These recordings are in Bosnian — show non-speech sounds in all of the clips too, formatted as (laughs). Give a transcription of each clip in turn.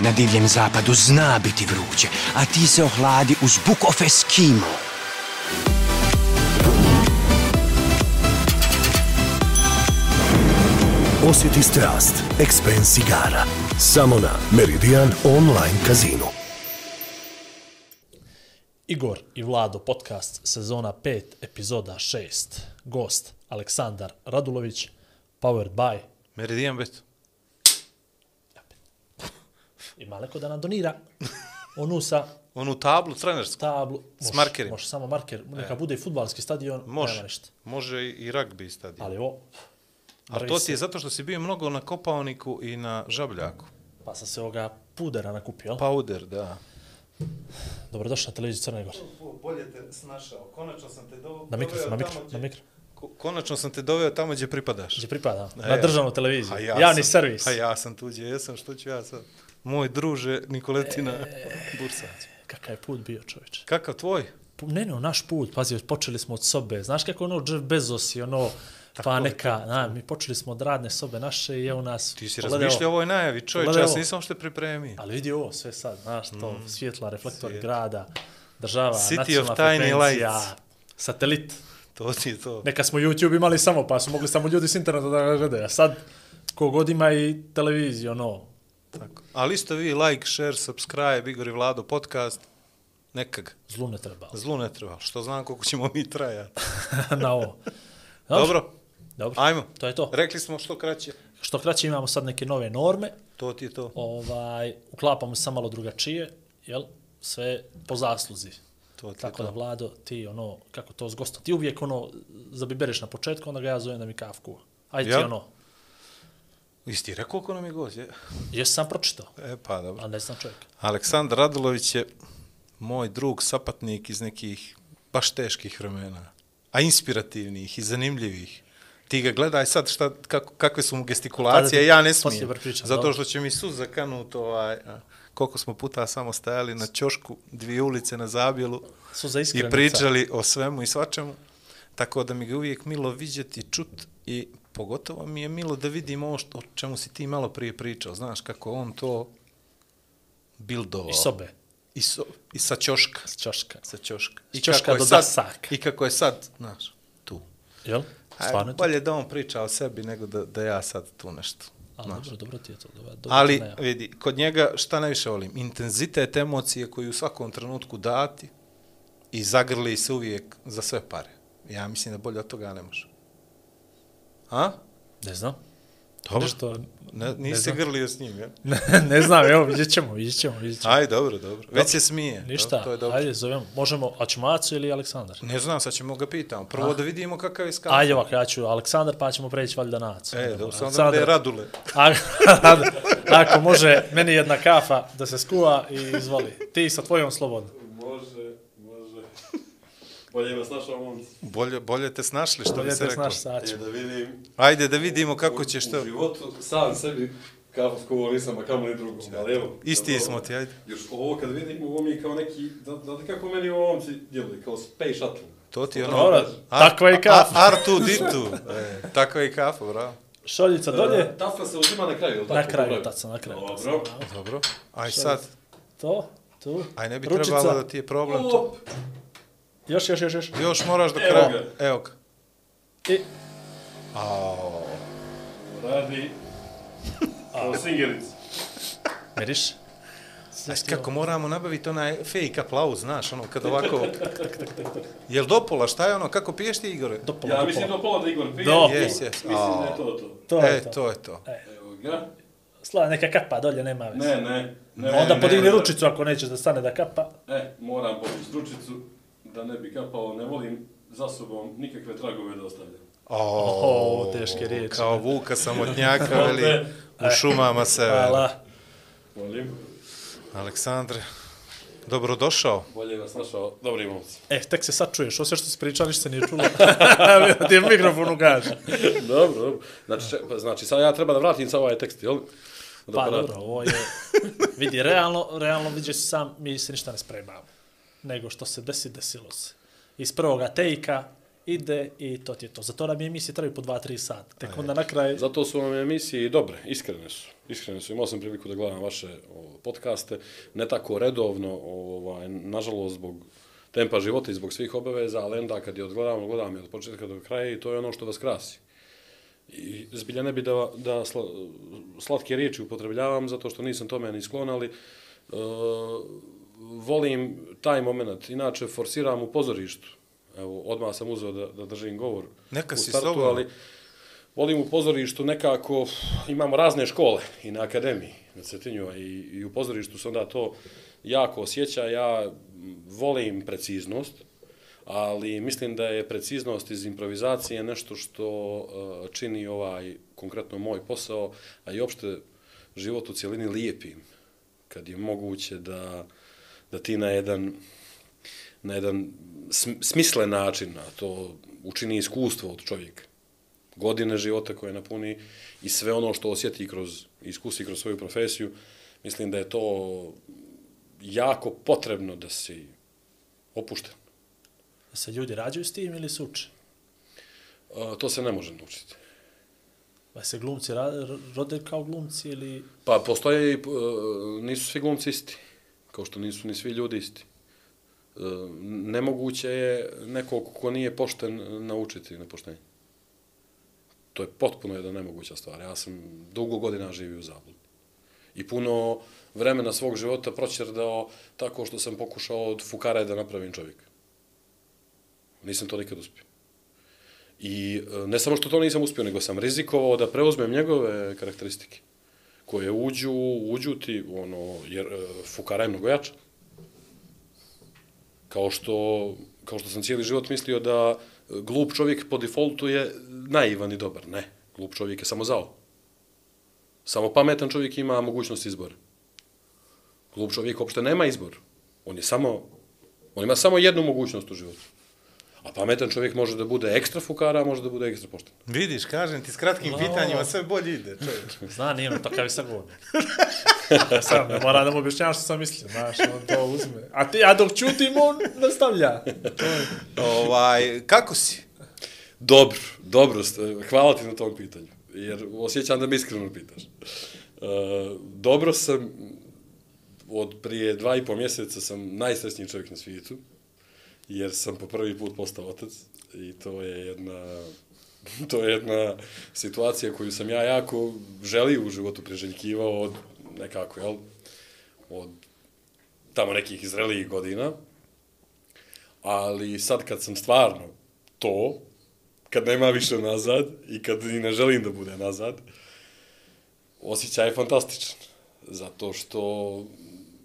Na divljem zapadu zna biti vruće, a ti se ohladi uz Book of Eskimo. Osjeti strast, Expense igara. Samo na Meridian Online Casino. Igor i Vlado podcast sezona 5 epizoda 6. Gost Aleksandar Radulović, powered by Meridian bet. Ima neko da nam donira onu sa (laughs) Onu tablu trenersku. tablu. S Može- markerima. Može samo marker, neka bude i futbalski stadion, nema Može. ništa. Može i rugby stadion. Ali ovo, A to ti je zato što si bio mnogo na Kopaoniku i na Žabljaku. pa sam se ovoga pudera nakupio? Powder, da. Dobrodošli na televiziju Crne Gore. Bolje te snašao. Konačno sam te do... Na mikro, na mikro, na mikro. Konačno sam te doveo tamo gdje pripadaš. Gdje pripada? E, Na državnu televiziju. A Javni sam, servis. A ja sam tu gdje jesam, što ću ja sad? Moj druže Nikoletina E. Bursać. Kakav je put bio, čovječe. Kakav tvoj? Ne, ne, naš put, pazi, počeli smo od sobe. Znaš kako ono Jeff Bezos i ono, pa neka, na, mi počeli smo od radne sobe naše i evo nas... Ti si razmišljao ovoj najavi, čovječ, ja sam nisam što pripremio. Ali vidi ovo sve sad, znaš, to Mm, svjetla, reflektor svijet. grada, država, City nacionalna of tiny frekvencija, lights. satelit. To ti je to. Neka smo YouTube imali samo, pa su mogli samo ljudi s interneta da gledaju. A sad, kogod ima i televiziju, ono, Tako. Ali isto vi like, share, subscribe, Igor i Vlado podcast. Neka ga. zlu ne treba. Zlu ne treba, što znam koliko ćemo mi trajati. (laughs) na ovo. Dobro, Dobro. ajmo. To je to. Rekli smo što kraće. Što kraće imamo sad neke nove norme, To ti je to. ovaj, uklapamo se malo drugačije, jel? Sve po zasluzi. To ti je Tako to. da, Vlado, ti ono, kako to s gostom, ti uvijek ono, zabibereš na početku, onda ga ja zovem da mi kafku. Ajde ti ono, Isti rekao koliko nam je gost, je? jes sam pročitao, E, pa dobro. a ne znam čovjek. Aleksandar Radulović je moj drug, sapatnik iz nekih baš teških vremena. A inspirativnih i zanimljivih. Ti ga gledaj sad šta, kako, kakve su mu gestikulacije, ja ne smijem. pričam, Zato što će mi suza kanut ovaj, koliko smo puta samo stajali na ćošku, dvije ulice na zabjelu Su za i pričali o svemu i svačemu. Tako da mi ga uvijek milo vidjeti, čut i pogotovo mi je milo da vidim ovo što, o čemu si ti malo prije pričao. Znaš kako on to bildovao. I sobe, I, so, i sa ćoška. s čoška. Sa ćoška. S I ćoška kako je do sad, dasaka. I kako je sad, znaš, tu. Jel? Stvarno je to? bolje da on priča o sebi nego da, da ja sad tu nešto. A, znaš. dobro, dobro ti je to. Dobro, dobro Ali, ne- vidi, kod njega šta najviše volim? Intenzitet emocije koju u svakom trenutku dati i zagrli se uvijek za sve pare. Ja mislim da bolje od toga ne može. A? Ne znam. Dobro. Nešto, Ne, nisi se grlio s njim, ja? (laughs) ne, ne znam, evo, vidjet ćemo, vidjet ćemo, vidjet ćemo. Aj, dobro, dobro. Već se smije. Ništa, Dobro, to je dobro. ajde, zovemo, možemo, a ćemo Acu ili Aleksandar? Ne znam, sad ćemo ga pitamo. Prvo da vidimo kakav je skav. Ajde ovako, ja ću Aleksandar, pa ćemo preći valjda na Acu. E, dobro, samo da je Radule. A- (laughs) Ako može, meni jedna kafa da se skuva i izvoli. Ti sa tvojom slobodno. Bolje vas našao momci. Bolje, bolje te snašli, što bi Bolje se te reklo. znaš sad ću. Je da vidim. Ajde da vidimo kako ćeš U to. životu sam sebi kafu skuvao nisam, a kamo ni drugom. Ali evo. Isti dobro. smo ti, ajde. Još ovo kad vidim, ovo mi je kao neki, da, da kako meni ovo momci djeluje, kao space shuttle. To ti je ono... Dobro, takva je kafa. Artu ditu. (laughs) E, takva je kafa, bravo. Šoljica dolje, E, Tafla se uzima na kraju, je li tako? na kraju taca, na kraju. Dobro. Dobro. Aj sad, To, tu, aj ne bi ručica. trebalo da ti je problem to. Još, još, još, još. Još moraš do Evo kraja. ga. Evo ga. I, Ao. Radi. (laughs) Kao singeric. miriš. Znaš kako moramo nabaviti onaj fake aplauz, znaš, ono, kad ovako... (laughs) Jel dopola, šta je ono, kako piješ ti, Igore? Do pola, Ja mislim pola. do pola da Igor pije. Do. Yes, yes. Mislim da je to to. To je e, to. to je to. Evo ga. Slava, neka kapa dolje, nema veze. Ne, ne. ne Onda ne, podigni ne. ručicu ako nećeš da stane da kapa. E, moram podići ručicu da ne bi kapao, ne volim za sobom nikakve tragove da ostavljam. O, O, teške riječi. Kao Vuka samotnjaka, (laughs) veli, u šumama severa. Hvala. Molim. Aleksandre, Dobrodošao. Bolje vas našao, dobri momci. E, tek se sad čuješ, ovo sve što si pričao, ništa se nije čulo. (laughs) Ti je mikrofon ugaži. (laughs) dobro, dobro. Znači, če- pa znači, sad ja treba da vratim sa ovaj tekst, jel? Pa dobro, ovo je... Vidi, realno, realno vidiš sam, mi se ništa ne spremamo. Nego što se desi, desilo se. Iz prvoga tejka ide i to ti je to. Zato nam je emisije traju po 2-3 sata. Tek onda na kraju... Zato su vam emisije i dobre, iskrene su. Iskrene su. Imao sam priliku da gledam vaše o, podcaste, ne tako redovno, ovaj, nažalost, zbog tempa života i zbog svih obaveza, ali onda kad je odgledam, gledam je od početka do kraja i to je ono što vas krasi. I zbilja ne bi da, da sla, slatke riječi upotrebljavam, zato što nisam tome ni sklon, ali uh, volim taj moment. Inače, forsiram u pozorištu. Evo, odmah sam uzeo da, da držim govor Neka u si startu, ali volim u pozorištu nekako, imamo razne škole i na akademiji na Cetinju, i, i u pozorištu se onda to jako osjeća. Ja volim preciznost, ali mislim da je preciznost iz improvizacije nešto što uh, čini ovaj konkretno moj posao, a i opšte život u cijelini lijepim, kad je moguće da, da ti na jedan na jedan sm- smislen način, a to učini iskustvo od čovjeka. Godine života koje napuni i sve ono što osjeti kroz iskusi, kroz svoju profesiju, mislim da je to jako potrebno da si opušten. Da se ljudi rađaju s tim ili se uče? A, to se ne može naučiti. Da se glumci ra- rode kao glumci ili... Pa postoje i, e, nisu svi glumci isti, kao što nisu ni svi ljudi isti. E, Nemoguće je nekog ko nije pošten naučiti na poštenje. To je potpuno jedna nemoguća stvar. Ja sam dugo godina živio u zabludi. I puno vremena svog života proćerdao tako što sam pokušao od fukare da napravim čovjeka. Nisam to nikad uspio. I e, ne samo što to nisam uspio, nego sam rizikovao da preuzmem njegove karakteristike koje uđu, uđu ti, ono, jer e, fukara je mnogo jača. Kao što, kao što sam cijeli život mislio da glup čovjek po defaultu je naivan i dobar. Ne, glup čovjek je samo zao. Samo pametan čovjek ima mogućnost izbora. Glup čovjek uopšte nema izbor. On je samo, on ima samo jednu mogućnost u životu. A pametan čovjek može da bude ekstra fukara, a može da bude ekstra pošten. Vidiš, kažem ti, s kratkim No. pitanjima sve bolje ide, čovječ. Zna, nije on takav i sad govori. (laughs) sam, ne mora da mu objašnjavaš što sam mislio, znaš, on to uzme. A ti, a dok čutim, on nastavlja. To je... ovaj, kako si? Dobro, dobro, hvala ti na tom pitanju, jer osjećam da me iskreno pitaš. E, dobro sam, od prije dva i po mjeseca sam najsrećniji čovjek na svijetu, jer sam po prvi put postao otac i to je jedna (laughs) to je jedna situacija koju sam ja jako želio u životu priželjkivao od nekako, jel, od tamo nekih zrelijih godina, ali sad kad sam stvarno to, kad nema više nazad i kad i ne želim da bude nazad, osjećaj je fantastičan. Zato što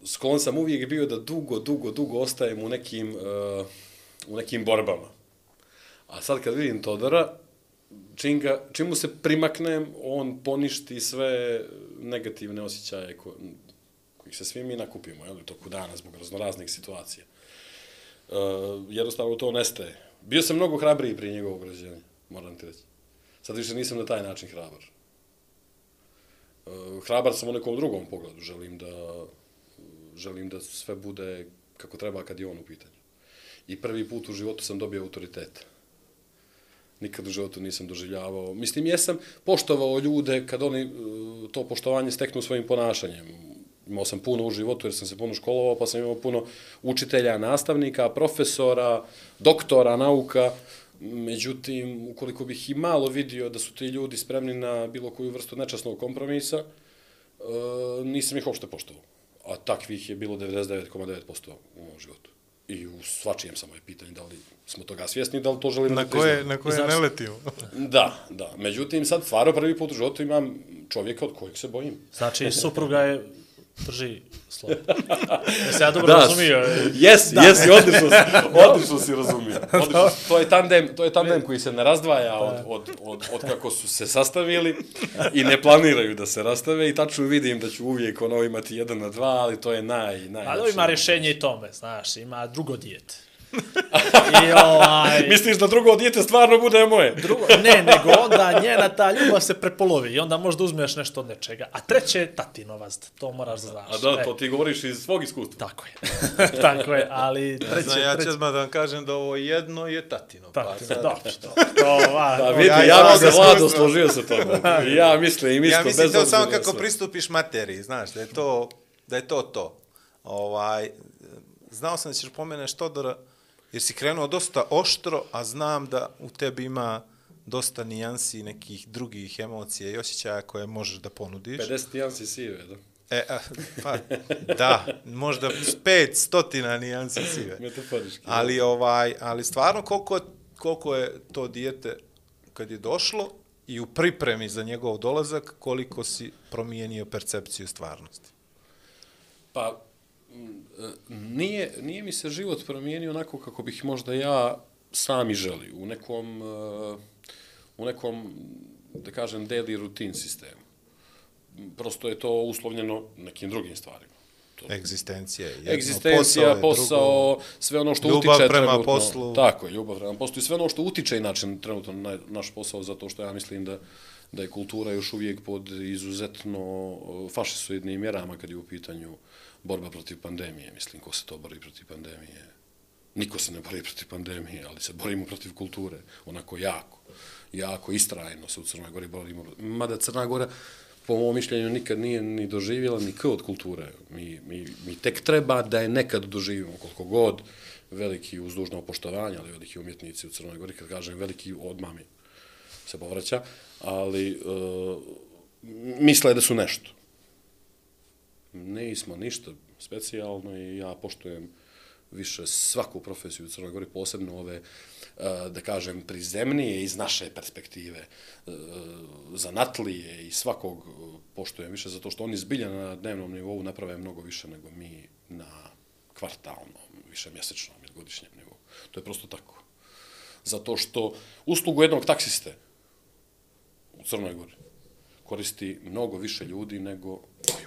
sklon sam uvijek bio da dugo, dugo, dugo ostajem u nekim, uh, u nekim borbama. A sad kad vidim Todora, čim, ga, čim mu se primaknem, on poništi sve negativne osjećaje ko, kojih se svi mi nakupimo jel, u toku dana zbog raznoraznih situacija. Uh, jednostavno to nestaje. Bio sam mnogo hrabriji prije njegovog rođenja, moram ti reći. Sad više nisam na taj način hrabar. Uh, hrabar sam u nekom drugom pogledu. Želim da, želim da sve bude kako treba kad je on u pitanju. I prvi put u životu sam dobio autoritet. Nikad u životu nisam doživljavao. Mislim, jesam poštovao ljude kad oni e, to poštovanje steknu svojim ponašanjem. Imao sam puno u životu jer sam se puno školovao, pa sam imao puno učitelja, nastavnika, profesora, doktora nauka. Međutim, ukoliko bih i malo vidio da su ti ljudi spremni na bilo koju vrstu nečasnog kompromisa, e, nisam ih uopšte poštovao. A takvih je bilo 99,9% u mom životu. I u svačijem samo je pitanje da li smo toga svjesni, da li to želimo Na da koje, na koje Zašto? ne letimo? (laughs) Da, da. Međutim, sad stvarno prvi put u životu imam čovjeka od kojeg se bojim. Znači, supruga je Drži slovo. (laughs) Jesi ja dobro Da, razumio? Jesi, Da. jesi, odlično, si- (laughs) odlično si razumio. (laughs) Odlično. To je tandem, to je tandem koji se ne razdvaja od, od, od, od kako su se sastavili i ne planiraju da se rastave i tačno vidim da ću uvijek ono imati jedan na dva, ali to je naj, naj. A da ima rješenje i tome, znaš, ima drugo dijete. I ovaj... Misliš da drugo dijete stvarno bude moje? Drugo, ne, nego onda njena ta ljubav se prepolovi i onda možda uzmeš nešto od nečega. A treće je tatinovast, to moraš da znaš. A da, E, to ti govoriš iz svog iskustva. Tako je. (laughs) tako je, ali treće, Znam, ja ću treće, odmah da vam kažem da ovo jedno je tatino. Pa tatino, sad- dobro, to, to, va, Pa to- vidi, ja ja, bi se vlado složio sa tobom. (laughs) I ja mislim, Ja mislim bez to obzira samo kako sve. pristupiš materiji, znaš, da je to, da je to to. Ovaj, znao sam da ćeš pomeneš Todora, jer si krenuo dosta oštro, a znam da u tebi ima dosta nijansi nekih drugih emocija i osjećaja koje možeš da ponudiš. 51 si sive, da. E, a, pa, da, možda pet stotina nijansi sive. Metaforički. Ali, ovaj, ali stvarno koliko, koliko je to dijete kad je došlo i u pripremi za njegov dolazak, koliko si promijenio percepciju stvarnosti. Pa, nije, nije mi se život promijenio onako kako bih možda ja sami želio, u nekom, e, u nekom, da kažem, daily routine sistemu. Prosto je to uslovljeno nekim drugim stvarima. To, Egzistencija je jedno, Egzistencija, je posao, drugo. sve ono što Ljubav utiče prema trenutno. poslu. Tako je, ljubav prema poslu i sve ono što utiče inače trenutno na naš posao, zato što ja mislim da da je kultura još uvijek pod izuzetno o, fašisoidnim mjerama kad je u pitanju borba protiv pandemije. Mislim, ko se to bori protiv pandemije? Niko se ne bori protiv pandemije, ali se borimo protiv kulture, onako jako, jako istrajno se u Crnoj Gori borimo. Mada Crna Gora, po mojom mišljenju, nikad nije ni doživjela ni k od kulture. Mi, mi, mi tek treba da je nekad doživimo, koliko god veliki uzdužno opoštovanje, ali veliki umjetnici u Crnoj Gori, kad kažem veliki, odmah mi se povraća, ali uh, misle da su nešto. Nismo ništa specijalno i ja poštujem više svaku profesiju u Crnoj Gori, posebno ove, eh, da kažem, prizemnije iz naše perspektive, eh, zanatlije i svakog eh, poštujem više, zato što oni zbilja na dnevnom nivou naprave mnogo više nego mi na kvartalnom, više mjesečnom ili godišnjem nivou. To je prosto tako. Zato što uslugu jednog taksiste u Crnoj Gori koristi mnogo više ljudi nego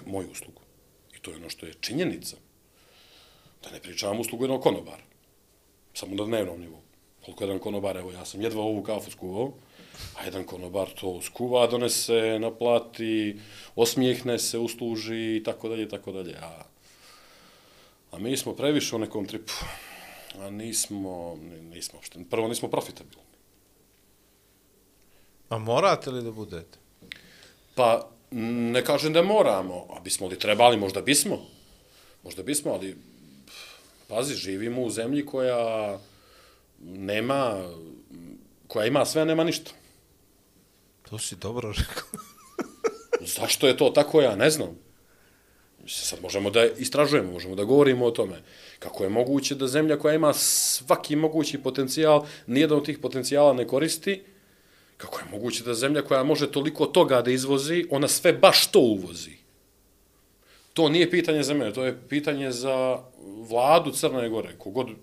moju uslugu. To je ono što je činjenica. Da ne pričavam uslugu jednog konobara. Samo na dnevnom nivou. Koliko jedan konobar, evo ja sam jedva ovu kafu skuvao, a jedan konobar to skuva, donese, naplati, osmijehne se, usluži i tako dalje, tako dalje. A, a mi smo previše u nekom tripu. A nismo, nismo uopšte, prvo nismo profitabilni. A morate li da budete? Pa, ne kažem da moramo, a bismo li trebali, možda bismo. Možda bismo, ali pazi, živimo u zemlji koja nema, koja ima sve, nema ništa. To si dobro rekao. (laughs) Zašto je to tako, ja ne znam. Sad možemo da istražujemo, možemo da govorimo o tome. Kako je moguće da zemlja koja ima svaki mogući potencijal, nijedan od tih potencijala ne koristi, kako je moguće da zemlja koja može toliko toga da izvozi, ona sve baš to uvozi. To nije pitanje za mene, to je pitanje za vladu Crne Gore, kogod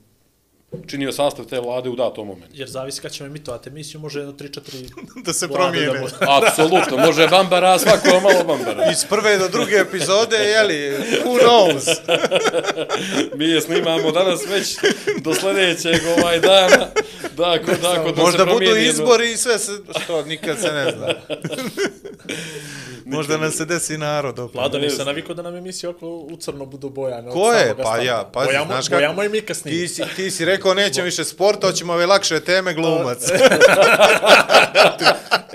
činio sastav te vlade u datom momentu. Jer zavisi kad ćemo emitovati emisiju, može jedno 3-4 (laughs) da se promijene. da (laughs) bude. Apsolutno, može bambara, svako malo bambara. Iz prve do druge epizode, jeli, who knows? (laughs) Mi je snimamo danas već do sljedećeg ovaj dana. Dako, dako, da Možda se budu promijeni jedno- izbori i sve se, što nikad se ne zna. Možda nam se desi narod opet. Vlado, nisam navikao da nam emisije oko u crno budu bojane. od Ko je? Pa ja, pazi, bojamo, znaš kako... Bojamo i mi kasnije. Ti si, ti si rekao nećemo više sporta, hoćemo ove lakše teme glumac. (laughs)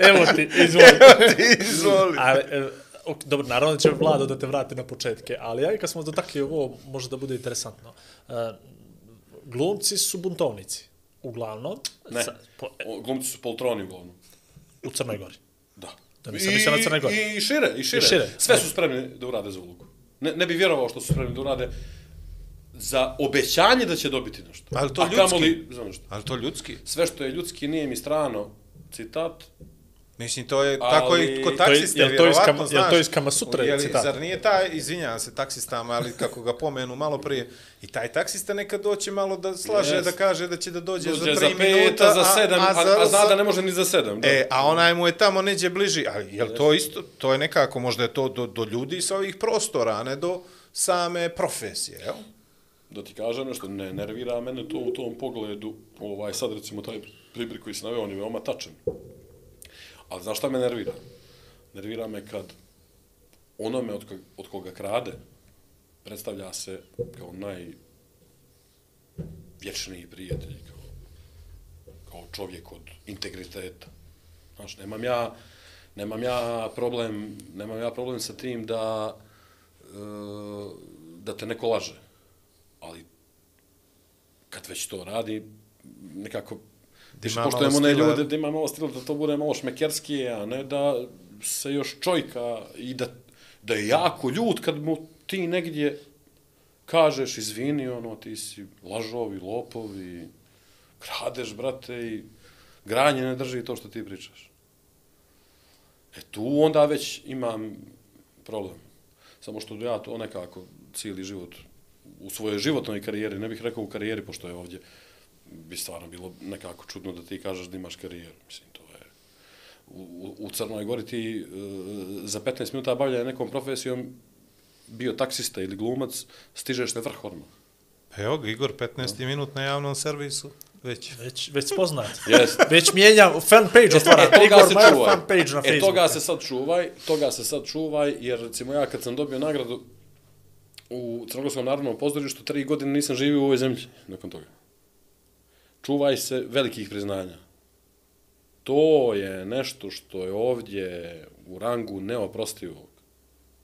Evo ti, izvoli. ti izvoli. Ali, e, ok, dobro, naravno da će Vlado da te vrati na početke, ali ja kad smo dotakli ovo, može da bude interesantno. E, glumci su buntovnici, uglavnom, Ne, sa, po, glumci su poltroni uglavnom. u Crnoj Gori. Da. Da nisam mislio na Crnoj Gori. I, I šire, i šire. I šire. Sve su spremni da urade za ulogu. Ne, ne bi vjerovao što su spremni da urade za obećanje da će dobiti nešto. Ali to A ljudski. kamoli za nešto. Ali to ljudski. Sve što je ljudski nije mi strano, citat, Mislim, to je Ali- tako i kod je- taksiste, to iz vjerovatno, jel znaš. to iz Kama Sutre Je citat? Zar nije taj, izvinjavam se, taksistama, ali kako ga pomenu malo prije, i taj taksista nekad doće malo da slaže, Jest. da kaže da će da dođe, Dođe za za tri pet, minuta, a za sedam, a, a, a zna da ne može ni za sedam. Da. E, a onaj mu je tamo neđe bliži, ali je to isto, to je nekako, možda je to do, do ljudi sa ovih prostora, a ne do same profesije, jel? da ti kažem nešto, ne nervira mene to u tom pogledu, ovaj, sad recimo taj pribrik koji se naveo, on je veoma tačan. Ali znaš šta me nervira? Nervira me kad onome od, koga, od koga krade predstavlja se kao naj vječniji prijatelj, kao, kao čovjek od integriteta. Znaš, nemam ja, nemam ja problem, nemam ja problem sa tim da, e, da te neko laže. Ali kad već to radi, nekako Da više poštujemo one stila. ljude, da ima malo stila, da to bude malo šmekerskije, a ne da se još čojka i da, da je jako ljud kad mu ti negdje kažeš, izvini, ono, ti si lažovi, lopovi, kradeš, brate, i granje ne drži to što ti pričaš. E tu onda već imam problem. Samo što ja to nekako cijeli život u svojoj životnoj karijeri, ne bih rekao u karijeri, pošto je ovdje bi stvarno bilo nekako čudno da ti kažeš da imaš karijeru. Mislim, to je... U, u- Crnoj Gori ti e, za 15 minuta bavljanja nekom profesijom bio taksista ili glumac, stižeš na vrh odmah. Pa Evo ga, Igor, 15 minut na javnom servisu, već. Već, već spoznat. (laughs) Jest. Već mijenjam, fan page otvara. E, toga Igor se Majer čuvaj. fan page na e, Facebooku. toga se sad čuvaj, toga se sad čuvaj, jer recimo ja kad sam dobio nagradu u Crnogorskom narodnom pozorištu, tri godine nisam živio u ovoj zemlji nakon toga. Čuvaj se velikih priznanja. To je nešto što je ovdje u rangu neoprostivog.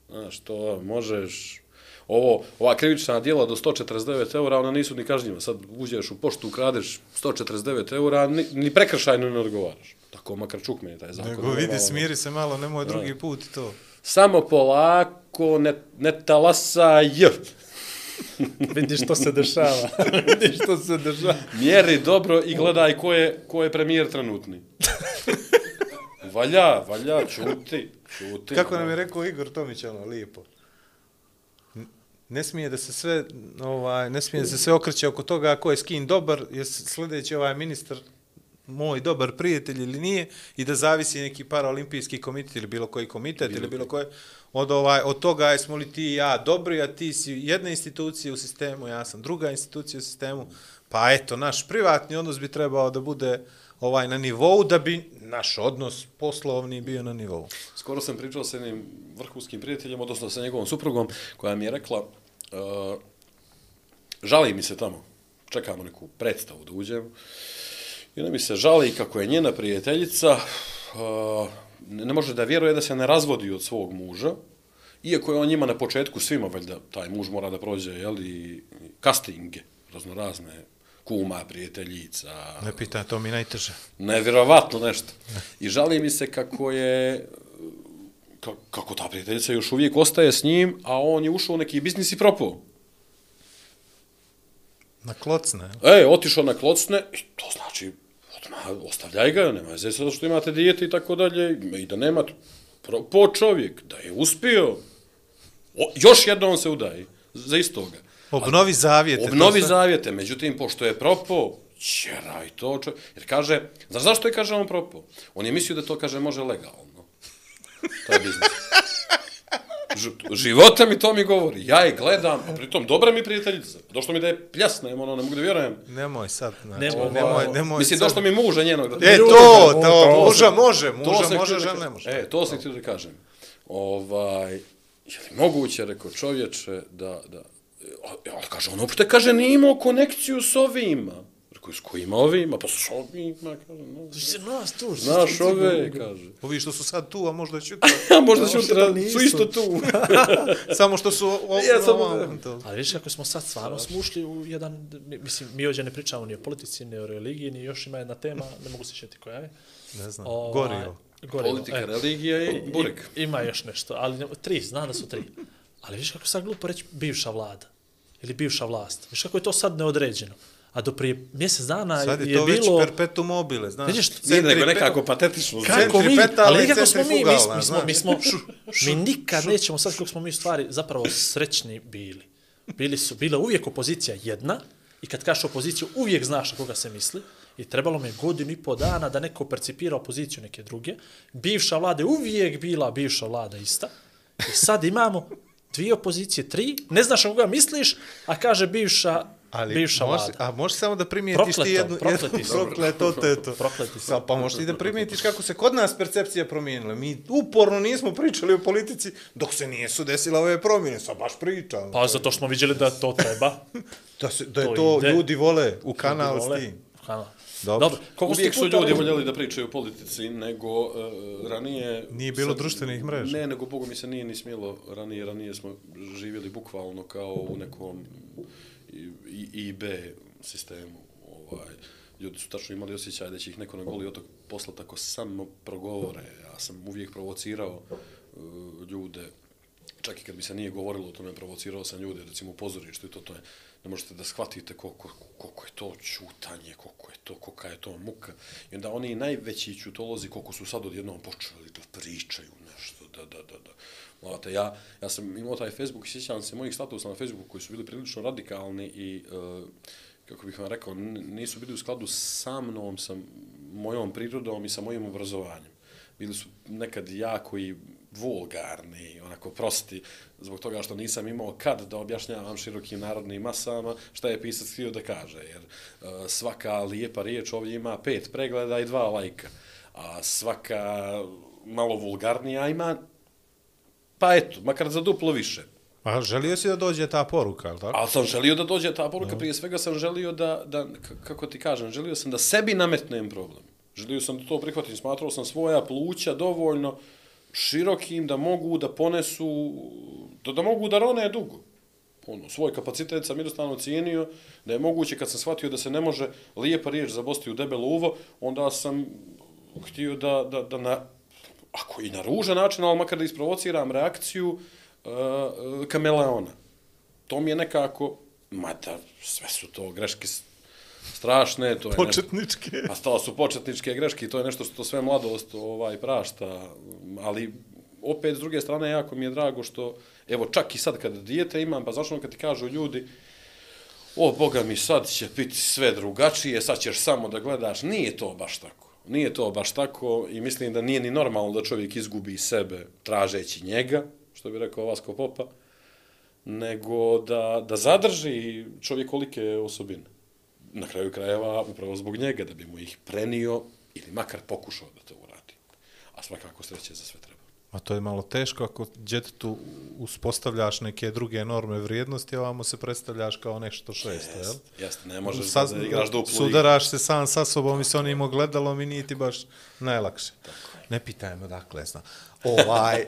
Znaš, to možeš... Ovo, ova krivična dijela do 149 eura, ona nisu ni kažnjiva. Sad uđeš u poštu, ukradeš 149 eura, ni, ni prekršajno ne odgovaraš. Tako makar čuk meni taj zakon. Nego vidi, smiri se malo, nemoj drugi put to. Samo polako, ne, ne talasaj. (laughs) Vidi što se dešava. (laughs) Vidi što se dešava. Mjeri dobro i gledaj ko je, ko je premijer trenutni. (laughs) Valja, valja, čuti, čuti. Kako nam je rekao Igor Tomić, ono, lijepo. Ne smije da se sve, ovaj, ne smije da se sve okreće oko toga ko je s kim dobar, je sljedeći ovaj ministar moj dobar prijatelj ili nije i da zavisi neki paraolimpijski komitet ili bilo koji komitet ili bilo koji od ovaj od toga jesmo li ti i ja dobri a ti si jedna institucija u sistemu ja sam druga institucija u sistemu. Pa eto naš privatni odnos bi trebao da bude ovaj na nivou da bi naš odnos poslovni bio na nivou. Skoro sam pričao sa jednim vrhunskim prijateljem, odnosno sa njegovom suprugom, koja mi je rekla, uh, žali mi se tamo, čekamo neku predstavu da uđem, i ona mi se žali kako je njena prijateljica, uh, ne može da vjeruje da se ne razvodi od svog muža, iako je on njima na početku svima, valjda, taj muž mora da prođe, jel, i castinge, raznorazne, kuma, prijateljica, ne pita to mi najteže nevjerovatno nešto. I žali mi se kako je ka- kako ta prijateljica još uvijek ostaje s njim, a on je ušao u neki biznis i propao. na klocne E, otišao na klocne, i to znači, odmah, ostavljaj ga, nema veze sada što imate dijete i tako dalje, i da nema, propao čovjek, da je uspio, o, još jednom se udaje, za istoga. obnovi zavjete to Obnovi sve. zavjete, međutim, pošto je propao, ćeraj to, čo... jer kaže, znaš zašto je kaže on propao? On je mislio da to, kaže, može legalno. Taj biznis. Života mi to mi govori. Ja je gledam, a pritom dobra mi prijateljica. Došlo mi da je pljasna, ono, ne mogu da vjerujem. Nemoj sad, znači, Nemoj, nemoj, nemoj, Mislim, sad. došlo mi muža njenog. Da E, to, to, to, muža može, muža može, da žena ne može. E, to sam htio da kažem. Ovaj, je li moguće, rekao čovječe, da, da, a- ali kaže, on uopšte kaže, nije imao konekciju s ovima. Rekao, s kojima ovima? Pa s ovima, kaže, no. Nas tu. Znaš ove, kaže. Ovi što su sad tu, a možda će (laughs) A možda će Uopšte utra, su isto tu. (laughs) samo što su o, Ja samo- to. Ali vidiš kako smo sad stvarno smo ušli u jedan, mi- mislim, mi ovdje ne pričamo ni o politici, ni o religiji, ni još ima jedna tema, ne mogu se šeti koja je. Ne znam, Ovaj, gorio. Gorivo, Politika, e. religija i burek. I- Ima još nešto, ali tri, znam da su tri. Ali vidiš kako sad glupo reći bivša vlada ili bivša vlast. Vidiš kako je to sad neodređeno. A do prije mjesec dana Sad je je, to već bilo... perpetuum mobile, znaš. Vidiš, Nije nego nekako patetično. Kako mi, ali i nikako smo mi, mi, centrifugalna, mi, smo, mi, smo, (laughs) mi nikad nećemo sad kako smo mi u stvari zapravo srećni bili. Bili su, bila uvijek opozicija jedna i kad kažeš opoziciju uvijek znaš na koga se misli i trebalo me godinu i po dana da neko percipira opoziciju neke druge. Bivša vlada je uvijek bila bivša vlada ista i sad imamo dvije opozicije, tri, ne znaš na koga misliš, a kaže bivša, Ali bivša može, vlada. a možeš samo da primijetiš Prokleto, ti jednu... prokleti jednu prokleto, teto. Prokleti su. Sa, pa možeš ti da primijetiš kako se kod nas percepcija promijenila. Mi uporno nismo pričali o politici dok se nije su desila ove promjene. Sad baš pričamo. Pa zato što smo vidjeli da to treba. (laughs) da, se, da je to to, ide. ljudi vole u kanal s tim. Kanal. Dobro. Dobro. Koliko Uvijek su ljudi voljeli da pričaju o politici, nego uh, ranije... Nije bilo društvenih mreža. Ne, nego Bogu mi se nije ni smjelo ranije. Ranije smo živjeli bukvalno kao u nekom I- I- IB sistemu. Ovaj, ljudi su tačno imali osjećaj da će ih neko na goli otok poslati ako samo progovore. Ja sam uvijek provocirao uh, ljude čak i kad mi se nije govorilo o tome, provocirao sam ljude, recimo u pozorištu i to, to je, ne možete da shvatite koliko, koliko je to čutanje, koliko je to, kolika je to muka. I onda oni najveći čutolozi, koliko su sad odjednom počeli da pričaju nešto, da, da, da, da. Znate, ja, ja sam imao taj Facebook i sjećam se mojih statusa na Facebooku koji su bili prilično radikalni i, uh, kako bih vam rekao, nisu bili u skladu sa mnom, sa mojom prirodom i sa mojim obrazovanjem. Bili su nekad jako i vulgarni, onako prosti, zbog toga što nisam imao kad da objašnjavam širokim narodnim masama šta je pisac htio da kaže, jer uh, svaka lijepa riječ ovdje ima pet pregleda i dva lajka, a svaka malo vulgarnija ima, pa eto, makar za duplo više. A želio si da dođe ta poruka, ali tako? Ali sam želio da dođe ta poruka, prije svega sam želio da, da, kako ti kažem, želio sam da sebi nametnem problem. Želio sam da to prihvatim, smatrao sam svoja pluća dovoljno širokim da mogu da ponesu, da, da mogu da rone dugo. Ono, svoj kapacitet sam jednostavno cijenio da je moguće kad sam shvatio da se ne može lijepa riječ zabosti u debelo uvo, onda sam htio da, da, da na, ako i na ružan način, ali makar da isprovociram reakciju uh, kameleona to mi je nekako, mada sve su to greške strašne, to je Početničke. Nešto, a to su početničke greške, i to je nešto što sve mladost ovaj prašta, ali opet s druge strane jako mi je drago što, evo čak i sad kad dijete imam, pa zašto kad ti kažu ljudi, o boga mi sad će biti sve drugačije, sad ćeš samo da gledaš, nije to baš tako. Nije to baš tako i mislim da nije ni normalno da čovjek izgubi sebe tražeći njega, što bi rekao Vasko Popa, nego da, da zadrži čovjek kolike osobine. Na kraju krajeva, upravo zbog njega, da bi mu ih prenio ili makar pokušao da to uradi. A svakako sreće za sve treba. A to je malo teško ako djetetu uspostavljaš neke druge norme vrijednosti, a ovamo se predstavljaš kao nešto šesto, jel? Jeste, ne možeš Sad, da, igraš duplu igru. Sudaraš se sam sa sobom i sa onim ogledalom i nije ti baš najlakše. Ne pitajmo dakle, zna. Ovaj,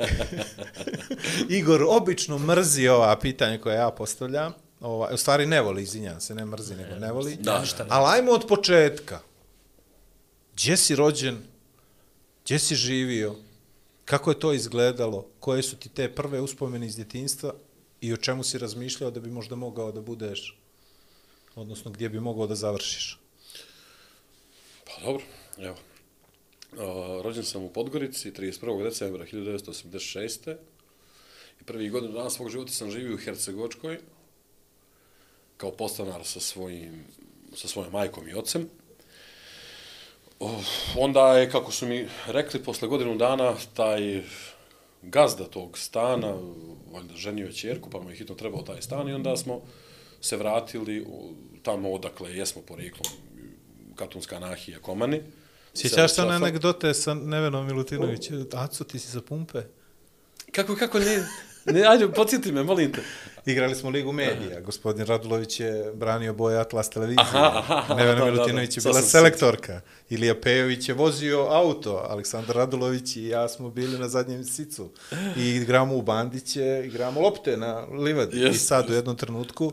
(laughs) Igor obično mrzi ova pitanja koja ja postavljam. Ovaj, u stvari ne voli, izvinjam se, ne mrzi, nego ne voli. Da, ništa ne Ali ajmo od početka. Gdje si rođen? Gdje si živio? Kako je to izgledalo? Koje su ti te prve uspomene iz djetinstva? I o čemu si razmišljao da bi možda mogao da budeš? Odnosno, gdje bi mogao da završiš? Pa dobro, evo. O, rođen sam u Podgorici 31. decembra 1986. I prvi godinu dana svog života sam živio u Hercegočkoj kao postanar sa svojim sa svojom majkom i ocem. Onda je, kako su mi rekli, posle godinu dana taj gazda tog stana, valjda ženio je čerku, pa mu je hitno trebao taj stan i onda smo se vratili tamo odakle jesmo porijeklom, Katunska nahija Komani. Sjećaš se na anegdote sa Nevenom Milutinovićem? Aco, ti si za pumpe? Kako, kako ne? Ne, ajde, podsjeti me, molim te. Igrali smo Ligu medija. Gospodin Radulović je branio boje Atlas televizije. Aha, aha, aha, Nevena Milutinović je bila selektorka. Ilija Pejović je vozio auto. Aleksandar Radulović i ja smo bili na zadnjem sicu. I igramo u bandiće, igramo lopte na livadi. Jest, I sad u jednom trenutku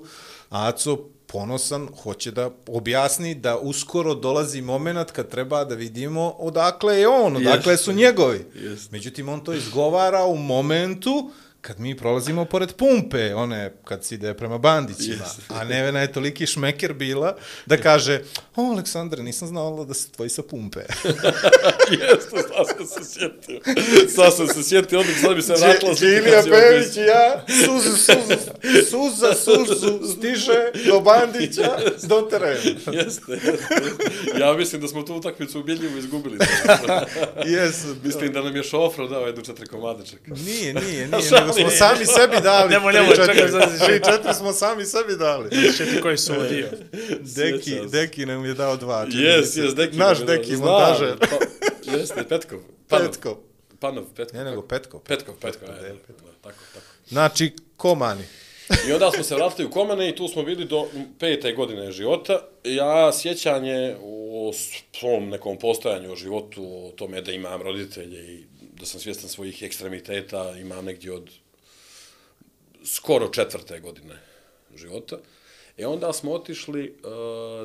Aco ponosan hoće da objasni da uskoro dolazi moment kad treba da vidimo odakle je on, odakle Jest. su njegovi. Jest. Međutim, on to izgovara u momentu kad mi prolazimo pored pumpe, one kad se ide prema Bandićima, a Nevena je toliki šmeker bila da kaže, o Aleksandar, nisam znala da su tvoji sa pumpe. (laughs) Jeste, sad sam se sjetio. Sad sam se sjetio, onda sad bi se vratila Ilija Pević i ja, suzu, suzu, suza, suzu, stiže do Bandića, do terena. Jeste, jeste. Ja mislim da smo tu utakmicu ubjedljivo izgubili. (laughs) Jes, mislim da nam je šofro dao jednu četiri komade čeka. Nije, nije, (laughs) nije, nego smo sami sebi dali. Nemoj, četiri. čekaj, Tri, četiri smo sami sebi dali. Še ti koji su dio. (laughs) Deki. Deki nam je dao dva. Jes, se. jes, Deki. Naš je Deki, montažer. Znam, Pa, jeste, Petkov. Panov. Petkov. Panov, Petkov. Ne, nego Petkov. Petkov, Petkov, ajde. Da, Tako, tako. Znači, komani. I onda smo se vratili u Komane i tu smo bili do pete godine života. Ja sjećanje o svom nekom postojanju o životu, o tome da imam roditelje i da sam svjestan svojih ekstremiteta, imam negdje od skoro četvrte godine života. E onda smo otišli e, uh,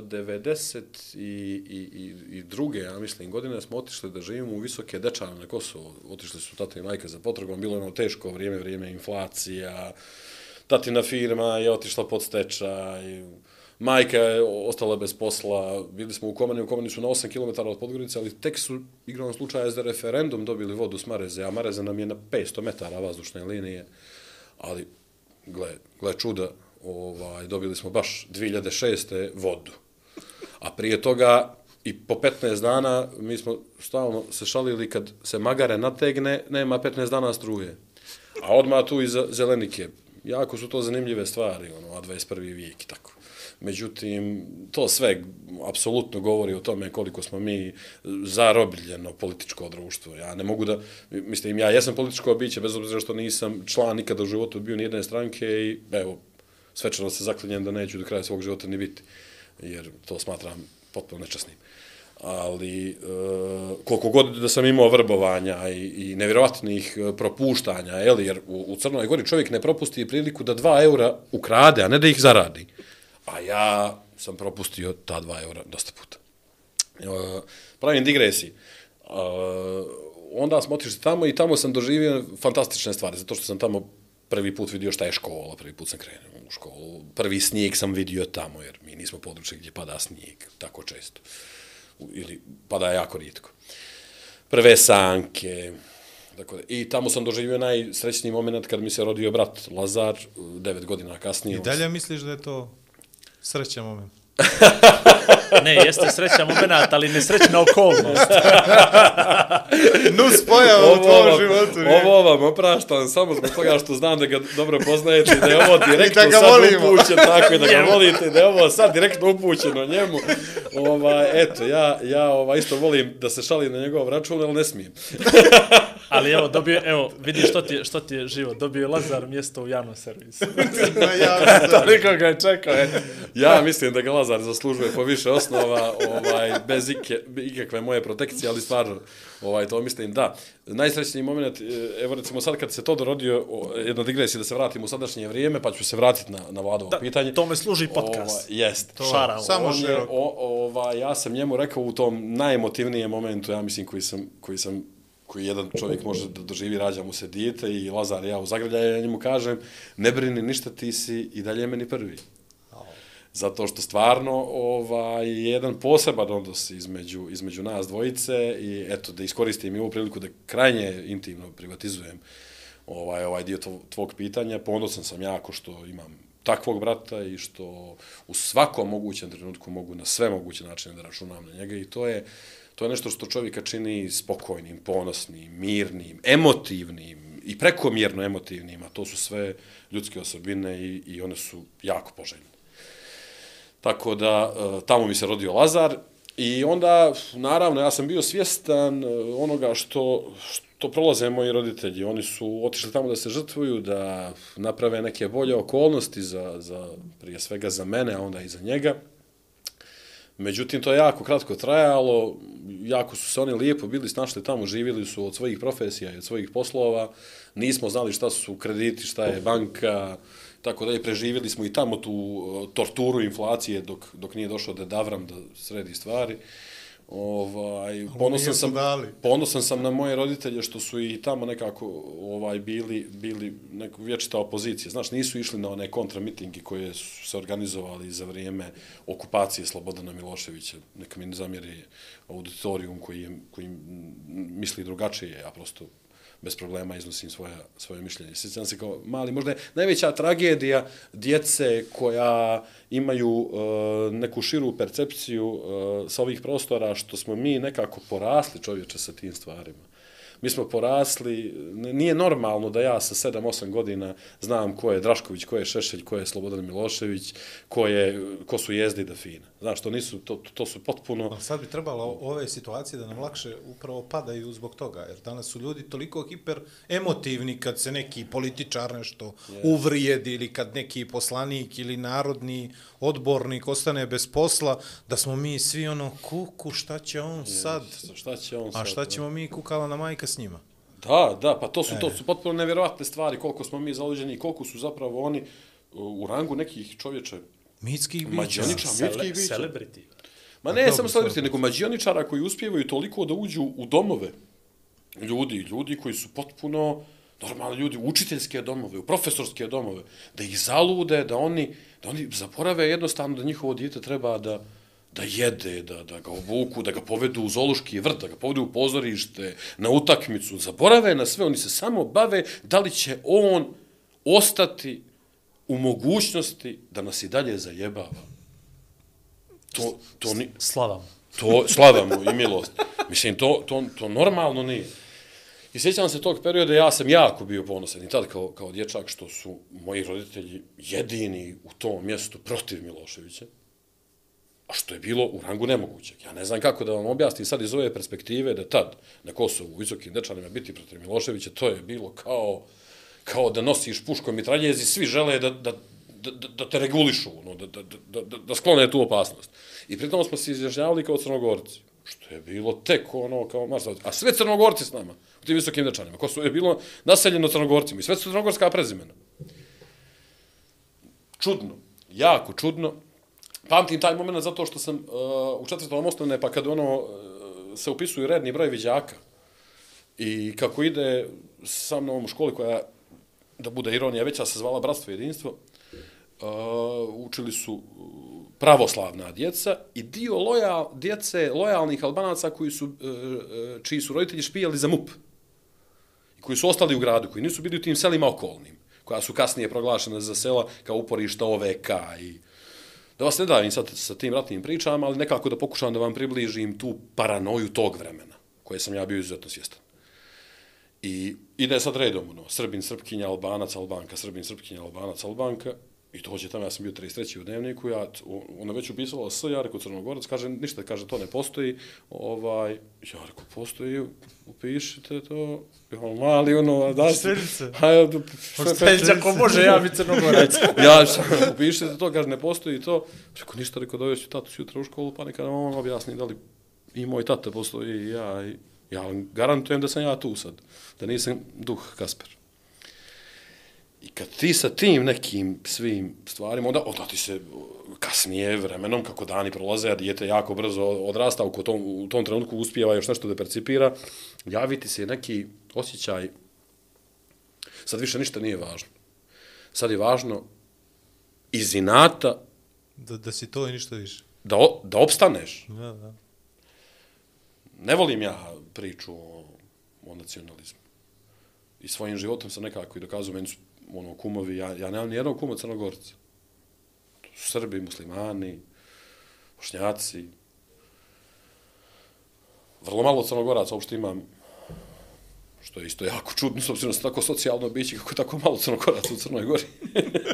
90 i, i, i, i druge, ja mislim, godine smo otišli da živimo u Visoke Dečane na Kosovo. Otišli su tata i majka za potragom, bilo je ono teško vrijeme, vrijeme inflacija, tatina firma je otišla pod stečaj, majka je ostala bez posla, bili smo u Komani, u Komani su na 8 km od Podgorice, ali tek su igrom slučaja za referendum dobili vodu s Mareze, a Mareze nam je na 500 metara vazdušne linije, ali gle, gle čuda, ovaj, dobili smo baš 2006. vodu. A prije toga i po 15 dana mi smo stalno se šalili kad se magare nategne, nema 15 dana struje. A odmah tu i za zelenike. Jako su to zanimljive stvari, ono, a 21. vijek i tako. Međutim, to sve apsolutno govori o tome koliko smo mi zarobljeno političko društvo. Ja ne mogu da, mislim, ja jesam političko biće, bez obzira što nisam član nikada u životu bio ni jedne stranke i evo, svečano se zaklinjem da neću do kraja svog života ni biti, jer to smatram potpuno nečasnim. Ali, e, koliko god da sam imao vrbovanja i, i nevjerovatnih e, propuštanja, jel, jer u, u Crnoj Gori čovjek ne propusti priliku da dva eura ukrade, a ne da ih zaradi. A ja sam propustio ta dva eura dosta puta. E, pravim digresiji. E, onda smo otišli tamo i tamo sam doživio fantastične stvari, zato što sam tamo prvi put vidio šta je škola, prvi put sam krenuo u školu, prvi snijeg sam vidio tamo, jer mi nismo područje gdje pada snijeg tako često, ili pada jako rijetko. Prve sanke, tako da, i tamo sam doživio najsrećniji moment kad mi se rodio brat Lazar, devet godina kasnije. I dalje misliš da je to srećan moment? (laughs) Ne, jeste srećan moment, ali nesrećna okolnost. (laughs) Nus pojava u tvojom životu. nije? Ovo vam opraštam samo zbog toga što znam da ga dobro poznajete i da je ovo (laughs) direktno da sad volimo. upućeno, tako je da ga volite, da je ovo sad direktno upućeno njemu. Ovaj, eto, ja, ja ovaj, isto volim da se šalim na njegov račun, ali ne smijem. Ali evo, dobio, evo, vidi što ti što ti je život. Dobio je Lazar mjesto u javnom servisu. (laughs) Na javnom (laughs) Toliko ga je čekao. Ja mislim da ga Lazar zaslužuje po više osnova, ovaj, bez ike, ikakve moje protekcije, ali stvarno, ovaj, to mislim, da. Najsrećniji moment, e, evo recimo sad kad se to dorodio, jedna digresija da se vratim u sadašnje vrijeme, pa ću se vratiti na, na Vladovo Da, pitanje. tome služi podcast. Ovaj, jest. To, Šarao. Samo on je, o, ova, ja sam njemu rekao u tom najemotivnijem momentu, ja mislim, koji sam, koji sam koji jedan čovjek može da doživi, rađa mu se dijete i Lazar i ja u zagrljaju, ja njemu kažem, ne brini ništa, ti si i dalje meni prvi. Zato što stvarno ovaj, je jedan poseban odnos između, između nas dvojice i eto, da iskoristim i ovu priliku da krajnje intimno privatizujem ovaj, ovaj dio tvog pitanja. Ponosan sam jako što imam takvog brata i što u svakom mogućem trenutku mogu na sve moguće načine da računam na njega i to je, to je nešto što čovjeka čini spokojnim, ponosnim, mirnim, emotivnim i prekomjerno emotivnim, a to su sve ljudske osobine i, i one su jako poželjne. Tako da, e, tamo mi se rodio Lazar i onda, naravno, ja sam bio svjestan e, onoga što, što prolaze moji roditelji. Oni su otišli tamo da se žrtvuju, da naprave neke bolje okolnosti za, za prije svega za mene, a onda i za njega. Međutim, to je jako kratko trajalo, jako su se oni lijepo bili snašli tamo, živjeli su od svojih profesija i od svojih poslova, nismo znali šta su krediti, šta je banka, tako da je preživjeli smo i tamo tu e, torturu inflacije dok, dok nije došao da Davram da sredi stvari. Ovaj, ponosan sam, dali. ponosan sam na moje roditelje što su i tamo nekako ovaj bili bili neko vječita opozicija. Znaš, nisu išli na one kontramitingi koje su se organizovali za vrijeme okupacije Slobodana Miloševića. Neka mi ne zamjeri auditorijum koji, koji misli drugačije, ja prosto bez problema iznosim svoje, svoje mišljenje. Sjećam se kao mali, možda je najveća tragedija djece koja imaju e, neku širu percepciju e, sa ovih prostora što smo mi nekako porasli čovječe sa tim stvarima. Mi smo porasli, nije normalno da ja sa 7-8 godina znam ko je Drašković, ko je Šešelj, ko je Slobodan Milošević, ko, je, ko su Jezdi i Dafina. Znaš, to, nisu, to, to su potpuno... Ali sad bi trebalo ove situacije da nam lakše upravo padaju zbog toga, jer danas su ljudi toliko hiper emotivni kad se neki političar nešto uvrijedi ili kad neki poslanik ili narodni odbornik ostane bez posla, da smo mi svi ono, kuku, šta će on sad? Šta će on A sad, šta da? ćemo mi kukala na majka s njima? Da, da, pa to su, to su potpuno nevjerovatne stvari, koliko smo mi zaluđeni i koliko su zapravo oni u rangu nekih čovječe, Mitskih bića. Mađioniča, mitskih bića. Celebrity. Ma ne samo celebrity, nego mađioničara koji uspijevaju toliko da uđu u domove ljudi, ljudi koji su potpuno normalni ljudi, u učiteljske domove, u profesorske domove, da ih zalude, da oni, da oni zaporave jednostavno da njihovo dijete treba da, da jede, da, da ga obuku, da ga povedu u zološki vrt, da ga povedu u pozorište, na utakmicu, zaborave na sve, oni se samo bave da li će on ostati u mogućnosti da nas i dalje zajebava. To, to, ni, Slavam. to slava mu i milost. Mislim, to, to, to normalno nije. I sjećam se tog perioda, ja sam jako bio ponosan i tad kao, kao dječak što su moji roditelji jedini u tom mjestu protiv Miloševića, što je bilo u rangu nemogućeg. Ja ne znam kako da vam objasnim sad iz ove perspektive da tad na Kosovu u visokim dečanima biti protiv Miloševića, to je bilo kao, kao da nosiš puško mitraljezi, svi žele da, da, da, da, te regulišu, no, da, da, da, da, da sklone tu opasnost. I pritom smo se izjašnjavali kao crnogorci, što je bilo tek ono kao Marsa, a sve crnogorci s nama, u tim visokim dečanima. Kosovo je bilo naseljeno crnogorcima i sve su crnogorska prezimena. Čudno, jako čudno. Pamtim taj moment zato što sam uh, u četvrtom osnovne, pa kad ono uh, se upisuju redni broj viđaka i kako ide sa mnom u školi koja, da bude ironija veća, se zvala Bratstvo i jedinstvo, uh, učili su pravoslavna djeca i dio lojal, djece lojalnih albanaca koji su, uh, uh, čiji su roditelji špijali za MUP i koji su ostali u gradu, koji nisu bili u tim selima okolnim, koja su kasnije proglašena za sela kao uporišta OVK i da vas ne davim sad sa tim ratnim pričama, ali nekako da pokušam da vam približim tu paranoju tog vremena, koje sam ja bio izuzetno svjestan. I ide sad redom, ono, Srbin, Srpkinja, Albanac, Albanka, Srbin, Srpkinja, Albanac, Albanka, i dođe tamo, ja sam bio 33. u dnevniku, ja, ona već upisala S, ja rekao Crnogorac, kaže, ništa, kaže, to ne postoji, ovaj, ja rekao, postoji, upišite to, ja, mali, ono, da se, Štelice. hajde, Peđa, ako može, ja bi crnogorac. (laughs) ja sam, upišite to, kaže, ne postoji to. Rekao, ništa, rekao, dovešću tatu sutra u školu, pa neka nam on objasni da li i moj tata postoji i ja. I, ja vam garantujem da sam ja tu sad, da nisam duh Kasper. I kad ti sa tim nekim svim stvarima, onda, onda ti se kasnije vremenom, kako dani prolaze, a dijete jako brzo odrasta, u tom, u tom trenutku uspijeva još nešto da percipira, javiti se neki osjećaj, sad više ništa nije važno. Sad je važno iz inata Da, da si to i ništa više. da, da opstaneš. Da, da. Ne volim ja priču o, o nacionalizmu. I svojim životom sam nekako i dokazao, meni su ono, kumovi, ja, ja nemam nijednog kuma crnogorca. To su Srbi, muslimani, bošnjaci. Vrlo malo crnogoraca uopšte imam, što je isto jako čudno, s obzirom tako socijalno biće, kako tako malo crnogoraca u Crnoj Gori.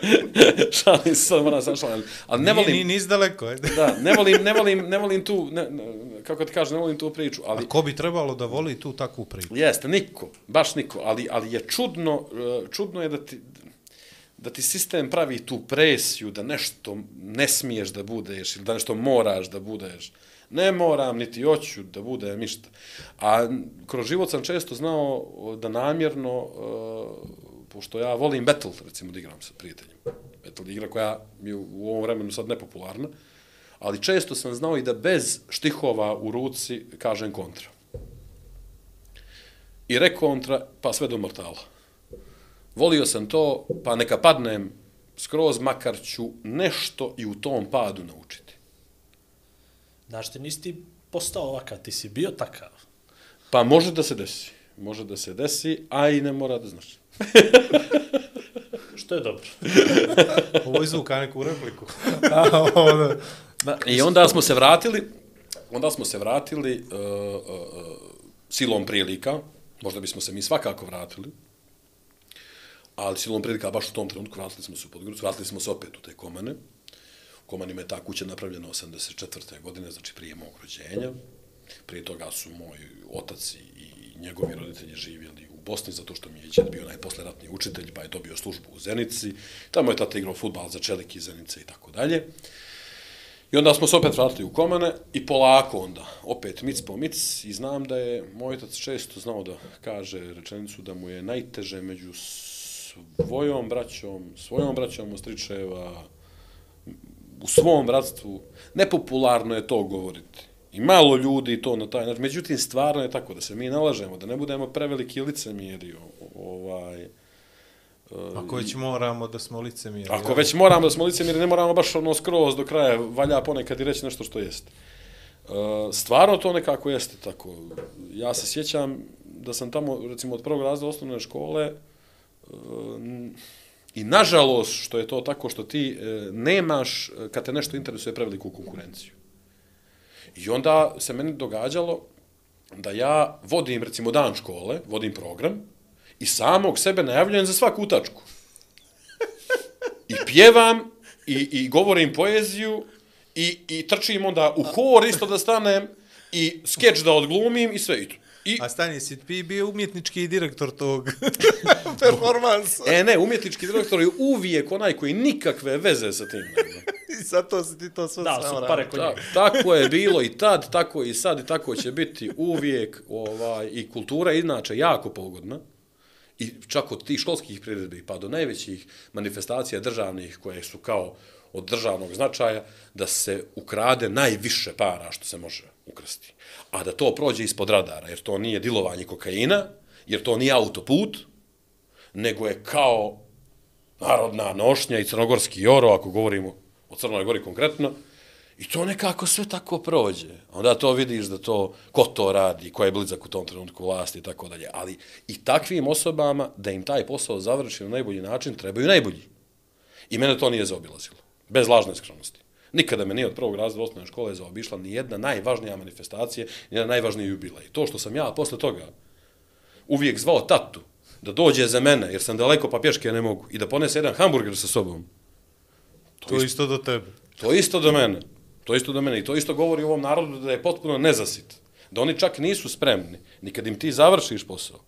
(laughs) Šalim se, sad moram sam šalim. Ali ne volim... Ni, ni, ni daleko, ajde. Da, ne volim, ne volim, ne volim tu, ne, ne, kako ti kažem, ne volim tu priču, ali... A ko bi trebalo da voli tu takvu priču? Jeste, niko, baš niko, ali, ali je čudno, e, čudno je da ti, da ti sistem pravi tu presiju da nešto ne smiješ da budeš ili da nešto moraš da budeš. Ne moram, niti hoću da budem ništa. A kroz život sam često znao da namjerno, uh, pošto ja volim battle, recimo, da igram sa prijateljima. Battle igra koja je u ovom vremenu sad nepopularna, ali često sam znao i da bez štihova u ruci kažem kontra. I rekontra, pa sve do mortala. Volio sam to, pa neka padnem skroz, makar ću nešto i u tom padu naučiti. Znaš, ti nisi ti postao ovakav, ti si bio takav. Pa može da se desi. Može da se desi, a i ne mora da znaš. (laughs) Što je dobro. (laughs) Ovo je zvuka neku repliku. (laughs) A, ono, Ma, I onda smo se vratili, onda smo se vratili uh, uh, silom prilika, možda bismo se mi svakako vratili, ali silom prilika, baš u tom trenutku, vratili smo se u Podgoricu, vratili smo se opet u te komane. U komanima je ta kuća napravljena 84. godine, znači prije mog rođenja. Prije toga su moj otac i, i njegovi roditelji živjeli u Bosni, zato što mi je djed bio najposleratni učitelj, pa je dobio službu u Zenici. Tamo je tata igrao futbal za Čeliki, Zenice i tako dalje. I onda smo se opet vratili u komane i polako onda, opet mic po mic i znam da je moj otac često znao da kaže rečenicu da mu je najteže među svojom braćom, svojom braćom Ostričeva, u svom bratstvu, nepopularno je to govoriti. I malo ljudi to na taj način. Međutim, stvarno je tako da se mi nalažemo, da ne budemo preveliki licemjeri. Ovaj, Ako već moramo da smo licemiri. Ako već moramo da smo licemiri, ne moramo baš ono skroz do kraja, valja ponekad i reći nešto što jeste. E, stvarno to nekako jeste tako. Ja se sjećam da sam tamo, recimo, od prvog razda osnovne škole, e, i nažalost što je to tako što ti e, nemaš, kad te nešto interesuje, preveliku konkurenciju. I onda se meni događalo da ja vodim, recimo, dan škole, vodim program, i samog sebe najavljujem za svaku utačku. I pjevam, i, i govorim poeziju, i, i trčim onda u hor isto da stanem, i skeč da odglumim, i sve. I, i, A stani, si ti bio umjetnički direktor tog (laughs) performansa. e ne, umjetnički direktor je uvijek onaj koji nikakve veze sa tim nema. (laughs) I zato si ti to sve Da, sam su pare Ta, tako je bilo i tad, tako i sad i tako će biti uvijek ovaj, i kultura je inače jako pogodna i čak od tih školskih priredbi pa do najvećih manifestacija državnih koje su kao od državnog značaja da se ukrade najviše para što se može ukrasti. A da to prođe ispod radara, jer to nije dilovanje kokaina, jer to nije autoput, nego je kao narodna nošnja i crnogorski joro, ako govorimo o Crnoj Gori konkretno, i to nekako sve tako prođe. Onda to vidiš da to, ko to radi, ko je blizak u tom trenutku vlasti i tako dalje. Ali i takvim osobama, da im taj posao završi na najbolji način, trebaju najbolji. I mene to nije zaobilazilo. Bez lažne skronosti. Nikada me nije od prvog razreda osnovne škole zaobišla ni jedna najvažnija manifestacija, ni jedna najvažniji jubilej. To što sam ja posle toga uvijek zvao tatu da dođe za mene, jer sam daleko pa pješke ne mogu, i da ponese jedan hamburger sa sobom, To isto do tebe. To isto do mene. To isto do mene. I to isto govori ovom narodu da je potpuno nezasit. Da oni čak nisu spremni. Ni kad im ti završiš posao.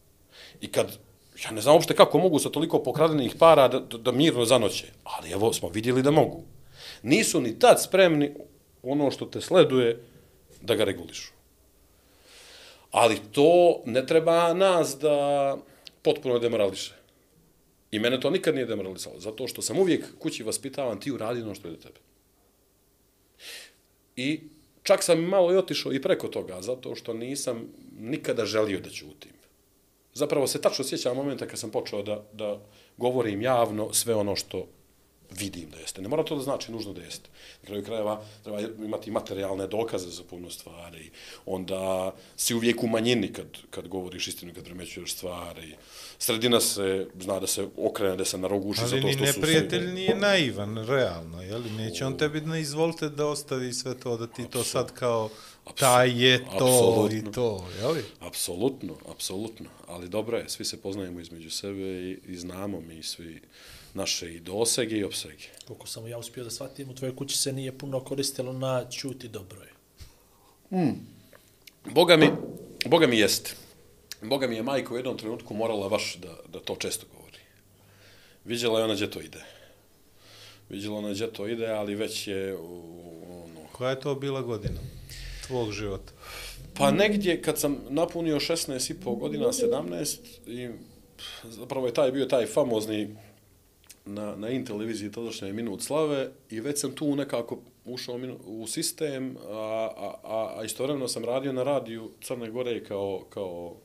I kad, ja ne znam uopšte kako mogu sa toliko pokradenih para da, da, da mirno zanoće. Ali evo, smo vidjeli da mogu. Nisu ni tad spremni ono što te sleduje da ga regulišu. Ali to ne treba nas da potpuno demorališe. I mene to nikad nije demoralizalo, zato što sam uvijek kući vaspitavan, ti uradi ono što je do tebe. I čak sam malo i otišao i preko toga, zato što nisam nikada želio da ćutim. Zapravo se tačno sjećam momenta kad sam počeo da, da govorim javno sve ono što vidim da jeste. Ne mora to da znači nužno da jeste. Na kraju krajeva treba imati materijalne dokaze za puno stvari. Onda si uvijek u manjini kad, kad govoriš istinu, kad primećuješ stvari. Sredina se, zna da se okrene, da se naroguši Ali zato ni što su... neprijatelj nije naivan, realno, jeli? Neće on tebi na izvolite da ostavi sve to, da ti to sad kao taj je to Apsolutno. i to, jeli? Apsolutno, apsolutno. Ali dobro je, svi se poznajemo između sebe i, i znamo mi svi naše i dosege i opsege. Koliko sam ja uspio da shvatim, u tvojoj kući se nije puno koristilo na čuti dobro je. Boga mi, Boga mi jeste. Boga mi je majka u jednom trenutku morala baš da, da to često govori. Vidjela je ona gdje to ide. Vidjela ona gdje to ide, ali već je u- ono, Koja je to bila godina tvog života? Pa negdje kad sam napunio 16 i pol godina, 17, i zapravo je taj bio taj famozni na, na in televiziji tadašnje minut slave i već sam tu nekako ušao u sistem, a, a, a, istovremeno sam radio na radiju Crne Gore kao, kao,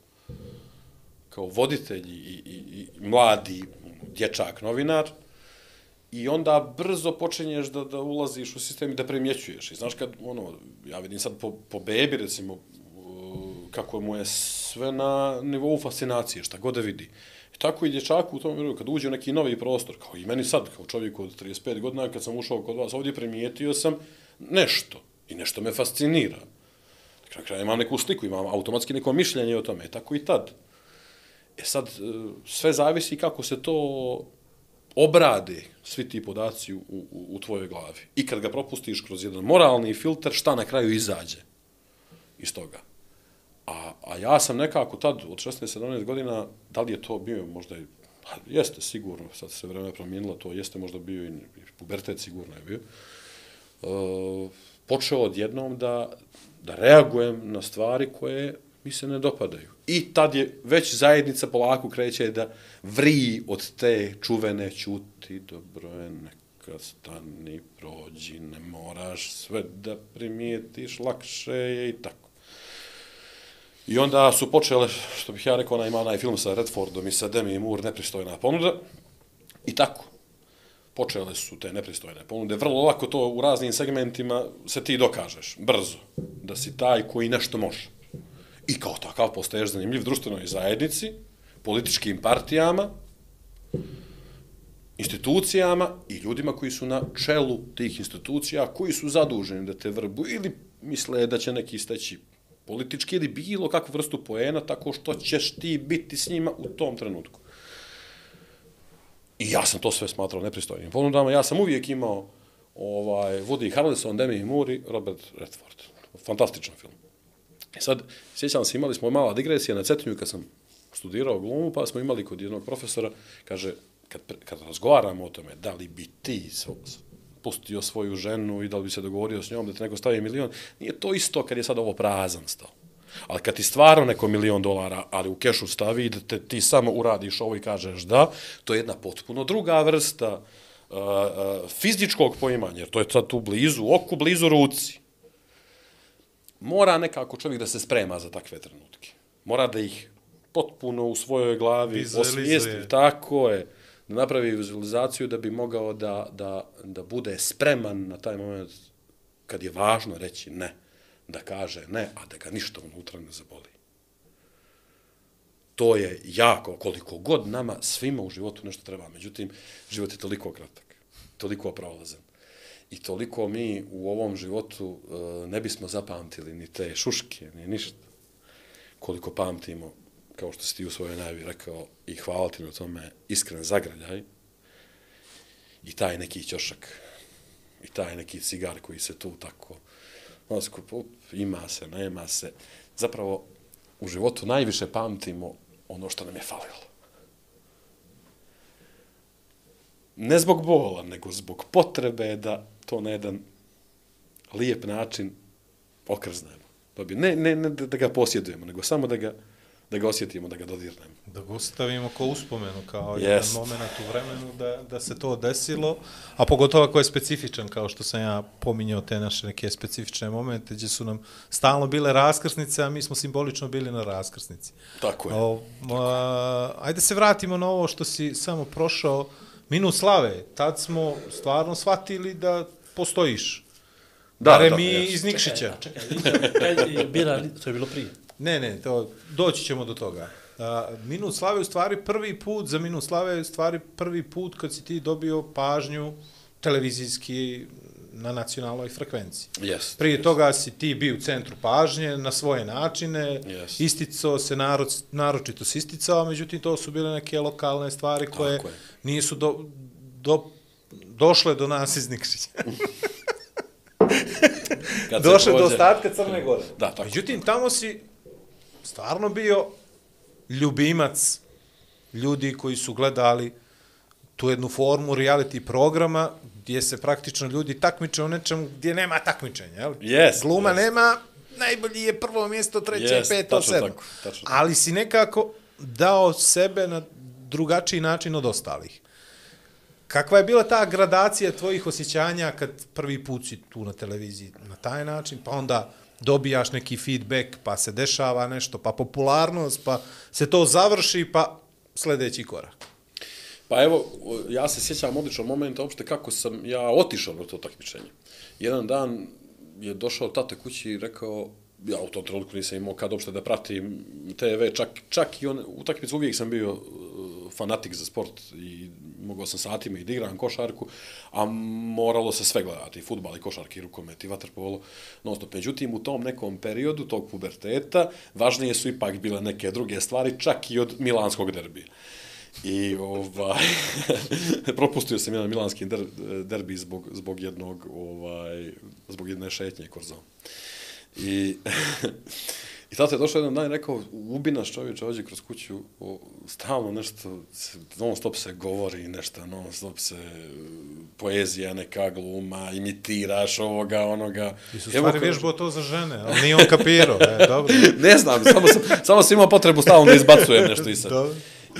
kao voditelj i, i, i mladi dječak novinar. I onda brzo počinješ da, da ulaziš u sistem i da primjećuješ. I znaš kad, ono, ja vidim sad po, po bebi, recimo, kako mu je sve na nivou fascinacije, šta god da vidi. Uh, tako i dječaku u tom vremenu, kad uđe u neki novi prostor, kao i meni sad, kao čovjek od 35 godina, kad sam ušao kod vas ovdje, primijetio sam nešto. I nešto me fascinira. Na kraju imam neku sliku, imam automatski neko mišljenje o tome. Tako i tad. E sad, e, sve zavisi kako se to obrade svi ti podaci u, u, u tvojoj glavi. I kad ga propustiš kroz jedan moralni filter, šta na kraju izađe iz toga. A, a ja sam nekako tad, od 16-17 godina, da li je to bio možda i, pa jeste sigurno, sad se vreme promijenilo, to jeste možda bio i, i pubertet sigurno je bio, e, počeo odjednom da, da reagujem na stvari koje mi se ne dopadaju. I tad je već zajednica polako kreće da vri od te čuvene čuti, dobro je, neka stani, prođi, ne moraš sve da primijetiš, lakše je i tako. I onda su počele, što bih ja rekao, ona ima onaj film sa Redfordom i sa Demi Moore, nepristojna ponuda. I tako. Počele su te nepristojne ponude. Vrlo lako to u raznim segmentima se ti dokažeš, brzo, da si taj koji nešto može. I kao takav postaješ zanimljiv društvenoj zajednici, političkim partijama, institucijama i ljudima koji su na čelu tih institucija, koji su zaduženi da te vrbu ili misle da će neki steći politički ili bilo kakvu vrstu poena tako što ćeš ti biti s njima u tom trenutku. I ja sam to sve smatrao nepristojnim ponudama. Ja sam uvijek imao ovaj, Woody Harrelson, Demi Moore i Robert Redford. Fantastičan film. I sad, sjećam se, imali smo mala digresija na Cetinju kad sam studirao glumu, pa smo imali kod jednog profesora, kaže, kad, kad razgovaramo o tome, da li bi ti pustio svoju ženu i da li bi se dogovorio s njom da te neko stavi milion, nije to isto kad je sad ovo prazan stao. Ali kad ti stvarno neko milion dolara, ali u kešu stavi i da te, ti samo uradiš ovo i kažeš da, to je jedna potpuno druga vrsta uh, uh, fizičkog poimanja, jer to je sad tu blizu oku, blizu ruci. Mora nekako čovjek da se sprema za takve trenutke. Mora da ih potpuno u svojoj glavi osvijesti. Tako je. Da napravi vizualizaciju da bi mogao da, da, da bude spreman na taj moment kad je važno reći ne. Da kaže ne, a da ga ništa unutra ne zaboli. To je jako, koliko god nama svima u životu nešto treba. Međutim, život je toliko kratak, toliko prolazan. I toliko mi u ovom životu eh, ne bismo zapamtili ni te šuške, ni ništa. Koliko pamtimo, kao što si ti u svojoj najavi rekao, i hvala ti na tome, iskren zagraljaj, i taj neki ćošak, i taj neki cigar koji se tu tako, ono, up, ima se, nema se. Zapravo, u životu najviše pamtimo ono što nam je falilo. Ne zbog bola, nego zbog potrebe da to na jedan lijep način okrznemo. Pa ne, ne, ne da ga posjedujemo, nego samo da ga, da ga osjetimo, da ga dodirnemo. Da ga ostavimo kao uspomenu, kao Jest. jedan moment u vremenu da, da se to desilo, a pogotovo ako je specifičan, kao što sam ja pominjao te naše neke specifične momente, gdje su nam stalno bile raskrsnice, a mi smo simbolično bili na raskrsnici. Tako je. O, a, ajde se vratimo na ovo što si samo prošao, minut slave, tad smo stvarno shvatili da postojiš. Da, Bare mi jest. iz Nikšića. Čekaj, čekaj, (laughs) bira, to je bilo prije. Ne, ne, to, doći ćemo do toga. A, minut slave je u stvari prvi put, za minut slave je u stvari prvi put kad si ti dobio pažnju televizijski na nacionalnoj frekvenciji. Yes. Prije toga si ti bio u centru pažnje na svoje načine, Yes. isticao se, narod, naročito se isticao, međutim to su bile neke lokalne stvari koje Tako je. nisu do, do, došle do nas iz Nikšića. (laughs) (laughs) Došle do pođe- ostatka Crne Gore. Da, tako. Međutim, tamo si stvarno bio ljubimac ljudi koji su gledali tu jednu formu reality programa gdje se praktično ljudi takmiče u nečemu gdje nema takmičenja, jel? Jest, Gluma jest. nema, najbolji je prvo mjesto, treće, Jest, peto, sedmo. tako, tačno tako. Ali si nekako dao sebe na drugačiji način od ostalih. Kakva je bila ta gradacija tvojih osjećanja kad prvi put si tu na televiziji na taj način, pa onda dobijaš neki feedback, pa se dešava nešto, pa popularnost, pa se to završi, pa sljedeći korak. Pa evo, ja se sjećam odličnog momenta uopšte kako sam ja otišao na to takmičenje. Jedan dan je došao tate kući i rekao, ja u tom trenutku nisam imao kad uopšte da pratim TV, čak, čak i on, u takmicu uvijek sam bio e, fanatik za sport i mogao sam satima i da igram košarku, a moralo se sve gledati, i futbal, i košarki, i rukomet, i vaterpolo, non stop. Međutim, u tom nekom periodu, tog puberteta, važnije su ipak bile neke druge stvari, čak i od milanskog derbija. I ovaj (laughs) propustio sam jedan milanski der, derbi zbog zbog jednog ovaj zbog jedne šetnje korzom. I (laughs) I tata je došao jedan dan i rekao, ubi nas čovječe, ođe kroz kuću, o, stalno nešto, non stop se govori nešto, non stop se poezija, neka gluma, imitiraš ovoga, onoga. I su stvari vježbo to za žene, ali nije on kapirao, e, (laughs) dobro. ne znam, samo sam, samo sam imao potrebu stalno da izbacujem nešto i sad.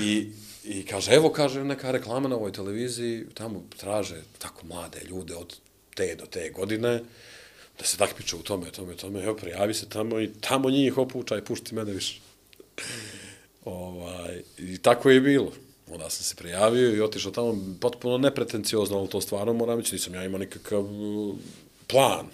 I, I kaže, evo, kaže, neka reklama na ovoj televiziji, tamo traže tako mlade ljude od te do te godine, da se takmiče u tome, tome, tome, evo, prijavi se tamo i tamo njih opuča i pušti mene više. ovaj, I tako je bilo. Onda sam se prijavio i otišao tamo potpuno nepretenciozno, ali to stvarno moram reći, nisam ja imao nikakav uh, plan.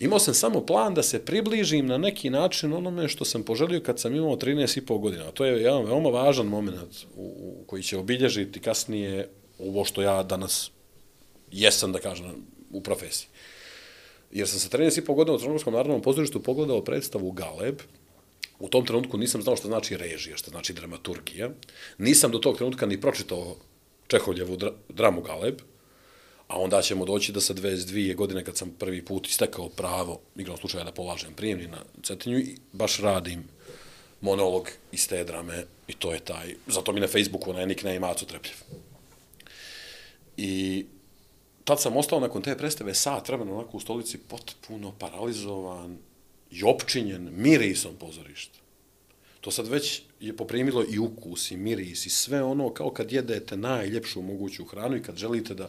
Imao sam samo plan da se približim na neki način onome što sam poželio kad sam imao 13,5 godina. To je jedan veoma važan moment u, u koji će obilježiti kasnije ovo što ja danas jesam, da kažem, u profesiji. Jer sam sa 13,5 godina u Crnogorskom narodnom pozorištu pogledao predstavu Galeb. U tom trenutku nisam znao što znači režija, što znači dramaturgija. Nisam do tog trenutka ni pročitao Čehovljevu dra dramu Galeb. A onda ćemo doći da sa 22 godine kad sam prvi put istekao pravo, igrom slučaja da polažem prijemni na Cetinju i baš radim monolog iz te drame i to je taj, zato mi na Facebooku onaj nickname Aco Trepljev. I tad sam ostao nakon te predstave sat vremena onako u stolici potpuno paralizovan i opčinjen mirisom pozorišta. To sad već je poprimilo i ukus i miris i sve ono kao kad jedete najljepšu moguću hranu i kad želite da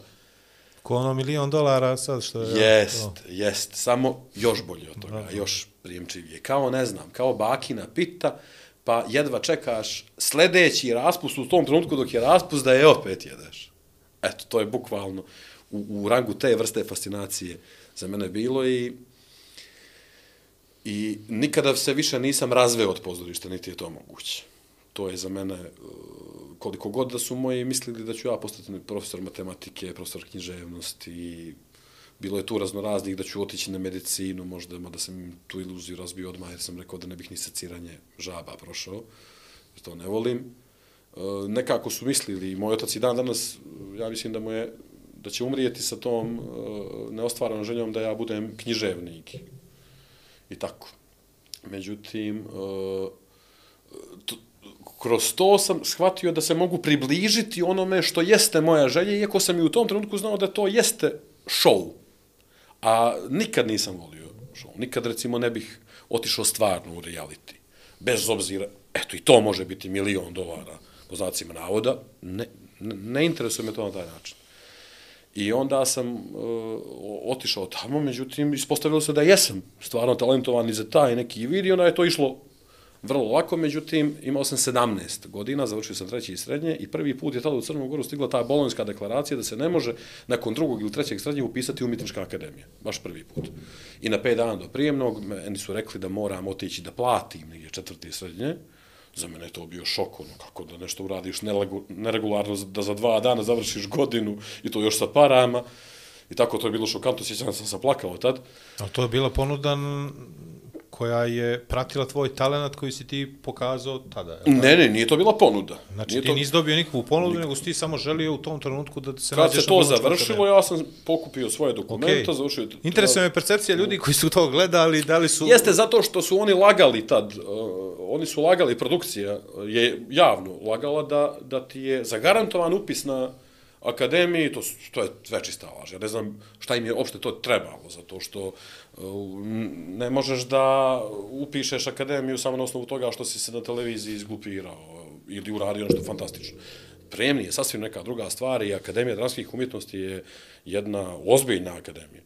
Ko ono milion dolara sad što je... Jest, to. jest, samo još bolje od toga, da. još prijemčivije. Kao, ne znam, kao bakina pita, pa jedva čekaš sljedeći raspust u tom trenutku dok je raspust da je opet jedeš. Eto, to je bukvalno u, u rangu te vrste fascinacije za mene bilo i i nikada se više nisam razveo od pozorišta, niti je to moguće. To je za mene e, koliko god da su moji mislili da ću ja postati profesor matematike, profesor književnosti, bilo je tu razno raznih da ću otići na medicinu, možda da sam tu iluziju razbio odmah, jer sam rekao da ne bih ni seciranje žaba prošao, jer to ne volim. E, nekako su mislili, i moj otac i dan danas, ja mislim da mu je, da će umrijeti sa tom e, neostvaranom željom da ja budem književnik. I tako. Međutim, e, kroz to sam shvatio da se mogu približiti onome što jeste moja želja, iako sam i u tom trenutku znao da to jeste show. A nikad nisam volio show. Nikad, recimo, ne bih otišao stvarno u reality. Bez obzira, eto, i to može biti milion dolara, po znacima navoda, ne, ne, ne interesuje me to na taj način. I onda sam uh, otišao tamo, međutim, ispostavilo se da jesam stvarno talentovan i za taj neki vid i onda je to išlo vrlo lako, međutim, imao sam 17 godina, završio sam treći i srednje i prvi put je tada u Crnom Goru stigla ta bolonjska deklaracija da se ne može nakon drugog ili trećeg srednje upisati umjetnička akademija. Baš prvi put. I na 5 dana do prijemnog, meni su rekli da moram otići da platim negdje četvrti srednje, srednje. Za mene je to bio šok, ono, kako da nešto uradiš neregularno, da za dva dana završiš godinu i to još sa parama. I tako to je bilo šokantno, sjećam sam se plakao tad. Ali to je bila ponuda koja je pratila tvoj talent koji si ti pokazao tada. Je ne, ne, nije to bila ponuda. Znači nije ti to... nisi dobio nikakvu ponudu, nego si ti samo želio u tom trenutku da se Kad se to završilo, ja sam pokupio svoje dokumenta, okay. završio... Interesuje me percepcija ljudi koji su to gledali, da li su... Jeste zato što su oni lagali tad, uh, oni su lagali, produkcija je javno lagala da, da ti je zagarantovan upis na akademiji, to, to je sve čista laž. Ja ne znam šta im je uopšte to trebalo, zato što ne možeš da upišeš akademiju samo na osnovu toga što si se na televiziji izglupirao ili uradio nešto fantastično. pripremnije, sasvim neka druga stvar i Akademija dramskih umjetnosti je jedna ozbiljna akademija.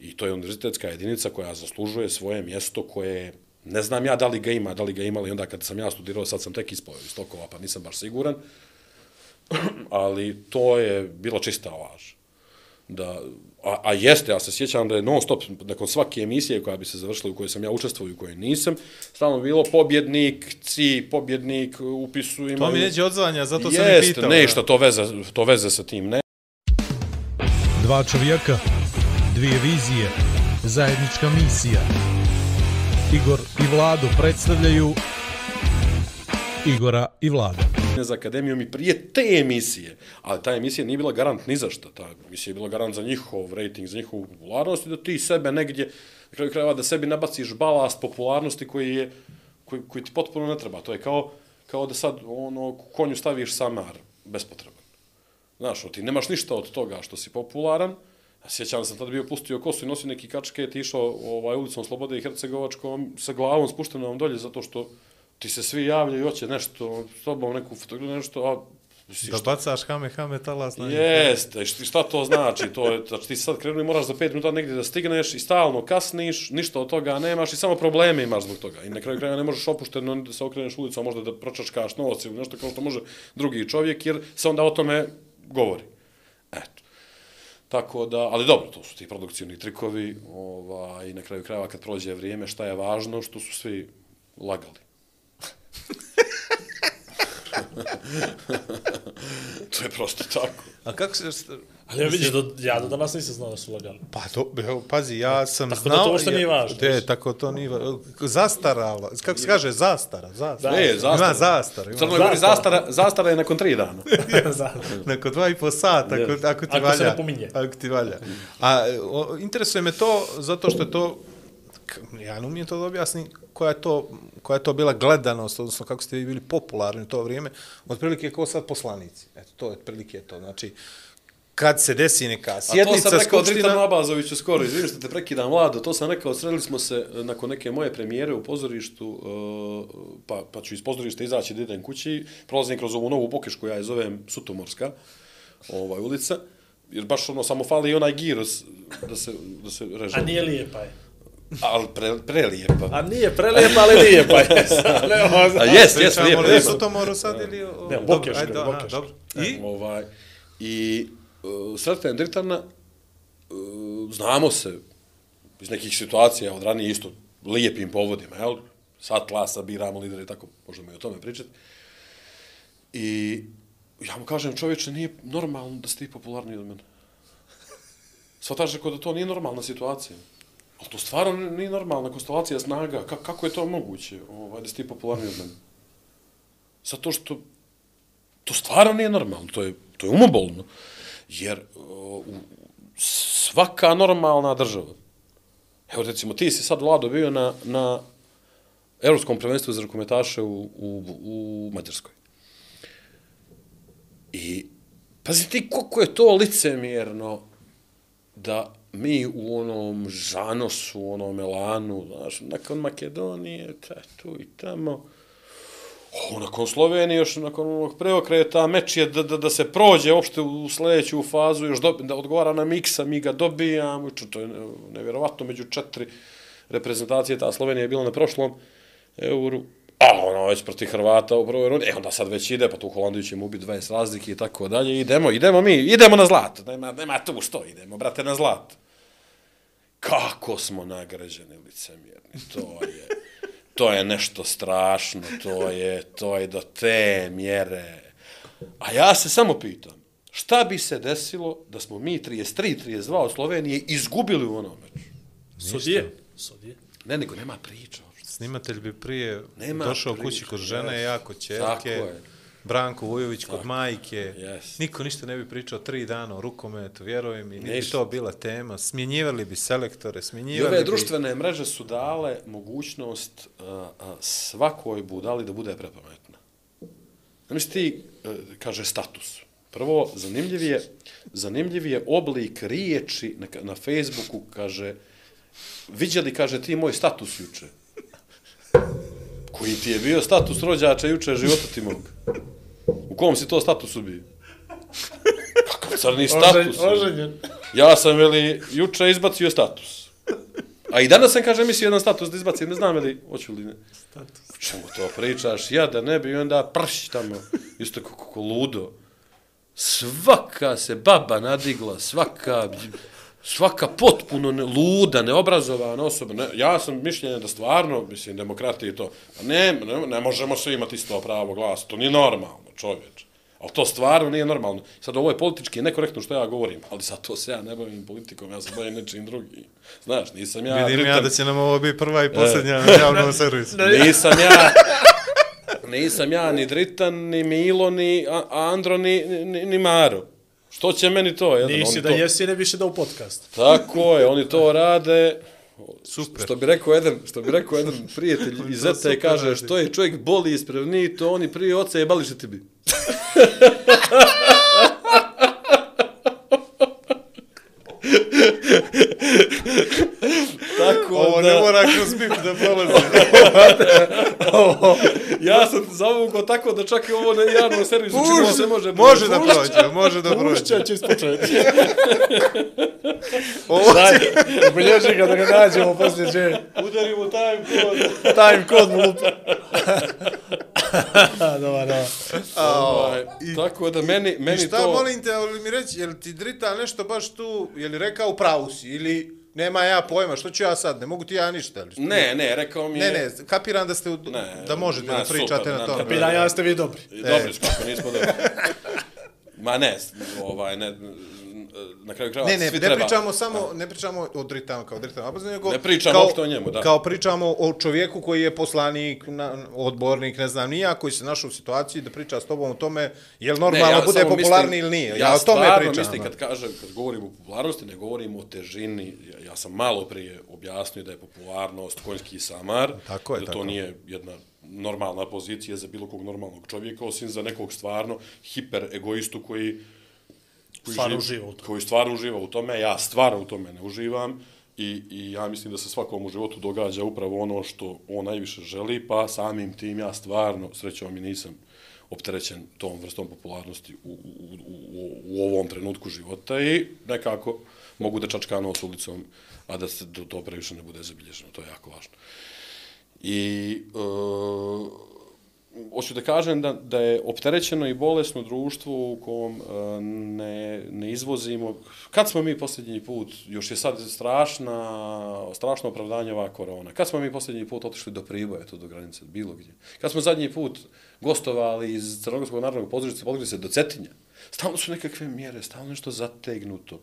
I to je univerzitetska jedinica koja zaslužuje svoje mjesto koje ne znam ja da li ga ima, da li ga imali onda kad sam ja studirao, sad sam tek ispao iz tokova, pa nisam baš siguran. Ali to je bila čista laž. Da, a, a jeste, ja se sjećam da je non stop, nakon svake emisije koja bi se završila u kojoj sam ja učestvovao i u kojoj nisam, stalno bilo pobjednik, ci, pobjednik, upisu imaju... To mi neće odzvanja, zato sam i Jeste, pitao. nešto, to veze, to veze sa tim ne. Dva čovjeka, dvije vizije, zajednička misija. Igor i Vlado predstavljaju Igora i Vlada za akademijom i prije te emisije, ali ta emisija nije bila garant ni za što, ta emisija je bila garant za njihov rating, za njihovu popularnost i da ti sebe negdje, na kraju krajeva da sebi nabaciš balast popularnosti koji je, koji, koji ti potpuno ne treba. To je kao, kao da sad ono, konju staviš samar, bespotreban. Znaš, ono, ti nemaš ništa od toga što si popularan, sjećam da sam tada bio pustio kosu i nosio neki kačket i išao ovaj, ulicom Slobode i Hercegovačkom sa glavom spuštenom dolje zato što ti se svi javljaju i hoće nešto, s tobom neku fotografiju, nešto, a si, Da bacaš hame, hame, talas na. Jeste, šta, šta to znači? To je, znači ti sad krenu i moraš za 5 minuta negdje da stigneš i stalno kasniš, ništa od toga nemaš i samo probleme imaš zbog toga. I na kraju kraja ne možeš opušteno da se okreneš ulicom, možda da pročačkaš novac ili nešto kao što može drugi čovjek, jer se onda o tome govori. Eto. Tako da, ali dobro, to su ti produkcijni trikovi, ovaj, i na kraju krajeva kad prođe vrijeme, šta je važno, što su svi lagali. To je prosto tako. A kako se... Ali ja vidiš, do, ja do danas nisam znao da su lagali. Pa to, evo, pazi, ja sam Tako da znao... to uopšte ja- nije važno, De, vidiš. tako to nije važno. Zastarala. Kako se kaže? Zastara. Zastara. Ne, zastara. Ima zastara. Ima. Crnoj Gori zastara, zastara je nakon tri dana. (laughs) Nakon dva i po sata, ako, ako ti Ako valja. se ne pominje. Ako ti valja. A o, interesuje me to zato što je to ja ne umijem to da objasnim koja je to, koja je to bila gledanost, odnosno kako ste vi bili popularni u to vrijeme, otprilike kao sad poslanici. Eto, to je otprilike to. Znači, kad se desi neka A to sjednica sam rekao skupština... Dritanu Abazoviću skoro, izvini što te prekidam Vlado, to sam rekao, sreli smo se e, nakon neke moje premijere u pozorištu, e, pa, pa ću iz pozorišta izaći da idem kući, prolazim kroz ovu novu pokešku, ja je zovem Sutomorska, ovaj, ulica, jer baš ono, samo fali i onaj giros da se, da se reže. A nije lijepa je. Ali pre, prelijepa. A nije prelijepa, ali lijepa je. Sad (laughs) ne. A jest, jest, lijepa. li lijepa. su to moru sad ili... o- Ne, dobro, Bokeška, ajde, aha, Bokeška. Dobro. I? Ovaj, I uh, sretnem Dritana, uh, znamo se iz nekih situacija od ranije isto lijepim povodima, jel? Sad klasa, biramo lidere i tako, možemo i o tome pričati. I ja mu kažem, čovječe, nije normalno da ste ti popularniji od mene. Svataš rekao da to nije normalna situacija. Ali to stvarno nije normalna konstelacija snaga. Ka kako je to moguće ovaj, da si ti popularni od mene? Zato što to stvarno nije normalno, to je, to je umobolno. Jer uh, u- svaka normalna država, evo recimo ti si sad vlado bio na, na Europskom prvenstvu za rukometaše u, u, u Mađarskoj. I pazi ti koliko je to licemjerno da mi u onom Žanosu, onom Elanu, znaš, nakon Makedonije, ta, tu i tamo, O, nakon Slovenije, još nakon onog preokreta, meč je da, da, da se prođe uopšte u sljedeću fazu, još dobi, da odgovara na miksa, mi ga dobijamo, čo, to je nevjerovatno među četiri reprezentacije, ta Slovenija je bila na prošlom euru, a ono već proti Hrvata u prvoj rundi, e onda sad već ide, pa tu Holandiju ćemo ubiti 20 razlike i tako dalje, idemo, idemo mi, idemo na zlato, nema, nema tu što idemo, brate, na zlato. Kako smo nagrađeni licemjerni, to je, to je nešto strašno, to je, to je do te mjere. A ja se samo pitam, šta bi se desilo da smo mi 33-32 od Slovenije izgubili u onom meču? Sudije. Sudije. Ne, nego nema priča. Snimatelj bi prije Nema došao priče, kući kod žene, jest. ja kod Tako je. Branko Vujović kod majke. jest. Niko ništa ne bi pričao tri dana o rukometu, vjerujem mi, nije bi to bila tema. Smjenjivali bi selektore, I smjenjivali ove bi... društvene mreže su dale mogućnost uh, uh, svakoj budali da bude prepametna. Znaš ti, uh, kaže status. Prvo, zanimljiv je, zanimljiv je oblik riječi na, na Facebooku, kaže, viđali, kaže, ti moj status juče. Koji ti je bio status rođača juče života ti mog. U kom si to statusu bio? Kakav crni status? Oženjen. Ja sam, veli, juče izbacio status. A i danas sam, kaže, mislio jedan status da izbacim, ne znam, veli, hoću li ne. Status. O čemu to pričaš? Ja da ne bi, i onda prš tamo, isto kako ludo. Svaka se baba nadigla, svaka, svaka potpuno ne, luda, neobrazovana osoba. Ne, ja sam mišljenja da stvarno, mislim, demokratija i to, a ne, ne, ne možemo svi imati isto pravo glasa, to nije normalno, čovječ. Ali to stvarno nije normalno. Sad ovo je politički nekorektno što ja govorim, ali sad to se ja ne bavim politikom, ja se bavim nečim drugim. Znaš, nisam ja... Vidim ja da će nam ovo biti prva i posljednja na javnom (laughs) servisu. Nisam ja... Nisam ja ni Dritan, ni Milo, ni Andro, ni, ni, ni Maro. Što će meni to? Jedan, Nisi da to, jesi, ne više da u podcast. Tako je, oni to rade. Super. Što bi rekao jedan, što bi rekao jedan prijatelj (laughs) iz super kaže rade. što je čovjek boli ispred ni to oni prije oca je bali ti bi. (laughs) Tako Ovo da, ne mora kroz bip da prolazi. (laughs) ja sam zavukao tako da čak i ovo na javnom servisu čini se može može da prođe, može da prođe. Pušća (laughs) će ispočeti. Ovo Daj, bilježi ga da ga nađemo poslije će. Udarimo time code. Time kod mu lupa. (laughs) Dobar, dobar. Ovaj, tako da meni, I meni šta, to... molim te, ali mi reći, je li ti Drita nešto baš tu, je li rekao pravu si, ili nema ja pojma, što ću ja sad, ne mogu ti ja ništa, što? Ne, ne, rekao mi je... Ne, ne, kapiram da ste, u, Ne, da možete ma, da pričate super, na na- tome. Kapira, ja ste vi dobri. I Dobri smo, ako nismo dobri. Ma ne, ovaj, ne, na kraju krajeva Ne, ne, svi ne treba... pričamo samo, ne pričamo o Dritanu kao Dritanu, Abazu, nego Ne pričamo kao, o njemu, da. Kao pričamo o čovjeku koji je poslanik, na, odbornik, ne znam, nija, koji se našao u situaciji da priča s tobom o tome, je li normalno ja bude popularni mislim- ili nije. Ja, Ja, o tome stvarno pričam. mislim, kad kažem, kad govorim o popularnosti, ne govorim o težini. Ja, ja sam malo prije objasnio da je popularnost konjski samar. Tako je, da tako. to nije jedna normalna pozicija za bilo kog normalnog čovjeka, osim za nekog stvarno hiper egoistu koji koji Stvarno živ- uživa u tome. Koji stvarno uživa u tome, ja stvarno u tome ne uživam i, i ja mislim da se svakom u životu događa upravo ono što on najviše želi, pa samim tim ja stvarno, srećom i nisam opterećen tom vrstom popularnosti u, u, u, u, ovom trenutku života i nekako mogu da čačka nos ulicom, a da se to, to previše ne bude zabilježeno, to je jako važno. I e, hoću da kažem da, da je opterećeno i bolesno društvo u kom e, ne, ne izvozimo... Kad smo mi posljednji put, još je sad strašna, strašno opravdanje ova korona, kad smo mi posljednji put otišli do Priboja, to do granice, bilo gdje? Kad smo zadnji put gostovali iz Crnogorskog narodnog pozorišta, podgledali se do Cetinja? Stalno su nekakve mjere, stalno nešto zategnuto.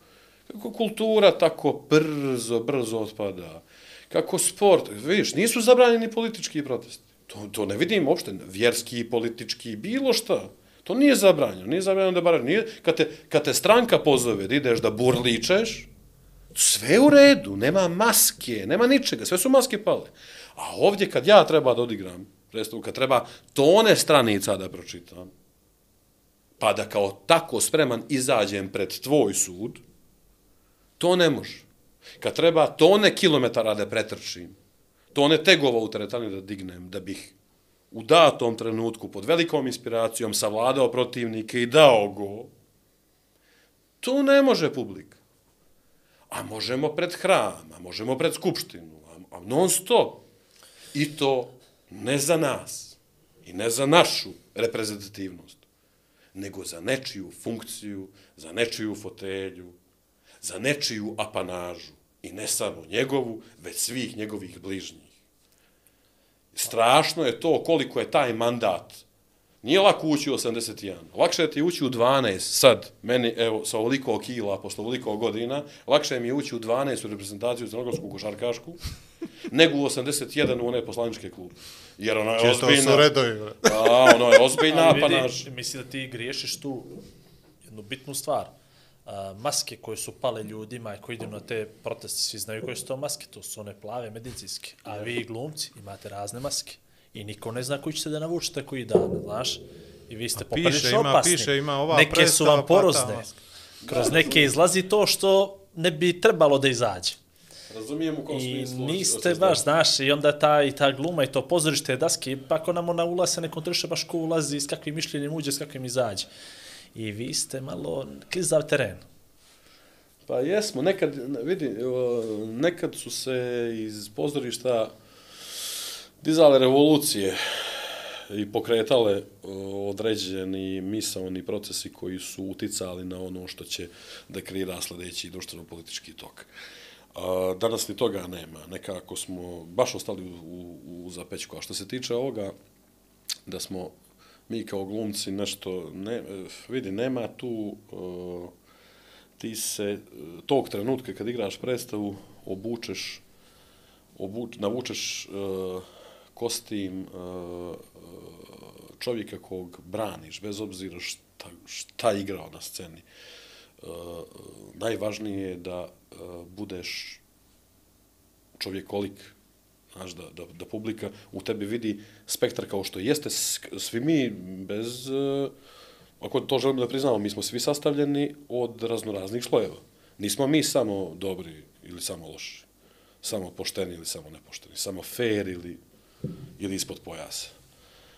Kako kultura tako brzo, brzo otpada. Kako sport, vidiš, nisu zabranjeni politički protesti. To, to ne vidim uopšte, vjerski, politički, bilo šta. To nije zabranjeno, nije zabranjeno da baraš. nije. Kad te, kad te stranka pozove da ideš da burličeš, sve u redu, nema maske, nema ničega, sve su maske pale. A ovdje kad ja treba da odigram predstavu, kad treba tone stranica da pročitam, pa da kao tako spreman izađem pred tvoj sud, to ne može. Kad treba tone kilometara da pretrčim, To ne tegova u teretani da dignem, da bih u datom trenutku pod velikom inspiracijom savladao protivnike i dao go, to ne može publika. A možemo pred hram, a možemo pred skupštinu, a, a non stop. I to ne za nas i ne za našu reprezentativnost, nego za nečiju funkciju, za nečiju fotelju, za nečiju apanažu. I ne samo njegovu, već svih njegovih bližnjih. Strašno je to koliko je taj mandat. Nije lako ući u 81. Lakše je ti ući u 12 sad, meni, evo, sa ovoliko kila, posle ovoliko godina, lakše mi je ući u 12 u reprezentaciju crnogorsku košarkašku, nego u 81 u one poslaničke klube. Jer ono je su ozbiljna... redovi. A, ono je ozbiljna apanaž. vidi, mislim da ti griješiš tu jednu bitnu stvar. A, maske koje su pale ljudima i koji idu na te proteste, svi znaju koje su to maske, to su one plave medicinske. A vi glumci imate razne maske. I niko ne zna koji ćete da navučete koji dan, znaš? I vi ste piše, poprilično ima- opasni. piše, ima ova Neke su predstava, vam pa porozne. Kroz neke izlazi to što ne bi trebalo da izađe. Razumijem u kom I smislu. niste hoćeš baš, znaš, i onda ta, i ta gluma i to pozorište daske, pa ako nam ona ulaz se ne kontroliše baš ko ulazi, s kakvim mišljenjem uđe, s kakvim izađe. I vi ste malo klizav teren. Pa jesmo, nekad, vidi, nekad su se iz pozorišta dizale revolucije i pokretale određeni misaoni procesi koji su uticali na ono što će da kreira sljedeći društveno-politički tok. A, danas ni toga nema. Nekako smo baš ostali u, u, u zapećku. A što se tiče ovoga, da smo mi kao glumci nešto, ne, vidi, nema tu, uh, ti se tog trenutka kad igraš predstavu obučeš, obuč, navučeš uh, kostim uh, čovjeka kog braniš, bez obzira šta, šta igrao na sceni. Uh, najvažnije je da uh, budeš čovjekolik, znaš, da, da, da publika u tebi vidi spektar kao što jeste. Svi mi bez... Uh, ako to želimo da priznamo, mi smo svi sastavljeni od raznoraznih slojeva. Nismo mi samo dobri ili samo loši, samo pošteni ili samo nepošteni, samo fair ili, ili ispod pojasa.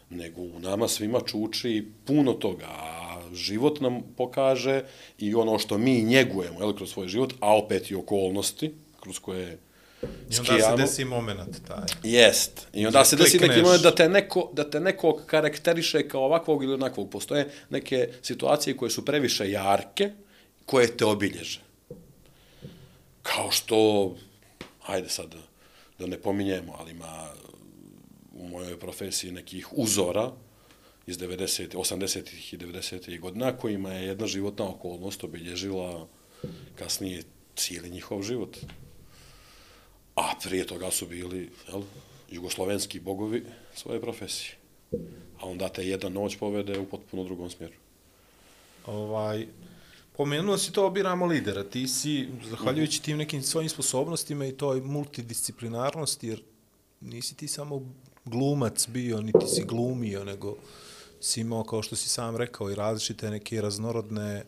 Nego u nama svima čuči puno toga, a život nam pokaže i ono što mi njegujemo jel, kroz svoj život, a opet i okolnosti kroz koje I onda se desi moment taj. Jest. I onda Gdje se desi neki moment da te, neko, da te nekog karakteriše kao ovakvog ili onakvog. Postoje neke situacije koje su previše jarke, koje te obilježe. Kao što, hajde sad da, da ne pominjemo, ali ima u mojoj profesiji nekih uzora iz 90. 80. i 90. godina kojima je jedna životna okolnost obilježila kasnije cijeli njihov život. A prije toga su bili jel, jugoslovenski bogovi svoje profesije. A onda te jedna noć povede u potpuno drugom smjeru. Ovaj, pomenuo si to, biramo lidera. Ti si, zahvaljujući tim nekim svojim sposobnostima i toj multidisciplinarnosti, jer nisi ti samo glumac bio, niti si glumio, nego si imao, kao što si sam rekao, i različite neke raznorodne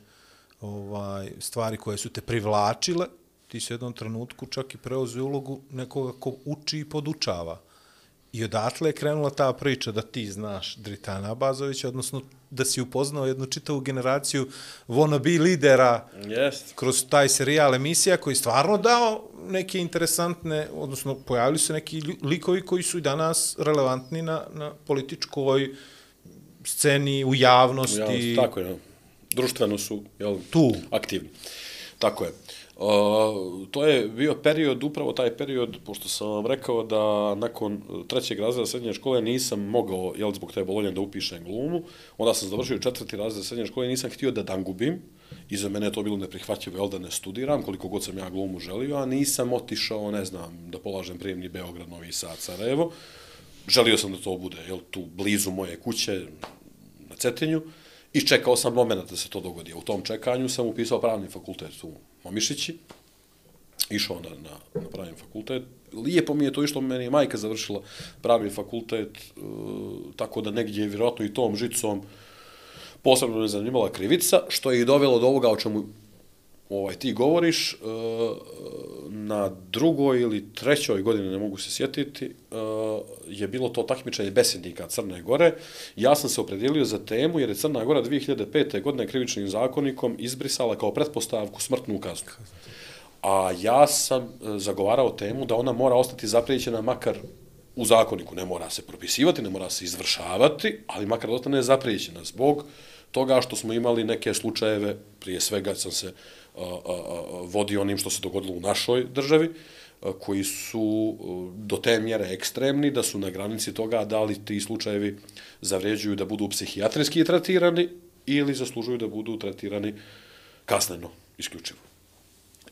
ovaj, stvari koje su te privlačile. Ti si u jednom trenutku čak i preuzeo ulogu nekoga ko uči i podučava. I odatle je krenula ta priča da ti znaš Dritana Abazovića, odnosno da si upoznao jednu čitavu generaciju wannabe lidera Jest. kroz taj serijal emisija koji stvarno dao neke interesantne, odnosno pojavili su neki likovi koji su i danas relevantni na, na političkoj sceni, u javnosti. Ja, tako je. Društveno su jel, Tu. aktivni. Tako je. O, to je bio period, upravo taj period, pošto sam vam rekao da nakon trećeg razreda srednje škole nisam mogao, jel, zbog te bolonje da upišem glumu, onda sam završio četvrti razred srednje škole i nisam htio da dangubim, i za mene je to bilo neprihvatljivo, jel, da ne studiram, koliko god sam ja glumu želio, a nisam otišao, ne znam, da polažem prijemni Beograd, Novi Sad, Sarajevo. Želio sam da to bude, jel, tu blizu moje kuće, na Cetinju, i čekao sam moment da se to dogodi. U tom čekanju sam upisao pravni fakultet u Omišići, išao na, na, na pravni fakultet. Lijepo mi je to išlo, meni je majka završila pravni fakultet, e, tako da negdje je vjerojatno i tom žicom posebno me zanimala krivica, što je i dovelo do ovoga o čemu ovaj, ti govoriš, e, na drugoj ili trećoj godini, ne mogu se sjetiti, e, je bilo to takmičenje besednika Crne Gore. Ja sam se opredelio za temu jer je Crna Gora 2005. godine krivičnim zakonikom izbrisala kao pretpostavku smrtnu kaznu. A ja sam e, zagovarao temu da ona mora ostati zaprijećena makar u zakoniku. Ne mora se propisivati, ne mora se izvršavati, ali makar da ostane zaprijećena zbog toga što smo imali neke slučajeve, prije svega sam se a, a, a, onim što se dogodilo u našoj državi, koji su do te mjere ekstremni, da su na granici toga da li ti slučajevi zavređuju da budu psihijatrijski tretirani ili zaslužuju da budu tretirani kasneno, isključivo.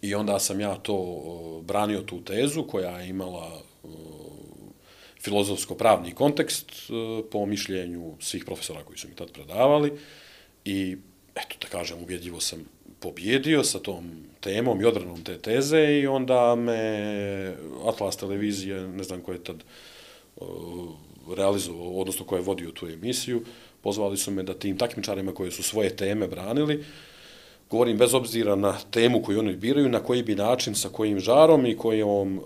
I onda sam ja to branio tu tezu koja je imala filozofsko-pravni kontekst po mišljenju svih profesora koji su mi tad predavali i eto da kažem ubjedljivo sam pobjedio sa tom temom i odranom te teze i onda me Atlas televizije, ne znam ko je tad realizovao, odnosno ko je vodio tu emisiju, pozvali su me da tim takmičarima koji su svoje teme branili, govorim bez obzira na temu koju oni biraju, na koji bi način, sa kojim žarom i kojom, e,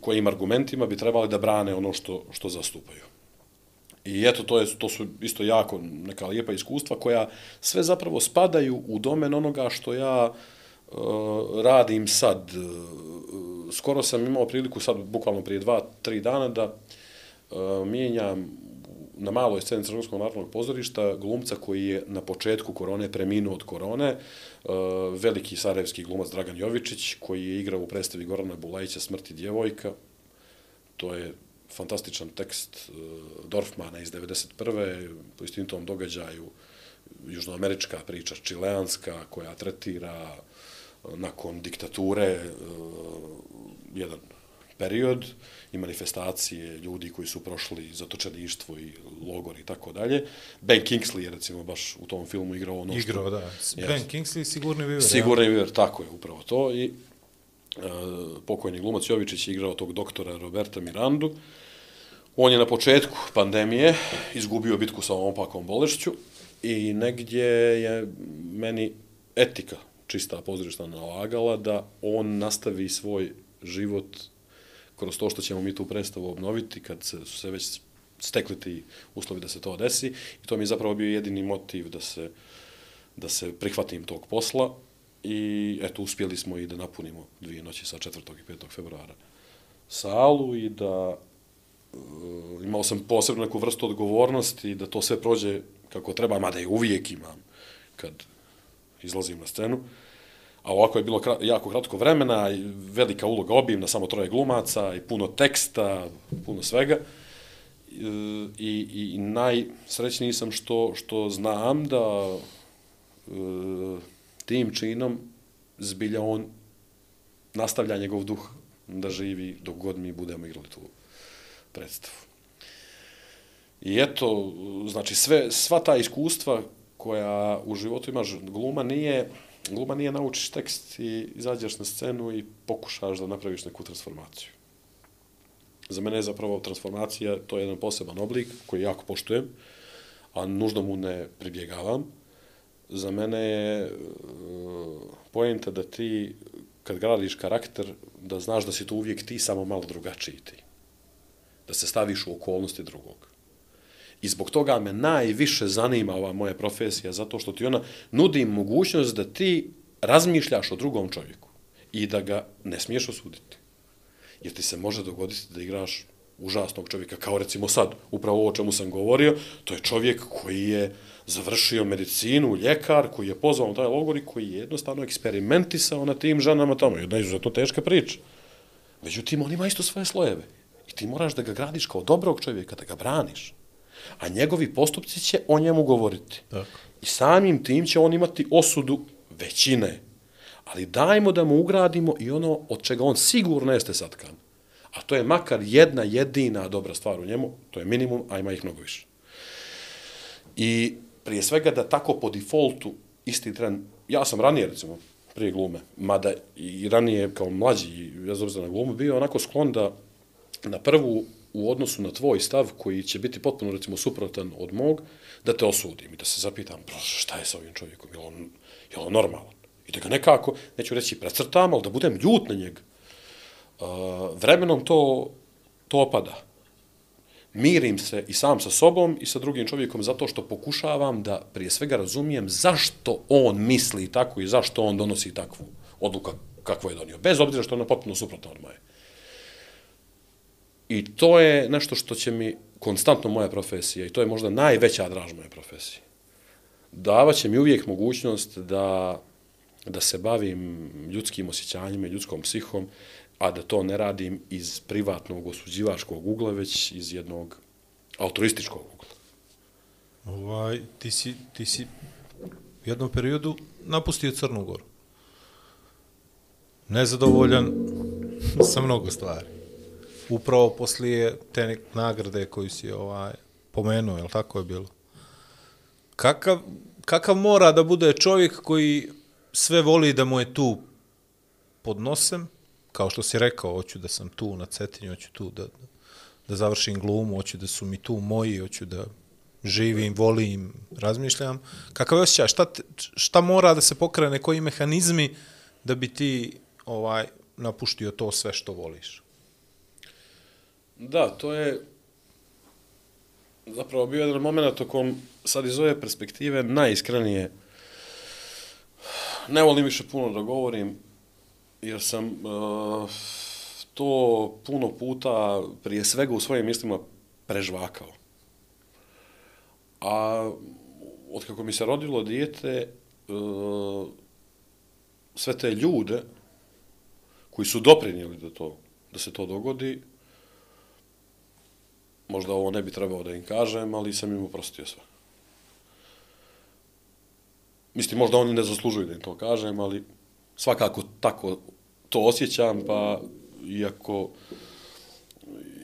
kojim argumentima bi trebali da brane ono što, što zastupaju. I eto, to, je, to su isto jako neka lijepa iskustva koja sve zapravo spadaju u domen onoga što ja e, radim sad. E, skoro sam imao priliku sad, bukvalno prije dva, tri dana, da e, mijenjam na maloj sceni Crnogorskog narodnog pozorišta glumca koji je na početku korone preminuo od korone, e, veliki sarajevski glumac Dragan Jovičić, koji je igrao u predstavi Gorana Bulajića Smrti djevojka. To je fantastičan tekst uh, Dorfmana iz 91. po istinitom događaju južnoamerička priča, čileanska, koja tretira uh, nakon diktature jedan period i manifestacije ljudi koji su prošli zatočeništvo i logor i tako dalje. Ben Kingsley je recimo baš u tom filmu igrao ono što... Igrao, da. Ben Kingsley sigurni viver. Sigurni viver, tako je, upravo to. I E, pokojni glumac Jovičić je igrao tog doktora Roberta Mirandu. On je na početku pandemije izgubio bitku sa ovom opakom bolešću i negdje je meni etika čista pozorišta nalagala da on nastavi svoj život kroz to što ćemo mi tu predstavu obnoviti kad se, su se već stekli ti uslovi da se to desi. I to mi je zapravo bio jedini motiv da se, da se prihvatim tog posla. I eto, uspjeli smo i da napunimo dvije noći sa 4. i 5. februara salu i da e, imao sam posebno neku vrstu odgovornosti da to sve prođe kako treba, mada je uvijek imam kad izlazim na scenu. A ovako je bilo krat, jako kratko vremena i velika uloga obimna, samo troje glumaca i puno teksta, puno svega. I, i, i najsrećniji sam što, što znam da e, tim činom zbilja on nastavlja njegov duh da živi dok god mi budemo igrali tu predstavu. I eto, znači sve, sva ta iskustva koja u životu imaš, gluma nije, gluma nije naučiš tekst i izađeš na scenu i pokušaš da napraviš neku transformaciju. Za mene je zapravo transformacija, to je jedan poseban oblik koji jako poštujem, a nužno mu ne pribjegavam. Za mene je e, pojenta da ti, kad gradiš karakter, da znaš da si to uvijek ti, samo malo drugačiji ti. Da se staviš u okolnosti drugog. I zbog toga me najviše zanima ova moja profesija, zato što ti ona nudi mogućnost da ti razmišljaš o drugom čovjeku i da ga ne smiješ osuditi. Jer ti se može dogoditi da igraš užasnog čovjeka, kao recimo sad, upravo ovo o čemu sam govorio, to je čovjek koji je završio medicinu, ljekar, koji je pozvao taj logor i koji je jednostavno eksperimentisao na tim ženama tamo. Jedna izuzetno teška priča. Međutim, on ima isto svoje slojeve. I ti moraš da ga gradiš kao dobrog čovjeka, da ga braniš a njegovi postupci će o njemu govoriti. Tako. I samim tim će on imati osudu većine. Ali dajmo da mu ugradimo i ono od čega on sigurno jeste satkan. A to je makar jedna jedina dobra stvar u njemu, to je minimum, a ima ih mnogo više. I prije svega da tako po defaultu isti tren, ja sam ranije recimo prije glume, mada i ranije kao mlađi, ja znam na glumu, bio onako sklon da na prvu u odnosu na tvoj stav koji će biti potpuno recimo suprotan od mog, da te osudim i da se zapitam šta je sa ovim čovjekom, je on, je on normalan? I da ga nekako, neću reći precrtam, ali da budem ljut na njega. Uh, vremenom to, to opada. Mirim se i sam sa sobom i sa drugim čovjekom zato što pokušavam da prije svega razumijem zašto on misli tako i zašto on donosi takvu odluku kakvu je donio. Bez obzira što je ona potpuno suprotna od moje. I to je nešto što će mi konstantno moja profesija i to je možda najveća draž moje profesije. Davaće mi uvijek mogućnost da, da se bavim ljudskim osjećanjima i ljudskom psihom, a da to ne radim iz privatnog osuđivačkog ugla, već iz jednog altruističkog ugla. Ovaj, ti, si, ti si u jednom periodu napustio Crnu Goru. Nezadovoljan (laughs) sa mnogo stvari upravo poslije te nagrade koju si ovaj pomenuo, je tako je bilo? Kakav, kakav mora da bude čovjek koji sve voli da mu je tu pod nosem, kao što si rekao, hoću da sam tu na Cetinju, hoću tu da, da završim glumu, hoću da su mi tu moji, hoću da živim, volim, razmišljam. Kakav je osjećaj? Šta, te- šta mora da se pokrene, koji mehanizmi da bi ti ovaj napuštio to sve što voliš? Da, to je zapravo bio jedan moment o kom sad iz ove perspektive najiskrenije ne volim više puno da govorim jer sam uh, to puno puta prije svega u svojim mislima prežvakao. A od kako mi se rodilo dijete, uh, sve te ljude koji su doprinijeli da, to, da se to dogodi, možda ovo ne bi trebao da im kažem, ali sam im uprostio sve. Mislim, možda oni ne zaslužuju da im to kažem, ali svakako tako to osjećam, pa iako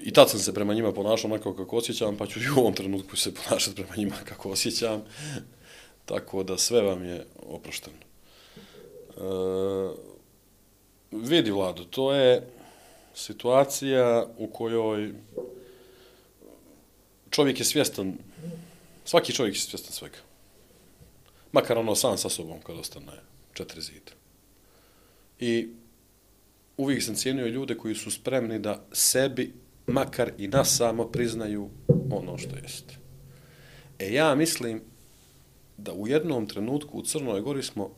i tad sam se prema njima ponašao onako kako osjećam, pa ću i u ovom trenutku se ponašati prema njima kako osjećam. Tako da sve vam je oprošteno. E, vidi, Vlado, to je situacija u kojoj čovjek je svjestan, svaki čovjek je svjestan svega. Makar ono sam sa sobom kad ostane četiri zida. I uvijek sam cijenio ljude koji su spremni da sebi, makar i nas samo, priznaju ono što jeste. E ja mislim da u jednom trenutku u Crnoj Gori smo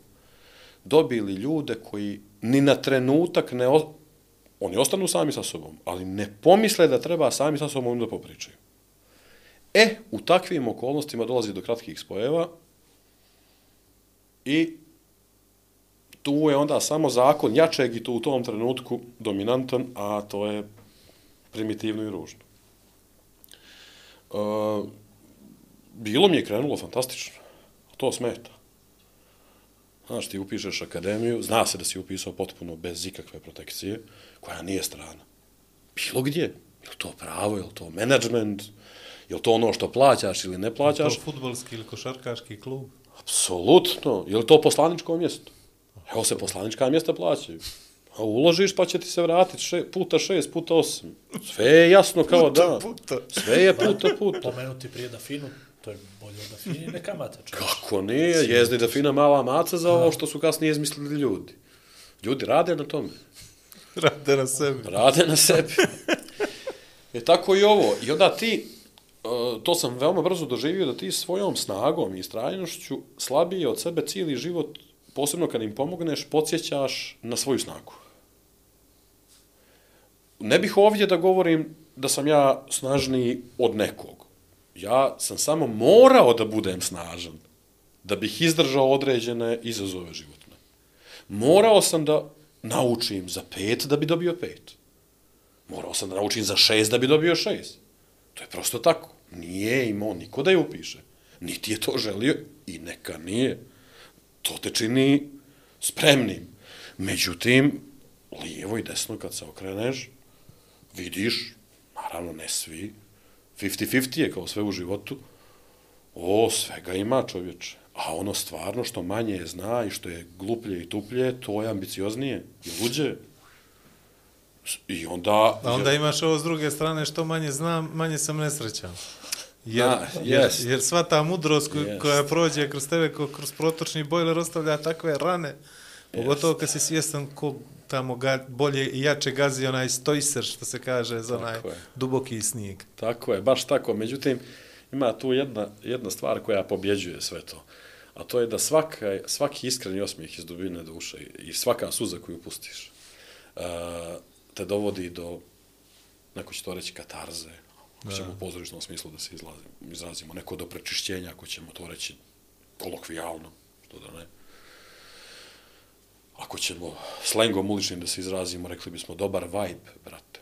dobili ljude koji ni na trenutak ne... O... Oni ostanu sami sa sobom, ali ne pomisle da treba sami sa sobom da popričaju. E, u takvim okolnostima dolazi do kratkih spojeva i tu je onda samo zakon jačeg i to u tom trenutku dominantan, a to je primitivno i ružno. E, bilo mi je krenulo fantastično. To smeta. Znaš, ti upišeš akademiju, zna se da si upisao potpuno bez ikakve protekcije, koja nije strana. Bilo gdje. Je to pravo, je to menadžment, je to ono što plaćaš ili ne plaćaš? To futbolski ili košarkaški klub? Apsolutno. Je to poslaničko mjesto? Evo se poslanička mjesta plaćaju. A uložiš pa će ti se vratiti še, puta šest, puta osam. Sve je jasno kao da. puta. Sve je puta puta. Pomenuti prije da finu, to je bolje od da fini, ne kamata. čovječe. Kako nije? Jezdi da fina mala maca za ovo što su kasnije izmislili ljudi. Ljudi rade na tome. Rade na sebi. Rade na sebi. E tako i ovo. I onda ti, e, to sam veoma brzo doživio, da ti svojom snagom i istrajnošću slabije od sebe cijeli život, posebno kad im pomogneš, podsjećaš na svoju snagu. Ne bih ovdje da govorim da sam ja snažniji od nekog. Ja sam samo morao da budem snažan, da bih izdržao određene izazove životne. Morao sam da naučim za pet da bi dobio pet. Morao sam da naučim za šest da bi dobio šest. To je prosto tako. Nije imao niko da je upiše. Niti je to želio i neka nije. To te čini spremnim. Međutim, lijevo i desno kad se okreneš, vidiš, naravno ne svi, 50-50 je kao sve u životu, o, svega ima čovječe. A ono stvarno što manje zna i što je gluplje i tuplje, to je ambicioznije i luđe. I onda... A onda imaš ovo s druge strane, što manje znam, manje sam nesrećan. Jer, Da, jer, jest. jer sva ta mudrost ko, Jest. koja prođe kroz tebe, ko, kroz protočni bojler ostavlja takve rane, pogotovo kad si svjestan ko tamo ga, bolje i jače gazi onaj stojser, što se kaže, za onaj Tako je. duboki snijeg. Tako je, baš tako. Međutim, ima tu jedna, jedna stvar koja pobjeđuje sve to. A to je da svaka, svaki iskreni osmijeh iz dubine duše i svaka suza koju pustiš uh, te dovodi do, neko će to reći, katarze, ako ćemo u pozorišnom smislu da se izlazimo, izrazimo, neko do prečišćenja, ako ćemo to reći kolokvijalno, što da ne. Ako ćemo slengom uličnim da se izrazimo, rekli bismo dobar vibe, brate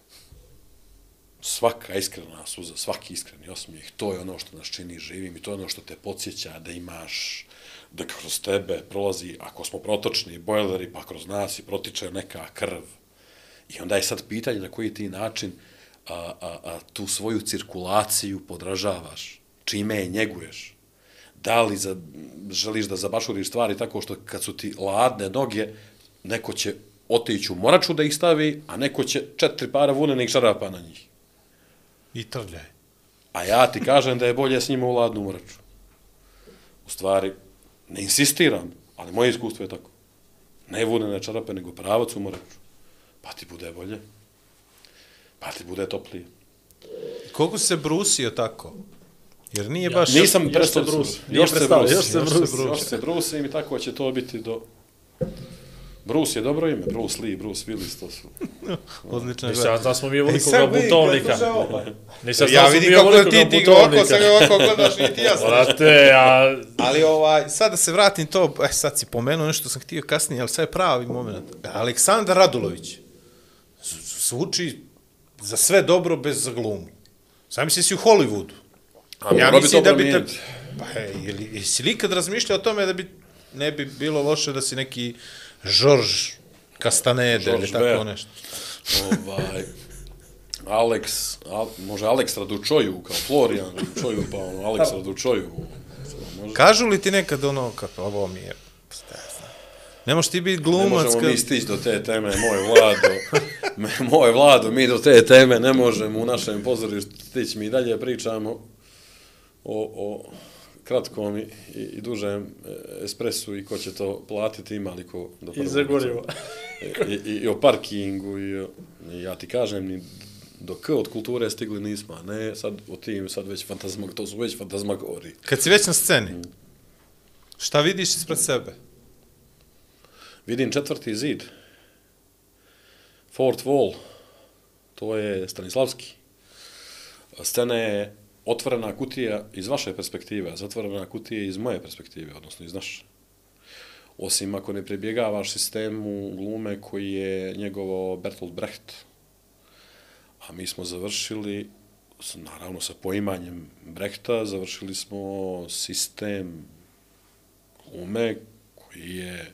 svaka iskrena suza, svaki iskreni osmijeh, to je ono što nas čini živim i to je ono što te podsjeća da imaš, da kroz tebe prolazi, ako smo protočni bojleri, pa kroz nas i protiče neka krv. I onda je sad pitanje na koji ti način a, a, a, tu svoju cirkulaciju podražavaš, čime je njeguješ. Da li za, želiš da zabašuriš stvari tako što kad su ti ladne noge, neko će otići u moraču da ih stavi, a neko će četiri para vunenih šarapa na njih. I trljaj. A ja ti kažem da je bolje s njima u ladnu mraču. U stvari, ne insistiram, ali moje iskustvo je tako. Ne vunene čarape, nego pravac u mraču. Pa ti bude bolje. Pa ti bude toplije. Koliko se brusio tako? Jer nije Ja, baš... Nisam još prestao se se Nije Još se brusi. još se se brusi. Još se brusi i tako će to biti do... Bruce je dobro ime, Bruce Lee, Bruce Willis, to su. (laughs) Odlično je. Nisam ja znao smo mi ovoliko sad ga vidi, butovnika. kako se (laughs) Nisam Ja znao smo vidim mi kako ovoliko ti ga ti ga ovako, butovnika. sad ga ovako gledaš, nije ti jasno. Brate, ja... Ali ovaj, sad da se vratim to, e, sad si pomenuo nešto sam htio kasnije, ali sad je pravi moment. Aleksandar Radulović zvuči za sve dobro bez za glumu. Sam misli si u Hollywoodu. A bi to da bi te... Pa, je, ili, jesi li ikad razmišljao o tome da bi ne bi bilo loše da si neki George Castanede ili tako Weah. nešto. ovaj, Alex, Al, može Alex Radučoju, kao Florian Radučoju, pa ono, Alex Radučoju. Može. Kažu li ti nekad ono, kako ovo mi je... Ne možeš ti biti Ne glumac možemo kad... mi stići do te teme, moj Vlado. Me- moj Vlado, mi do te teme ne možemo u našem pozorištu stići. Mi i dalje pričamo o, o kratkom i, i, i dužem e, espresu i ko će to platiti, ima li ko do I prvog za gorivo. I, i, i o parkingu i, o, i ja ti kažem ni do K od kulture stigli nismo, a ne sad o tim sad već fantazmag, to su već fantazmagori. Kad si već na sceni, šta vidiš ispred sebe? Vidim četvrti zid. Fort Wall. To je Stanislavski. Scena je otvorena kutija iz vaše perspektive, a zatvorena kutija iz moje perspektive, odnosno iz naše. Osim ako ne pribjegavaš sistemu glume koji je njegovo Bertolt Brecht. A mi smo završili, naravno sa poimanjem Brechta, završili smo sistem glume koji je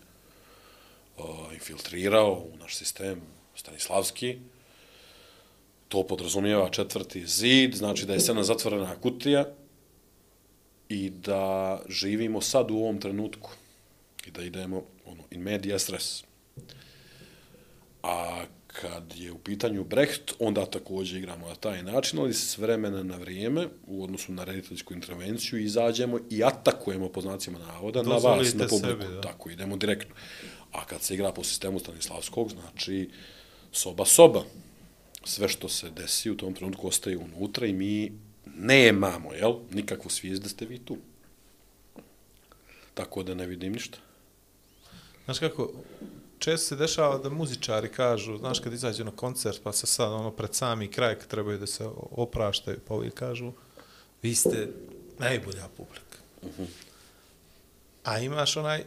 uh, infiltrirao u naš sistem Stanislavski. To podrazumijeva četvrti zid, znači da je scena zatvorena kutija i da živimo sad u ovom trenutku i da idemo ono, in media stres. A kad je u pitanju Brecht, onda također igramo na taj način, ali s vremena na vrijeme, u odnosu na rediteljsku intervenciju, izađemo i atakujemo po znacima navoda na vas, Dozvolite na publiku. sebi, da. Tako, idemo direktno. A kad se igra po sistemu Stanislavskog, znači soba, soba. Sve što se desi u tom trenutku ostaje unutra i mi nemamo, jel, nikakvu svijest da ste vi tu. Tako da ne vidim ništa. Znaš kako, često se dešava da muzičari kažu, znaš kad izađu na koncert, pa se sad ono pred sami kraj kad trebaju da se opraštaju, pa uvijek kažu, vi ste najbolja publika. A imaš onaj,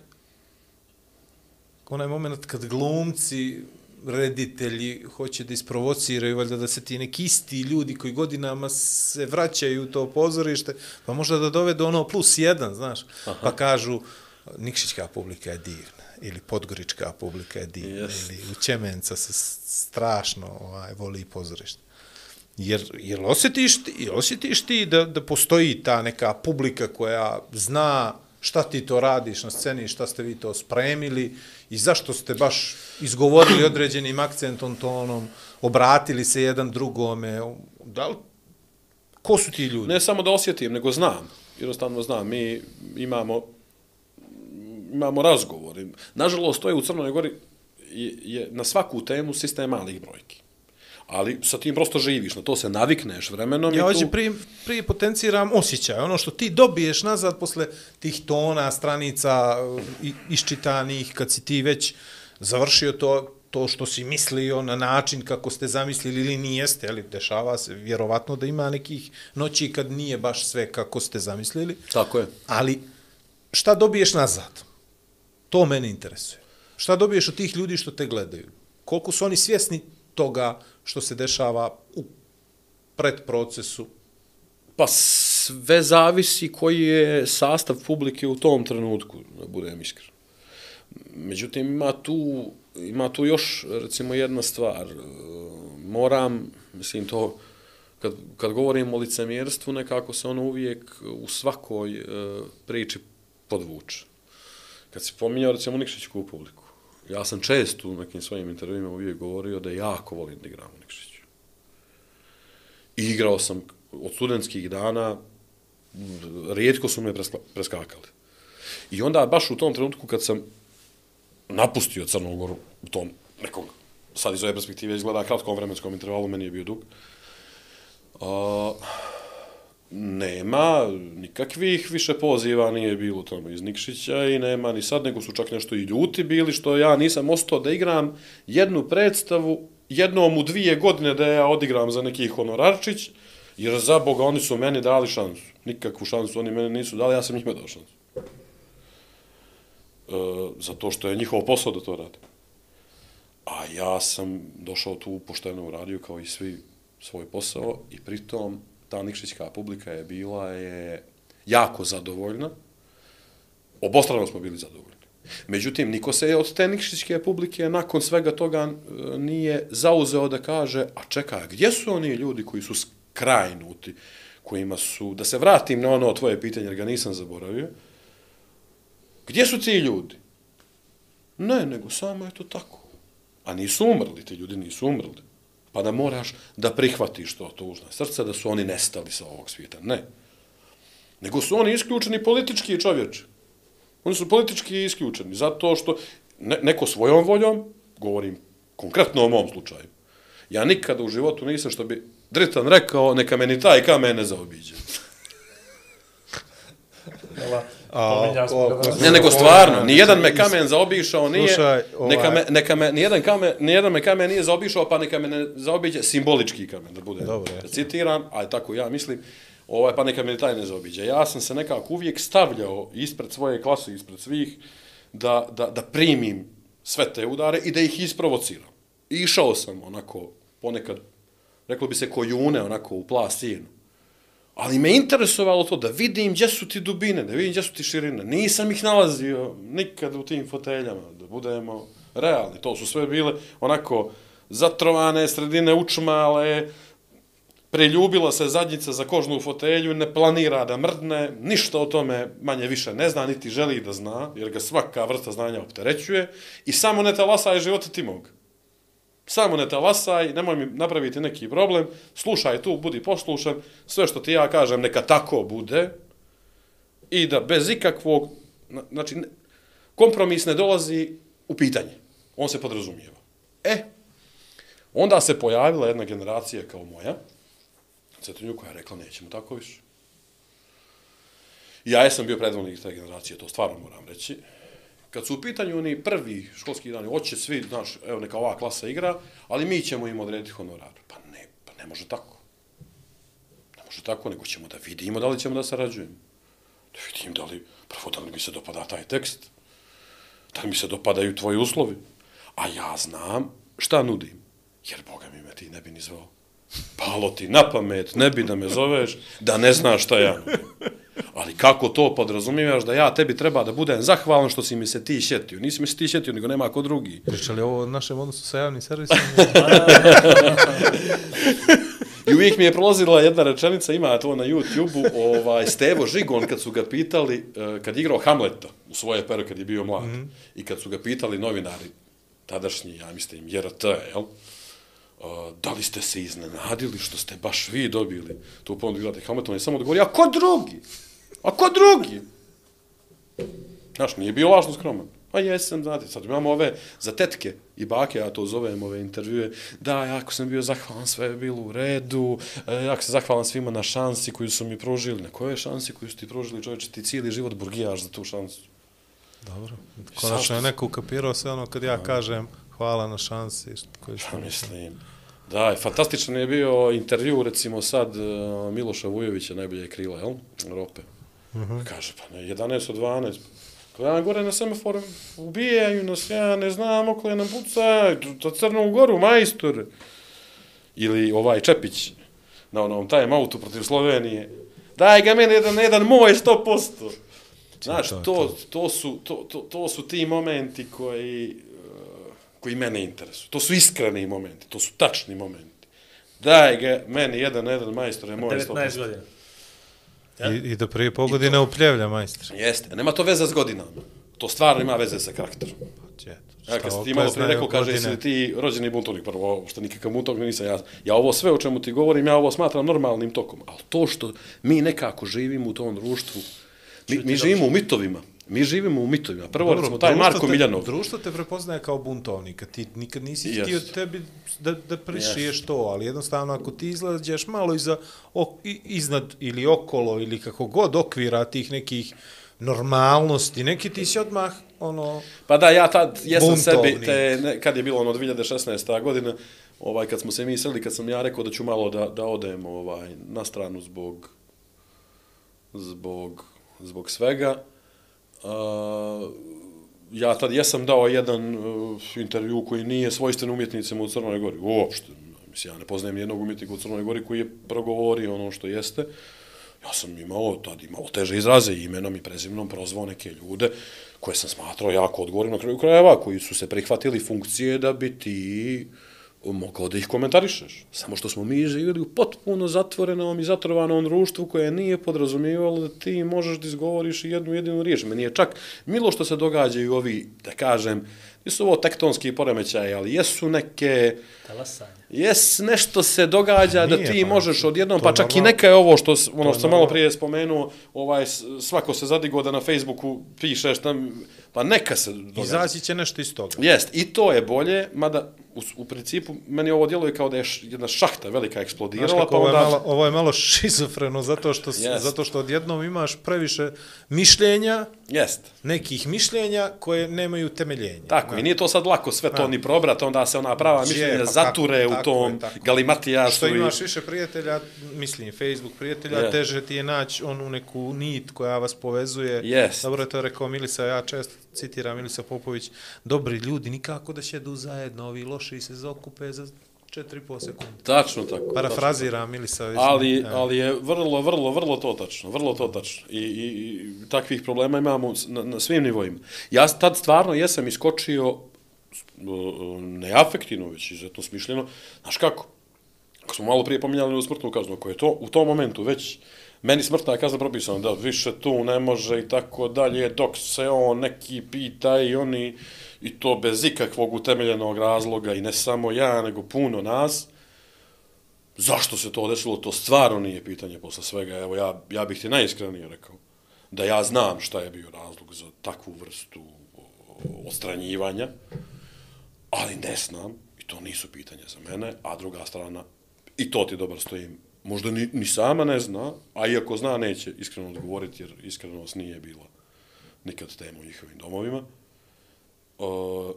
onaj moment kad glumci, reditelji hoće da isprovociraju, valjda da se ti neki isti ljudi koji godinama se vraćaju u to pozorište, pa možda da dovedu ono plus jedan, znaš, Aha. pa kažu Nikšićka publika je divna, ili Podgorička publika je divna, Jest. ili u Čemenca se strašno ovaj, voli pozorište. Jer, jer osjetiš ti, osjetiš ti da, da postoji ta neka publika koja zna šta ti to radiš na sceni, šta ste vi to spremili i zašto ste baš izgovorili određenim akcentom, tonom, obratili se jedan drugome. Da li, ko su ti ljudi? Ne samo da osjetim, nego znam. Jednostavno znam. Mi imamo imamo razgovor. Nažalost, to je u Crnoj Gori je, je na svaku temu sistem malih brojki. Ali sa tim prosto živiš, na to se navikneš vremenom. Ja hoće tu... prije, prije potenciram osjećaj, ono što ti dobiješ nazad posle tih tona, stranica i, iščitanih, kad si ti već završio to, to što si mislio na način kako ste zamislili ili nijeste, ali dešava se vjerovatno da ima nekih noći kad nije baš sve kako ste zamislili, Tako je. ali šta dobiješ nazad? To mene interesuje. Šta dobiješ od tih ljudi što te gledaju? Koliko su oni svjesni toga što se dešava u predprocesu Pa sve zavisi koji je sastav publike u tom trenutku, da budem iskren. Međutim, ima tu, ima tu još, recimo, jedna stvar. Moram, mislim, to, kad, kad govorim o licemjerstvu, nekako se ono uvijek u svakoj e, priči podvuče. Kad si pominjao, recimo, Nikšićku publiku, ja sam često u nekim svojim intervjuima uvijek govorio da jako volim da igram u Nikšiću. I igrao sam od studentskih dana rijetko su me preskakali. I onda baš u tom trenutku kad sam napustio Crnogoru u tom nekom, sad iz ove perspektive izgleda kratkom vremenskom intervalu, meni je bio dug, uh, nema nikakvih više poziva nije bilo tamo iz Nikšića i nema ni sad, nego su čak nešto i ljuti bili, što ja nisam ostao da igram jednu predstavu jednom u dvije godine da ja odigram za neki honorarčić, jer za Boga oni su meni dali šansu. Nikakvu šansu oni meni nisu dali, ja sam njima dao šansu. E, zato što je njihov posao da to rade. A ja sam došao tu pošteno u radiju kao i svi svoj posao i pritom ta nikšićka publika je bila je jako zadovoljna. Obostrano smo bili zadovoljni. Međutim, niko se od te nikšićke publike nakon svega toga e, nije zauzeo da kaže, a čekaj, gdje su oni ljudi koji su skrajnuti, kojima su, da se vratim na ono tvoje pitanje, jer ga nisam zaboravio, gdje su ti ljudi? Ne, nego samo je to tako. A nisu umrli, ti ljudi nisu umrli. Pa da moraš da prihvatiš to tužno srce, da su oni nestali sa ovog svijeta. Ne. Nego su oni isključeni politički čovječi. Oni su politički isključeni, zato što ne, neko svojom voljom, govorim konkretno o mom slučaju, ja nikada u životu nisam, što bi Dritan rekao, neka meni taj kamen ne zaobiđe. A, o. Ne, nego stvarno, nijedan me kamen zaobišao nije, Slušaj, ovaj- neka me, neka me, nijedan, kamen, nijedan me kamen nije zaobišao, pa neka me ne zaobiđe simbolički kamen, da bude Dobro je. da citiram, a tako ja mislim, ovaj, pa neka me taj ne zaobiđe. Ja sam se nekako uvijek stavljao ispred svoje klase, ispred svih, da, da, da primim sve te udare i da ih isprovociram. I išao sam onako, ponekad, reklo bi se kojune, onako u plas sinu. Ali me interesovalo to da vidim gdje su ti dubine, da vidim gdje su ti širine. Nisam ih nalazio nikad u tim foteljama, da budemo realni. To su sve bile onako zatrovane sredine učmale, preljubila se zadnjica za kožnu fotelju, ne planira da mrdne, ništa o tome manje više ne zna, niti želi da zna, jer ga svaka vrsta znanja opterećuje i samo ne je života timog. Samo ne talasaj, nemoj mi napraviti neki problem, slušaj tu, budi poslušan, sve što ti ja kažem neka tako bude i da bez ikakvog, znači, kompromis ne dolazi u pitanje. On se podrazumijeva. E, onda se pojavila jedna generacija kao moja, Cetinju koja je rekla nećemo tako više. Ja jesam bio predvodnik te generacije, to stvarno moram reći. Kad su u pitanju oni prvi školski dani, hoće svi, znaš, evo neka ova klasa igra, ali mi ćemo im odrediti honorar. Pa ne, pa ne može tako. Ne može tako, nego ćemo da vidimo da li ćemo da sarađujemo. Da vidim da li, prvo da li mi se dopada taj tekst, da li mi se dopadaju tvoji uslovi. A ja znam šta nudim, jer Boga mi me ti ne bi ni zvao. Palo ti na pamet, ne bi da me zoveš, da ne znaš šta ja nudim. Ali kako to podrazumijevaš da ja tebi treba da budem zahvalan što si mi se ti šetio. Nisi mi se ti šetio, nego nema ko drugi. Pričali ovo o našem odnosu sa javnim servisom? (laughs) (laughs) I uvijek mi je prolazila jedna rečenica, ima to na YouTube-u, ovaj, Stevo Žigon, kad su ga pitali, eh, kad je igrao Hamleta u svoje pero kad je bio mlad, mm -hmm. i kad su ga pitali novinari, tadašnji, ja mislim, JRT, jel? Uh, da li ste se iznenadili što ste baš vi dobili tu ponudu igrate Hamleta, on je samo odgovorio, a ko drugi? A ko drugi? Znaš, nije bio lažno skroman. Pa jesam, znate, sad imamo ove za tetke i bake, ja to zovem ove intervjue, da, jako sam bio zahvalan, sve je bilo u redu, e, jako sam zahvalan svima na šansi koju su mi pružili. Na koje šansi koju su ti pružili, čovječe, ti cijeli život burgijaš za tu šansu. Dobro. Konačno je neko ukapirao sve ono kad ja kažem hvala na šansi što- koju Pa mislim, da, fantastičan je bio intervju, recimo sad, e, Miloša Vujovića, najbolje krila, jel? Rope. Uh -huh. Kaže, pa ne, 11 od 12. Gledam gore na semafor, ubijaju nas, ja ne znam, okolo nam puca, to Crnu Goru, majstor. Ili ovaj Čepić, na onom time autu protiv Slovenije. Daj ga meni jedan, jedan moj 100%. Znaš, to, to, to, su, to, to, to su ti momenti koji, uh, koji mene interesuju. To su iskreni momenti, to su tačni momenti. Daj ga meni jedan, jedan majstor je moj 19 100%. I, I da prije pol godine upljevlja majstor. Jeste, nema to veze s godinama. to stvarno ima veze sa karakterom. Eto, Ja, kad si ti malo prije rekao, kaže, jesi ti rođeni buntovnik, prvo, što nikakav buntovnik nisam, ja, ja ovo sve o čemu ti govorim, ja ovo smatram normalnim tokom, ali to što mi nekako živimo u tom društvu, mi, mi živimo u mitovima, mi živimo u mitovima. Prvo, Dobro, recimo, taj Marko te- Miljanov, Društvo te prepoznaje kao buntovnika, ti nikad nisi Jest. htio tebi da, da prišiješ to, ali jednostavno ako ti izlađeš malo iza, ok, iznad ili okolo ili kako god okvira tih nekih normalnosti, neki ti si odmah ono, Pa da, ja tad jesam Buntovnik. sebi, te, ne, kad je bilo ono 2016. godina, ovaj, kad smo se mi sreli, kad sam ja rekao da ću malo da, da odem ovaj, na stranu zbog, zbog, zbog svega, a, ja tad jesam dao jedan uh, intervju koji nije svojstven umjetnicima u Crnoj Gori, uopšte. Mislim, ja ne poznajem jednog umjetnika u Crnoj Gori koji je progovorio ono što jeste. Ja sam imao, tad imao teže izraze imenom i prezimnom prozvao neke ljude koje sam smatrao jako odgovornim na kraju krajeva, koji su se prihvatili funkcije da bi ti mogao da ih komentarišeš. Samo što smo mi živjeli u potpuno zatvorenom i zatrovanom društvu koje nije podrazumijevalo da ti možeš da izgovoriš i jednu jedinu riječ. Meni je čak milo što se događaju ovi, da kažem, nisu ovo tektonski poremećaje, ali jesu neke... Talasanje. Jes, nešto se događa da Nije, ti pa, možeš odjednom, pa čak i normalno. neka je ovo što, ono što sam malo prije spomenuo, ovaj, svako se zadigo da na Facebooku pišeš tam, pa neka se događa. izaći će nešto iz toga. Jest, i to je bolje, mada u, u principu meni ovo djeluje kao da je š, jedna šahta velika Znaš eksplodirala, kako, pa ovo, je onda... malo, ovo je malo šizofreno zato što, yes. Zato što odjednom imaš previše mišljenja, Jest. nekih mišljenja koje nemaju temeljenja. Tako, i nije to sad lako sve to ni probrat, onda se ona prava mišljenja pa zature kako, u tako tom tako. galimatijasu. Što i- imaš više prijatelja, mislim, Facebook prijatelja, Je. teže ti je naći onu neku nit koja vas povezuje. Jest. Dobro je to rekao Milisa, ja često citiram Milisa Popović, dobri ljudi nikako da šedu zajedno, ovi loši se zaokupe za 4,5 sekunde. Tačno tako. Parafraziram Milisa. već Ali, ne, ali je vrlo, vrlo, vrlo to tačno, vrlo to tačno. I, i, i takvih problema imamo na, na svim nivoima. Ja tad stvarno jesam iskočio neafektivno, već izuzetno smišljeno. Znaš kako? Ako smo malo prije pominjali u smrtnu kaznu, ako je to u tom momentu već meni smrtna kazna propisana, da više tu ne može i tako dalje, dok se on neki pita i oni, i to bez ikakvog utemeljenog razloga, i ne samo ja, nego puno nas, Zašto se to desilo, to stvarno nije pitanje posle svega. Evo, ja, ja bih ti najiskrenije rekao da ja znam šta je bio razlog za takvu vrstu ostranjivanja, ali ne znam, i to nisu pitanja za mene, a druga strana, i to ti dobro stojim, možda ni, ni sama ne zna, a iako zna, neće iskreno odgovoriti, jer iskrenost nije bila nikad tema u njihovim domovima. Uh,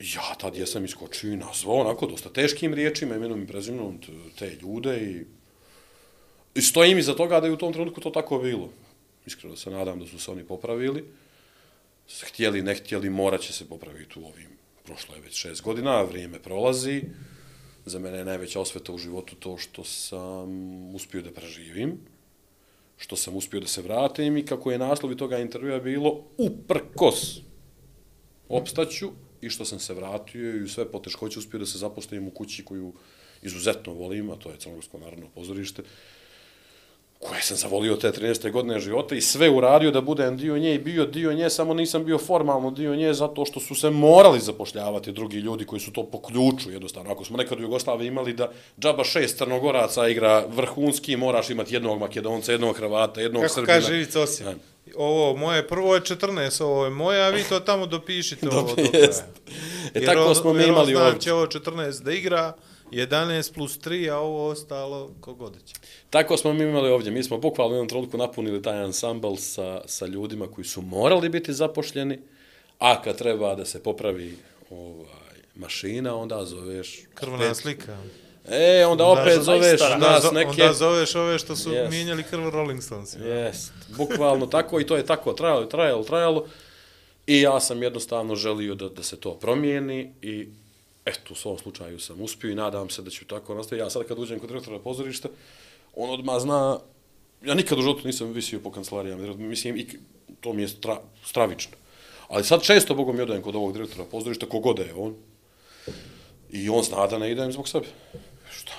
ja tad jesam iskočio i nazvao onako dosta teškim riječima, imenom i prezimenom te ljude i, i stojim iza toga da je u tom trenutku to tako bilo. Iskreno se nadam da su se oni popravili. Htjeli, ne htjeli, morat će se popraviti u ovim, prošlo je već šest godina, vrijeme prolazi. Za mene je najveća osveta u životu to što sam uspio da preživim, što sam uspio da se vratim i kako je naslovi toga intervjua bilo uprkos opstaću i što sam se vratio i u sve poteškoće uspio da se zaposlim u kući koju izuzetno volim, a to je Crnogorsko narodno pozorište, koje sam zavolio te 13. godine života i sve uradio da budem dio nje i bio dio nje, samo nisam bio formalno dio nje zato što su se morali zapošljavati drugi ljudi koji su to po ključu jednostavno. Ako smo nekad u Jugoslaviji imali da džaba šest crnogoraca igra vrhunski, moraš imati jednog makedonca, jednog hrvata, jednog Kako srbina. kaže Ivica Osijek, ovo moje prvo je 14, ovo je moje, a vi to tamo dopišite (laughs) ovo do Jest. E Jer tako on- smo mi jer on imali ovdje. će ovo 14 da igra, 11 plus 3, a ovo ostalo kogod će. Tako smo mi imali ovdje. Mi smo bukvalno u jednom trenutku napunili taj ansambl sa, sa ljudima koji su morali biti zapošljeni, a kad treba da se popravi ovaj, mašina, onda zoveš... Krvna opet- slika. E, onda opet za zoveš. Onda, nas neke... onda zoveš ove što su Yes. mijenjali krv Rolling Stones. Jest, bukvalno tako i to je tako trajalo, trajalo, trajalo. I ja sam jednostavno želio da, da se to promijeni i eto, u svom slučaju sam uspio i nadam se da ću tako nastaviti. Ja sad kad uđem kod direktora pozorišta, on odmah zna, ja nikad u životu nisam visio po kancelarijama, mislim, i to mi je stra, stravično. Ali sad često, Bogom, i odajem kod ovog direktora pozorišta, kogod je on, i on zna da ne idem zbog sebe. Šta,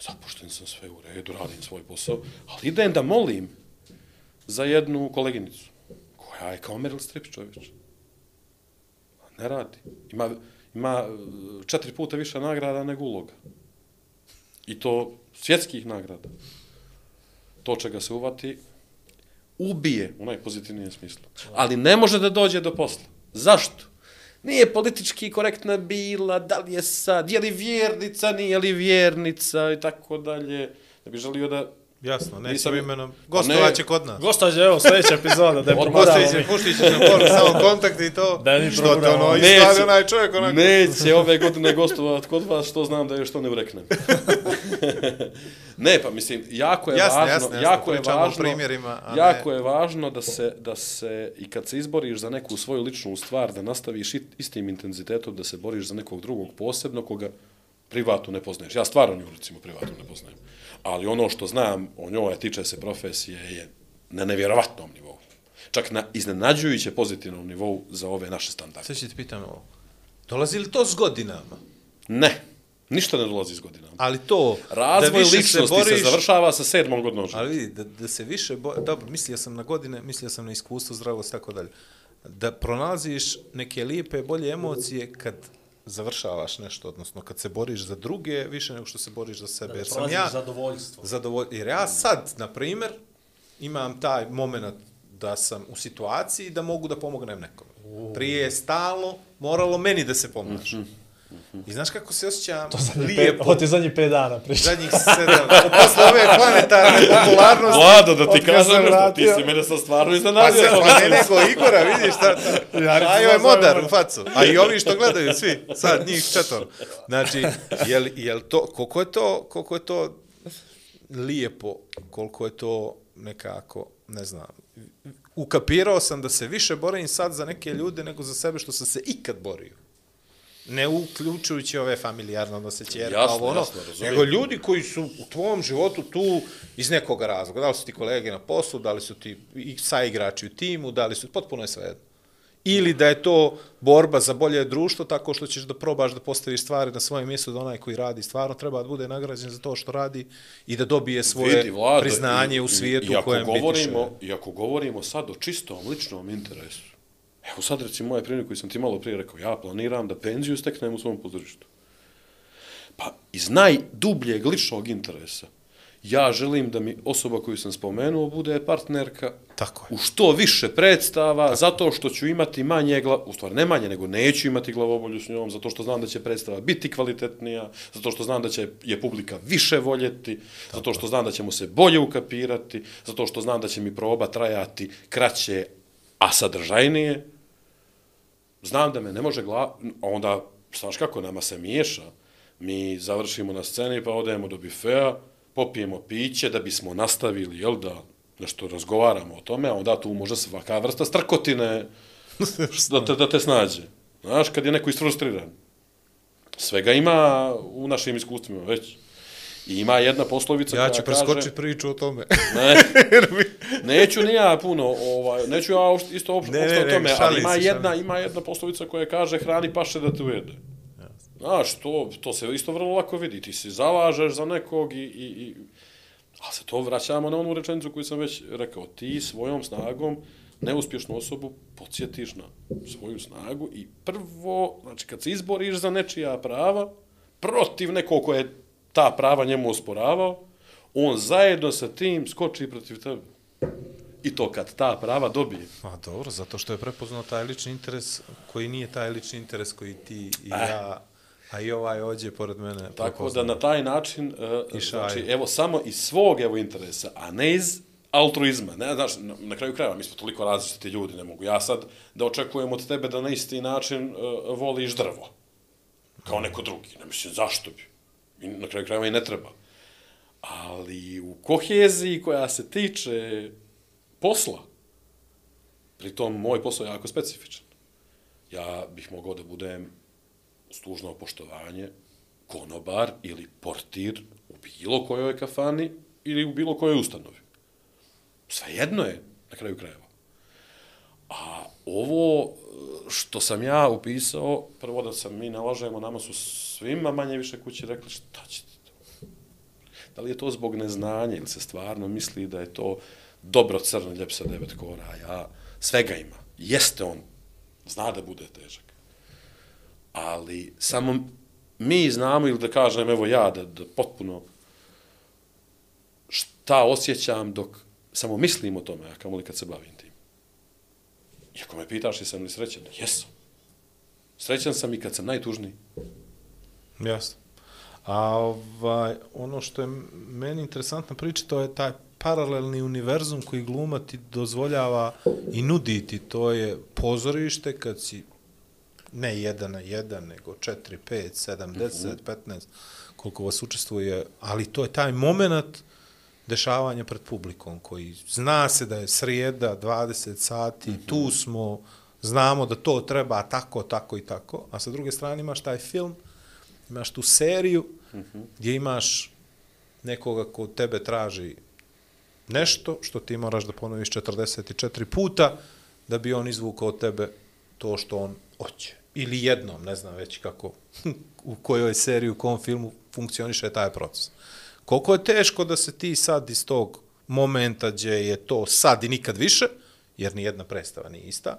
zapušten sam sve u redu, radim svoj posao, ali idem da molim za jednu koleginicu, koja koja je kao Meryl Streep čovječ. Ne radi. Ima, ima e, četiri puta više nagrada nego uloga. I to svjetskih nagrada. To čega se uvati, ubije u najpozitivnijem smislu. Ali ne može da dođe do posla. Zašto? Nije politički korektna bila, da li je sad, je li vjernica, nije li vjernica i tako dalje. Ne bi želio da Jasno, nećemo Nisam- imenom. Gostovaće ne. kod nas. Gostođe, evo, sljedeća epizoda, da je promodavamo. Gostović, puštit ćeš na poru, (laughs) samo kontakt i to. Da mi što te ono, ispravi onaj čovjek onako. Neće ove godine gostovat kod vas, što znam da je što ne ureknem. (laughs) (laughs) ne, pa mislim, jako je Jasno, važno, jasno, jasno, jako je važno, primjerima, a jako ne- je važno da se, da se, i kad se izboriš za neku svoju ličnu stvar, da nastaviš istim intenzitetom da se boriš za nekog drugog posebno, koga privatno ne poznaješ. Ja stvarno nju, recimo, privatno ne poznajem. Ali ono što znam o njoj, tiče se profesije, je na nevjerovatnom nivou. Čak na iznenađujuće pozitivnom nivou za ove naše standarde. Sad ću ti pitam ovo. Dolazi li to s godinama? Ne, ništa ne dolazi s godinama. Ali to, Razvoj da ličnosti se, boriš, završava sa sedmom godinom života. Ali vidi, da, da se više, bo... dobro, mislio sam na godine, mislio sam na iskustvo, zdravost, tako dalje. Da pronalaziš neke lijepe, bolje emocije kad završavaš nešto, odnosno kad se boriš za druge više nego što se boriš za sebe. Jer sam ja, zadovoljstvo. zadovolj... Jer ja sad, na primjer, imam taj moment da sam u situaciji da mogu da pomognem nekome. Prije je stalno moralo meni da se pomaže. I znaš kako se osjećam lijepo Ovo ti zadnjih pet dana priča. zadnjih sedam, posle ove planetarne popularnosti. Vlado, da ti kažem nešto, ti si mene sad stvarno Pa iznenadio. se, pa ne nego Igora, vidiš šta, Ja šta nisam je modar u facu. A i ovi što gledaju, svi, sad njih četvor. Znači, jel, jel to, koliko je to, koliko je to lijepo, koliko je to nekako, ne znam, ukapirao sam da se više borim sad za neke ljude nego za sebe što sam se ikad borio. Ne uključujući ove familijarne odnose čerka, Jasno, ovo ono, jasno, razumijem. nego ljudi koji su u tvom životu tu iz nekog razloga. Da li su ti kolege na poslu, da li su ti i saigrači u timu, da li su, potpuno je sve Ili da je to borba za bolje društvo tako što ćeš da probaš da postaviš stvari na svoje mjesto da onaj koji radi stvarno treba da bude nagrađen za to što radi i da dobije svoje Vidi, Vlado, priznanje i- u svijetu i, i u ako kojem govorimo, bitiše. I ako govorimo sad o čistom ličnom interesu, evo sad recimo moje primjer koji sam ti malo prije rekao, ja planiram da penziju steknem u svom pozorištu. Pa iz najdubljeg ličnog interesa, ja želim da mi osoba koju sam spomenuo bude partnerka Tako je. u što više predstava, zato što ću imati manje, u stvari ne manje, nego neću imati glavobolju s njom, zato što znam da će predstava biti kvalitetnija, zato što znam da će je publika više voljeti, zato što znam da ćemo se bolje ukapirati, zato što znam da će mi proba trajati kraće, a sadržajnije. Znam da me ne može gla... Onda, znaš kako, nama se miješa. Mi završimo na sceni, pa odemo do bifea, popijemo piće da bismo nastavili, jel da, nešto razgovaramo o tome, a onda tu može svaka vrsta strkotine (laughs) da te, da te snađe. Znaš, kad je neko isfrustriran. Svega ima u našim iskustvima već. I ima jedna poslovica Ja koja ću kaže... preskočiti priču o tome. Ne, (laughs) neću ni ja puno, ovaj, neću ja isto uopšte Ne, ne, ne, o ne, tome, ali šalim ima se, jedna, ima jedna poslovica koja kaže hrani paše da te ujede. Znaš, to, to se isto vrlo lako vidi. Ti se zalažeš za nekog i, i, i a se to vraćamo na onu rečenicu koju sam već rekao. Ti svojom snagom neuspješnu osobu podsjetiš na svoju snagu i prvo, znači kad se izboriš za nečija prava, protiv nekog koje je ta prava njemu osporavao, on zajedno sa tim skoči protiv tebe. I to kad ta prava dobije. A dobro, zato što je prepoznao taj lični interes koji nije taj lični interes koji ti i Eh. ja, a i ovaj ođe pored mene Tako da prepoznao. na taj način, uh, znači, evo, samo iz svog evo interesa, a ne iz altruizma. Ne, znaš, na, na kraju krajeva, mi smo toliko različiti ljudi, ne mogu ja sad da očekujem od tebe da na isti način uh, voliš drvo. Kao neko drugi. Ne mislim, zašto bi? I na kraju krajeva i ne treba. Ali u koheziji koja se tiče posla, pritom moj posao je jako specifičan. Ja bih mogao da budem služno poštovanje konobar ili portir u bilo kojoj kafani ili u bilo kojoj ustanovi. Svejedno je, na kraju krajeva. A ovo eh, što sam ja upisao, prvo da sam mi nalažemo, nama su svima manje više kući rekli šta ćete to? Da li je to zbog neznanja ili se stvarno misli da je to dobro crno ljep sa devet kora? Ja svega ima. Jeste on, zna da bude težak. Ali samo mi znamo, ili da kažem, evo ja, da, da potpuno šta osjećam dok samo mislim o tome, a kamoli kad se bavim. I ako me pitaš jesam li srećan, jesam. Srećan sam i kad sam najtužniji. Jasno. A ovaj, ono što je meni interesantna priča, to je taj paralelni univerzum koji gluma ti dozvoljava i nudi ti, to je pozorište kad si ne jedan na jedan, nego četiri, pet, sedam, deset, petnaest, koliko vas učestvuje, ali to je taj moment dešavanja pred publikom koji zna se da je srijeda, 20 sati, tu smo, znamo da to treba tako, tako i tako, a sa druge strane imaš taj film, imaš tu seriju gdje imaš nekoga ko tebe traži nešto što ti moraš da ponoviš 44 puta da bi on izvukao od tebe to što on hoće. Ili jednom, ne znam već kako, (laughs) u kojoj seriji, u kom filmu funkcioniše taj proces. Koliko je teško da se ti sad iz tog momenta gdje je to sad i nikad više, jer ni jedna predstava nije ista,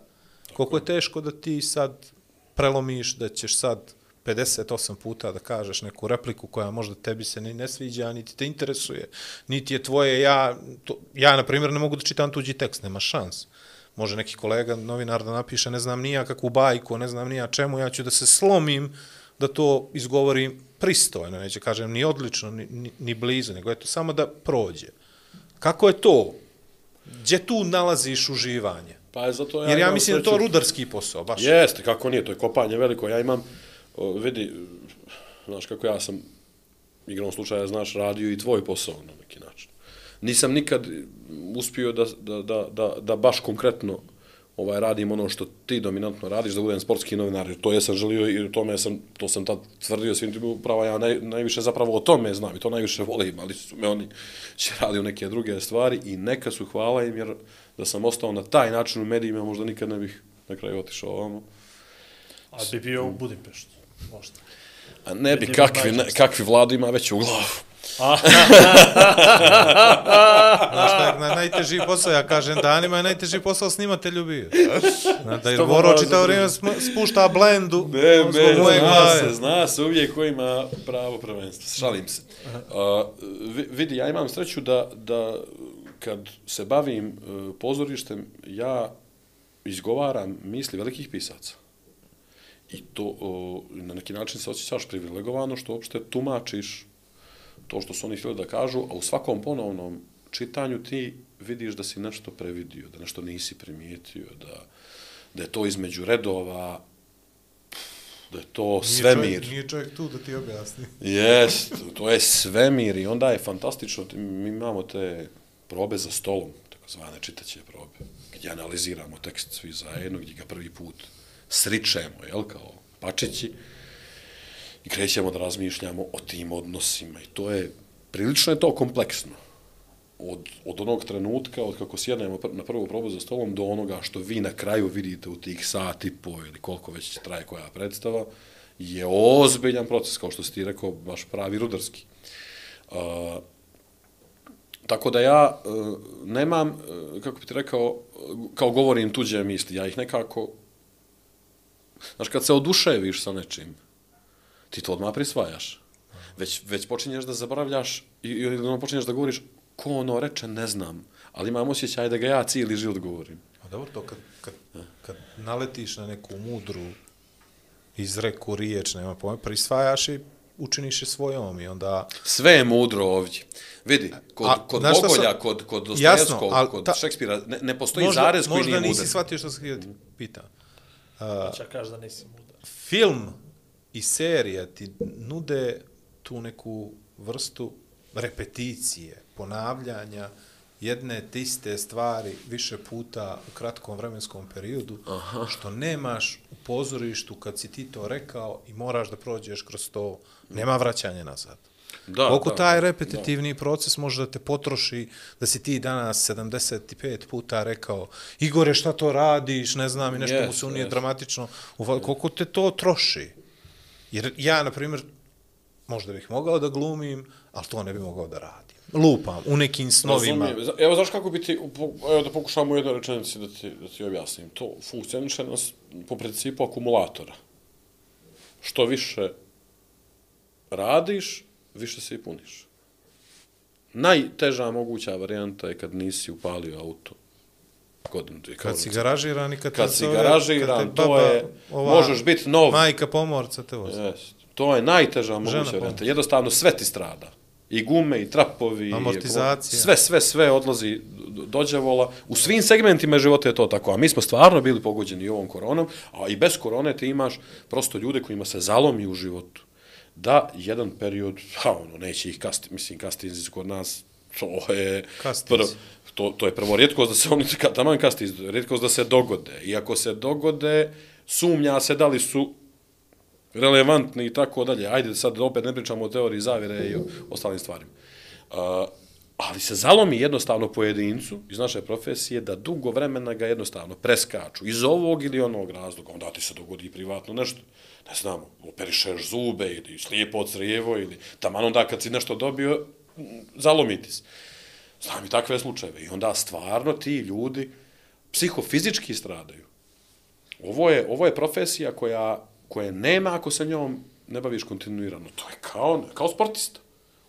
koliko je teško da ti sad prelomiš da ćeš sad 58 puta da kažeš neku repliku koja možda tebi se ni ne sviđa, niti te interesuje, niti je tvoje, ja, to, ja na primjer ne mogu da čitam tuđi tekst, nema šans. Može neki kolega, novinar da napiše, ne znam nija kakvu bajku, ne znam nija čemu, ja ću da se slomim da to izgovorim pristojno, neće kažem ni odlično, ni, ni, ni blizu, nego je to samo da prođe. Kako je to? Gdje tu nalaziš uživanje? Pa je zato ja Jer ja mislim da to rudarski posao, baš. Jeste, kako nije, to je kopanje veliko. Ja imam, o, vidi, znaš kako ja sam, igrom slučaja, znaš, radio i tvoj posao na neki način. Nisam nikad uspio da, da, da, da, da baš konkretno ovaj radim ono što ti dominantno radiš, da budem sportski novinar, to jesam želio i o tome sam, to sam tad tvrdio svim tim upravo, ja naj, najviše zapravo o tome znam i to najviše volim, ali su me oni će radio neke druge stvari i neka su hvala im, jer da sam ostao na taj način u medijima, možda nikad ne bih na kraju otišao ovamo. A bi bio u Budimpeštu, možda. A ne bi, kakvi, ne, kakvi vladu ima već u glavu. Znaš je na, najteži posao, ja kažem danima je najteži posao snimatelju bio. Zna, da je Boro mora čitao vrijeme spušta blendu Ne, ne, zna glave. se, zna se uvijek ko ima pravo prvenstva. Šalim se. Uh, vi- vidi, ja imam sreću da, da kad se bavim uh, pozorištem, ja izgovaram misli velikih pisaca. I to uh, na neki način se osjećaš privilegovano što uopšte tumačiš to što su oni htjeli da kažu, a u svakom ponovnom čitanju ti vidiš da si nešto previdio, da nešto nisi primijetio, da, da je to između redova, da je to Nije svemir. čovjek, nije čovjek tu da ti objasni. Jest, to je svemir i onda je fantastično, mi imamo te probe za stolom, takozvane čitaće probe, gdje analiziramo tekst svi zajedno, gdje ga prvi put sričemo, jel, kao pačići, i krećemo da razmišljamo o tim odnosima i to je, prilično je to kompleksno. Od, od onog trenutka, od kako sjednemo pr- na prvu probu za stolom, do onoga što vi na kraju vidite u tih sat i po ili koliko već traje koja predstava, je ozbiljan proces, kao što si ti rekao, baš pravi rudarski. Uh, tako da ja uh, nemam, uh, kako bi ti rekao, kao govorim tuđe misli, ja ih nekako, znaš, kad se oduševiš sa nečim, ti to odmah prisvajaš. Već, već počinješ da zaboravljaš i, i ono počinješ da govoriš ko ono reče, ne znam, ali imam osjećaj da ga ja cijeli život govorim. A dobro, to kad, kad, kad naletiš na neku mudru izreku, riječ, nema pojma, prisvajaš i učiniš je svojom i onda... Sve je mudro ovdje. Vidi, kod, A, kod Bogolja, sam- kod, kod Dostojevskog, kod ta- Šekspira, ne, ne postoji možda, zarez koji možda nije nisi mudar. shvatio što sam htio ti pitam. Čak kažeš da nisi mudar. film i serija ti nude tu neku vrstu repeticije, ponavljanja jedne te iste stvari više puta u kratkom vremenskom periodu, Aha. što nemaš u pozorištu kad si ti to rekao i moraš da prođeš kroz to, nema vraćanja nazad. Da, Koliko da, taj da. repetitivni proces može da te potroši, da si ti danas 75 puta rekao, Igore, šta to radiš, ne znam, i nešto Yes, mu se unije yes. dramatično. Koliko te to troši? Jer ja, na primjer, možda bih mogao da glumim, ali to ne bih mogao da radim. Lupam, u nekim snovima. Razumijem. Evo, znaš kako bi ti, evo da pokušam u jednoj rečenici da ti, da ti objasnim. To funkcioniše nas po principu akumulatora. Što više radiš, više se i puniš. Najteža moguća varijanta je kad nisi upalio auto. Godinu, dvije, Kad si garažiran i kad, Kad si garažiran, kad to je- možeš biti nov. Majka pomorca te vozi. Jest. To je najteža moguća pomoć. Jednostavno sve ti strada. I gume, i trapovi, Amortizacija. I, sve, sve, sve odlazi do- do đavola. U svim segmentima života je to tako. A mi smo stvarno bili pogođeni i ovom koronom, a i bez korone ti imaš prosto ljude kojima se zalomi u životu. Da, jedan period, ha, ono, neće ih kasti, mislim, kastinzi kod nas, to je... Kastinzi to, to je prvo rijetkost da se oni, ka- taman kasti, rijetkost da se dogode. I ako se dogode, sumnja se da li su relevantni i tako dalje. Ajde sad opet ne pričamo o teoriji zavire i o ostalim stvarima. Uh, ali se zalomi jednostavno pojedincu iz naše profesije da dugo vremena ga jednostavno preskaču iz ovog ili onog razloga. Onda ti se dogodi privatno nešto, ne znam, operišeš zube ili slijepo crijevo ili taman onda kad si nešto dobio, m, zalomiti se. Znam i takve slučajeve. I onda stvarno ti ljudi psihofizički stradaju. Ovo je, ovo je profesija koja, koja nema ako se njom ne baviš kontinuirano. To je kao, kao sportista.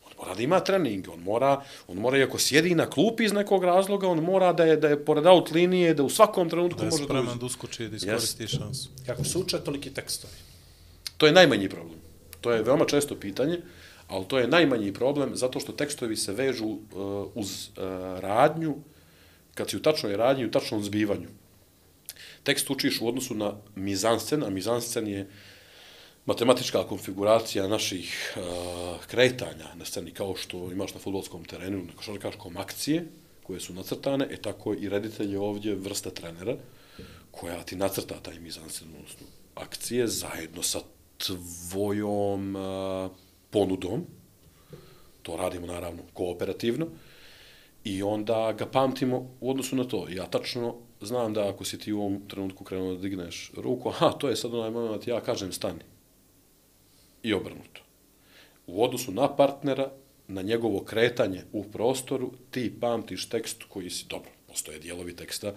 On mora da ima trening, on mora, on mora, iako sjedi na klupi iz nekog razloga, on mora da je, da je pored out linije, da u svakom trenutku Da je može da spreman uđe. da uskoči da iskoristi šansu. Kako se uče, toliki tekstovi. To je najmanji problem. To je veoma često pitanje, ali to je najmanji problem zato što tekstovi se vežu uh, uz uh, radnju, kad si u tačnoj radnji, u tačnom zbivanju. Tekst učiš u odnosu na mizanscen, a mizanscen je matematička konfiguracija naših uh, kretanja na sceni, kao što imaš na futbolskom terenu, na košarkaškom akcije, koje su nacrtane, e tako i reditelj je ovdje vrsta trenera, koja ti nacrta taj mizanscen, odnosno akcije, zajedno sa tvojom uh, ponudom, to radimo naravno kooperativno, i onda ga pamtimo u odnosu na to. Ja tačno znam da ako si ti u ovom trenutku krenuo da digneš ruku, aha, to je sad onaj moment, ja kažem stani. I obrnuto. U odnosu na partnera, na njegovo kretanje u prostoru, ti pamtiš tekst koji si, dobro, postoje dijelovi teksta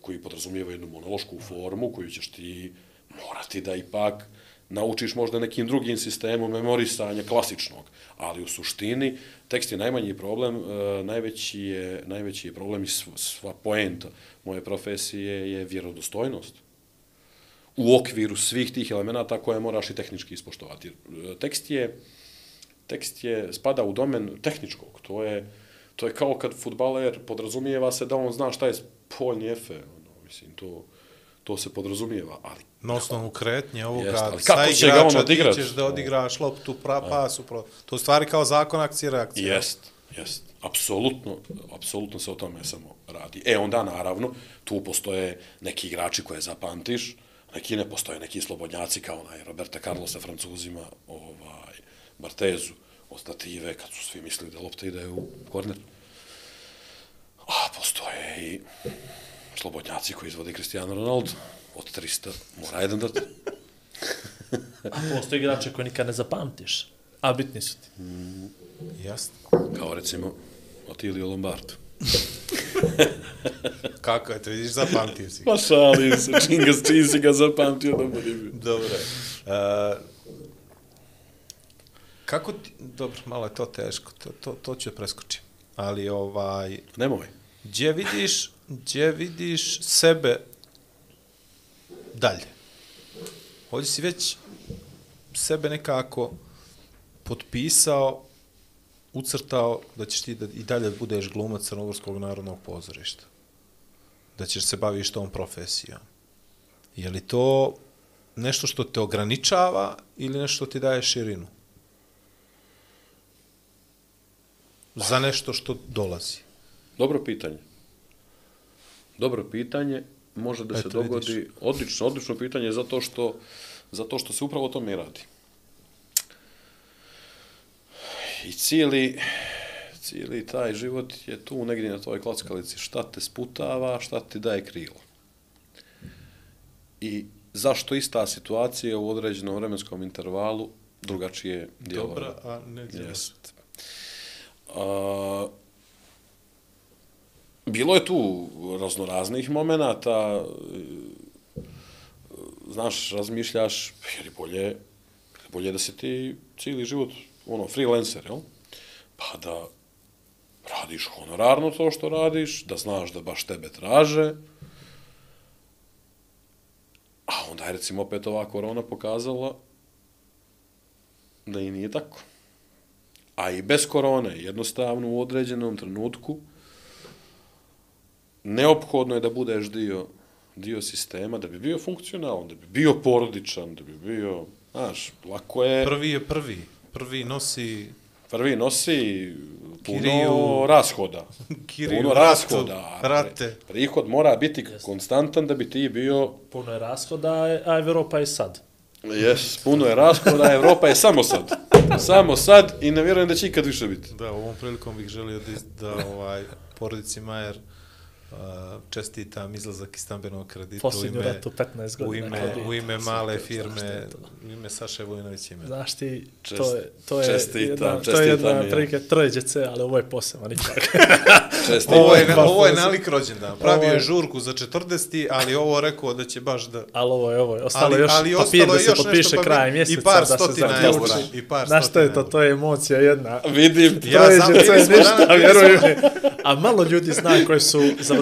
koji podrazumijevaju jednu monološku formu koju ćeš ti morati da ipak naučiš možda nekim drugim sistemom memorisanja klasičnog, ali u suštini tekst je najmanji problem, e, najveći je, najveći je problem i sva, sva poenta moje profesije je vjerodostojnost u okviru svih tih elemenata koje moraš i tehnički ispoštovati. E, tekst je, tekst je, spada u domen tehničkog, to je, to je kao kad futbaler podrazumijeva se da on zna šta je spoljni efe, ono, mislim, to, to se podrazumijeva, ali Na osnovu kretnje ovoga, Jest, ali kako će ga on igrača ti ćeš da odigraš loptu, pra, pasu, pro... to je stvari kao zakon akcije i reakcije. Jest, jest. Apsolutno, apsolutno se o tome samo radi. E, onda, naravno, tu postoje neki igrači koje zapamtiš, neki ne postoje, neki slobodnjaci kao onaj Roberta Carlos sa Francuzima, ovaj, Bartezu, ostative, kad su svi mislili da lopta ide u korner. A postoje i slobodnjaci koji izvodi Cristiano Ronaldo. Od 300 mora jedan dati. A postoje igrače koje nikad ne zapamtiš, a bitni su ti. Jasno. Kao recimo Otilio Lombardo. (laughs) Kako je to, vidiš, zapamtio si. Pa šalim se, čim, ga, čim si ga zapamtio da bude bio. Dobro. Uh, kako ti, dobro, malo je to teško, to, to, to ću preskočiti. Ali ovaj, Nemoj. gdje vidiš, gdje vidiš sebe dalje? Ovdje si već sebe nekako potpisao, ucrtao da ćeš ti da i dalje budeš glumac Crnogorskog narodnog pozorišta. Da ćeš se baviš tom profesijom. Je li to nešto što te ograničava ili nešto što ti daje širinu? Za nešto što dolazi. Dobro pitanje. Dobro pitanje, može da se Eto, dogodi, vidiš. odlično, odlično pitanje, zato što, zato što se upravo o tome i radi. I cijeli, cijeli taj život je tu negdje na toj klackalici. Šta te sputava, šta ti daje krilo. I zašto ista situacija u određenom vremenskom intervalu drugačije djelovanje? Dobra, a ne djeluje. Jest. A, bilo je tu raznoraznih momenata, e, znaš, razmišljaš, jer je bolje, bolje da se ti cijeli život, ono, freelancer, jel? Pa da radiš honorarno to što radiš, da znaš da baš tebe traže, a onda je recimo opet ova korona pokazala da i nije tako. A i bez korone, jednostavno u određenom trenutku, neophodno je da budeš dio, dio sistema, da bi bio funkcionalan, da bi bio porodičan, da bi bio, znaš, lako je... Prvi je prvi. Prvi nosi Prvi nosi puno Kiriju. rashoda. (laughs) Kiriju, puno rashoda. a rate. pri- Prihod mora biti konstantan da bi ti bio Puno je rashoda, a Evropa je sad. Jes, puno je rashoda, Evropa je samo sad. Samo sad i ne vjerujem da će ikad više biti. Da, ovom prilikom bih želio da, da ovaj, porodici Majer čestitam izlazak iz stambenog kredita u ime, ratu 15 godina. u ime, kredita. u ime male firme, u ime Saše Vojinović ime. Znaš ti, Čest- to je, to je čestitam, jedna, to je jedna i ja. prilike trojeđece, ali ovo je poseban ipak. (laughs) Čestitam. Ovo je, ovo je posebno. nalik rođendan. Pravio je je- žurku za 40. ali ovo rekao da će baš da... ali ovo je, ovo je. Ostalo Ali- još ali papir da je se još potpiše pa kraj i mjeseca, par da se stotina zaključi. eura, i par Znaš što je to? To je emocija jedna. Vidim, Ja smo (laughs) danas- vjeruj mi. A malo ljudi zna koji su završili (laughs)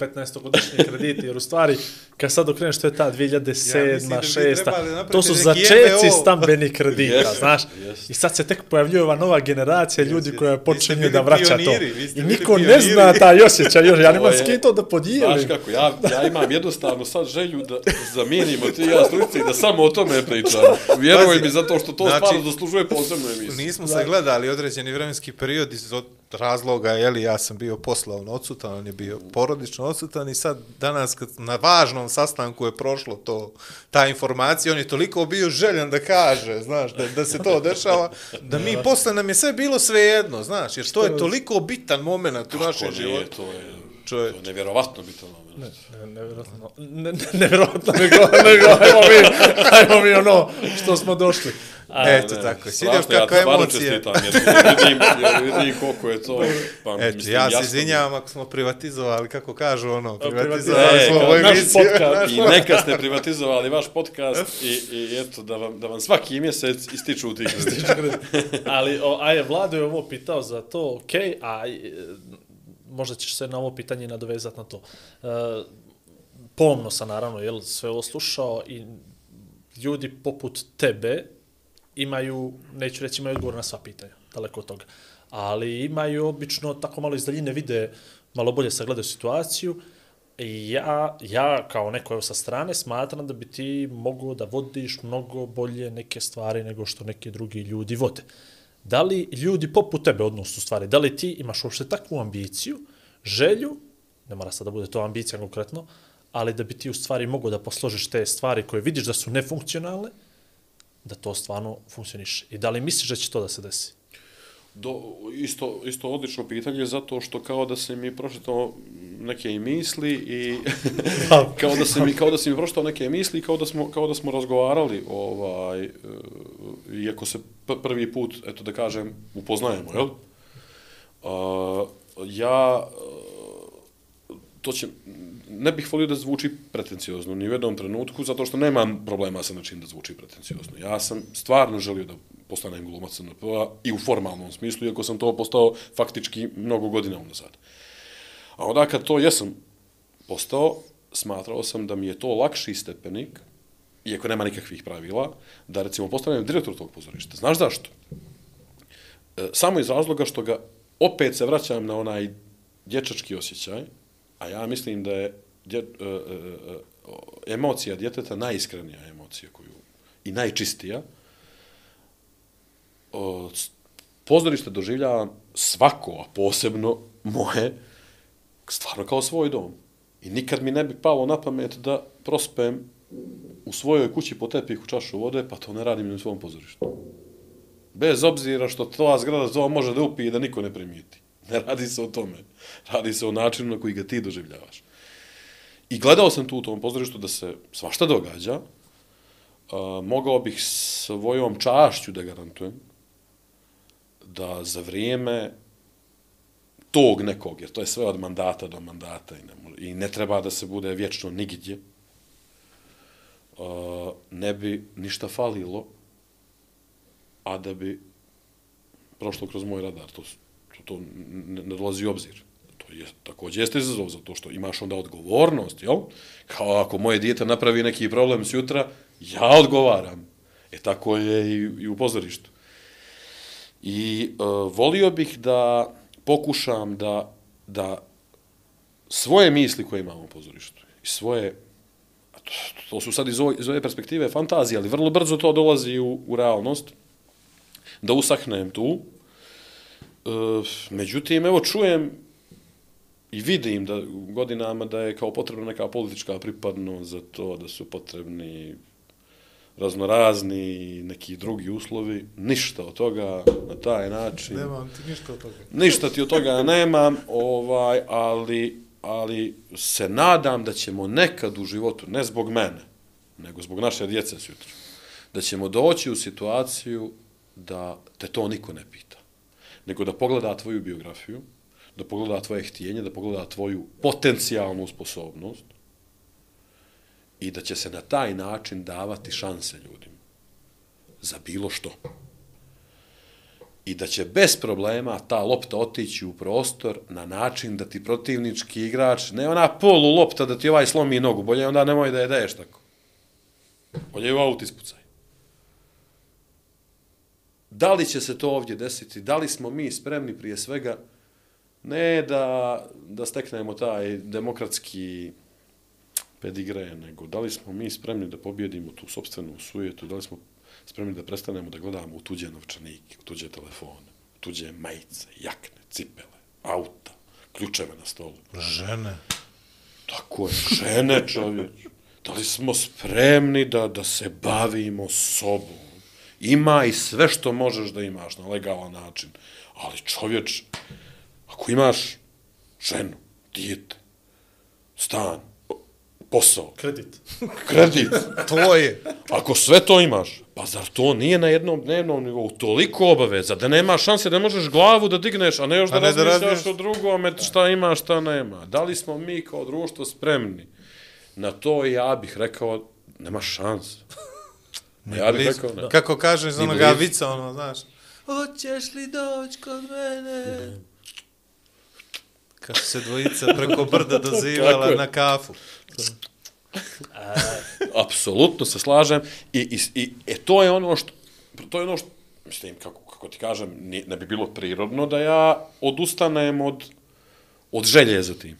15-godišnji (laughs) krediti, jer u stvari, kad sad okreneš, to je ta 2007 Ja mislim da bi 2006 trebali napraviti to su začeci MBO. stambenih kredita, Jeste, znaš. jeste. I sad se tek pojavljuje ova nova generacija ljudi Jeste. koja počinju da vraća to. pioniri, ste I niko ne zna taj osjećaj još, ja To nemam s kim to da Znaš podijelim. kako, ja, ja imam jednostavno sad želju da zamijenimo ti ja struci i da samo o tome pričam. Vjeruj mi zato što to znači, stvarno zaslužuje posebnu emisiju. Nismo se gledali određeni vremenski period iz od razloga, jeli, ja sam bio poslovno odsutan, on je bio porodično odsutan i sad danas kad na važnom sastanku je prošlo to, ta informacija, on je toliko bio željan da kaže, znaš, da, da se to dešava, da mi posle nam je sve bilo svejedno, znaš, jer to je toliko bitan moment u našem životu. to je, Čovječ. to je nevjerovatno bitan moment. Ne, nevjerojatno, ne, ne, nevjerojatno, nego, nego, ajmo mi, (laughs) ajmo mi ono što smo došli. A, Eto Ne, tako, strašno, svidio kakva Ja ti stvarno emocija. čestitam, jer vidim, jer vidim koliko je to. Pa, Eto, mislim, ja se izvinjavam ako smo privatizovali, kako kažu ono, privatizovali privatizovali smo ovu naš emisiju. podcast. I neka ste privatizovali vaš podcast i, i eto, da vam, da vam svaki mjesec ističu ti krediti. (laughs) (laughs) Ali, o, a je, Vlado je ovo pitao za to, ok, a e, možda ćeš se na ovo pitanje nadovezati na to. E, pomno sam, naravno, jel, sve ovo slušao i ljudi poput tebe imaju, neću reći imaju odgovor na sva pitanja, daleko od toga, ali imaju obično tako malo iz daljine vide, malo bolje sagledaju situaciju i ja, ja kao neko evo sa strane smatram da bi ti mogao da vodiš mnogo bolje neke stvari nego što neki drugi ljudi vode. Da li ljudi poput tebe, odnosno stvari, da li ti imaš uopšte takvu ambiciju, želju, ne mora sad da bude to ambicija konkretno, ali da bi ti u stvari mogao da posložiš te stvari koje vidiš da su nefunkcionalne, da to stvarno funkcioniše. I da li misliš da će to da se desi? Do, isto, isto odlično pitanje, zato što kao da se mi prošlo neke i misli i (laughs) (laughs) kao da se mi kao da se mi prošlo neke misli kao da smo kao da smo razgovarali ovaj e, iako se prvi put eto da kažem upoznajemo, jel? A, ja e, to će ne bih volio da zvuči pretenciozno ni u jednom trenutku, zato što nemam problema sa način da zvuči pretenciozno. Ja sam stvarno želio da postanem glumac CNP-a i u formalnom smislu, iako sam to postao faktički mnogo godina unazad. A onda kad to jesam postao, smatrao sam da mi je to lakši stepenik, iako nema nikakvih pravila, da recimo postanem direktor tog pozorišta. Znaš zašto? E, samo iz razloga što ga opet se vraćam na onaj dječački osjećaj, a ja mislim da je dje, e, e, e, e emocija djeteta najiskrenija emocija koju i najčistija. O, pozorište doživljavam svako, a posebno moje, stvarno kao svoj dom. I nikad mi ne bi palo na pamet da prospem u svojoj kući po tepihu čašu vode, pa to ne radim ni u svom pozorištu. Bez obzira što ta zgrada to može da upije i da niko ne primijeti. Ne radi se o tome. Radi se o načinu na koji ga ti doživljavaš. I gledao sam tu u tom pozorištu da se svašta događa. Uh, mogao bih svojom čašću da garantujem da za vrijeme tog nekog, jer to je sve od mandata do mandata i ne, i ne treba da se bude vječno nigdje, uh, ne bi ništa falilo, a da bi prošlo kroz moj radar. To, to, to ne, ne dolazi u obzir. To je, također jeste izazov zato što imaš onda odgovornost, jel? Kao ako moje dijete napravi neki problem sjutra, ja odgovaram. E tako je i, i u pozorištu. I uh, volio bih da pokušam da, da svoje misli koje imamo u pozorištu i svoje to, to su sad iz ove, iz ove perspektive fantazije, ali vrlo brzo to dolazi u, u realnost, da usahnem tu. E, međutim, evo čujem i vidim da godinama da je kao potrebna neka politička pripadnost za to, da su potrebni raznorazni neki drugi uslovi, ništa od toga na taj način. Nemam ti ništa od toga. Ništa ti od toga nemam, ovaj, ali, ali se nadam da ćemo nekad u životu, ne zbog mene, nego zbog naše djece sutra, da ćemo doći u situaciju da te to niko ne pita, nego da pogleda tvoju biografiju, da pogleda tvoje htjenje, da pogleda tvoju potencijalnu sposobnost i da će se na taj način davati šanse ljudima za bilo što i da će bez problema ta lopta otići u prostor na način da ti protivnički igrač, ne ona polu lopta da ti ovaj slomi nogu, bolje onda nemoj da je daješ tako. Bolje je u aut ispucaj. Da li će se to ovdje desiti? Da li smo mi spremni prije svega ne da, da steknemo taj demokratski pedigre, nego da li smo mi spremni da pobjedimo tu sobstvenu sujetu, da li smo spremni da prestanemo da gledamo u tuđe novčanike, u tuđe telefone, u tuđe majice, jakne, cipele, auta, ključeve na stolu. Žene. Tako je, žene čovječ. Da li smo spremni da, da se bavimo sobom? Ima i sve što možeš da imaš na legalan način. Ali čovječ, ako imaš ženu, dijete, stan, posao, Kredit. kredit, (laughs) To je. Ako sve to imaš, pa zar to nije na jednom dnevnom nivou toliko obaveza da nema šanse da možeš glavu da digneš, a ne još da A ne da razmišljaš razmišljaš. o drugome šta ima, šta nema. Da li smo mi kao društvo spremni na to ja bih rekao, nema šanse. Ja bih rekao, ne. Kako kaže iz onoga vica, ono, znaš. Hoćeš li doći kod mene? Kad su se dvojica preko brda (laughs) dozivala na kafu. Apsolutno se slažem i, i, i e, to je ono što to je ono što mislim kako kako ti kažem ne, ne bi bilo prirodno da ja odustanem od od želje za tim.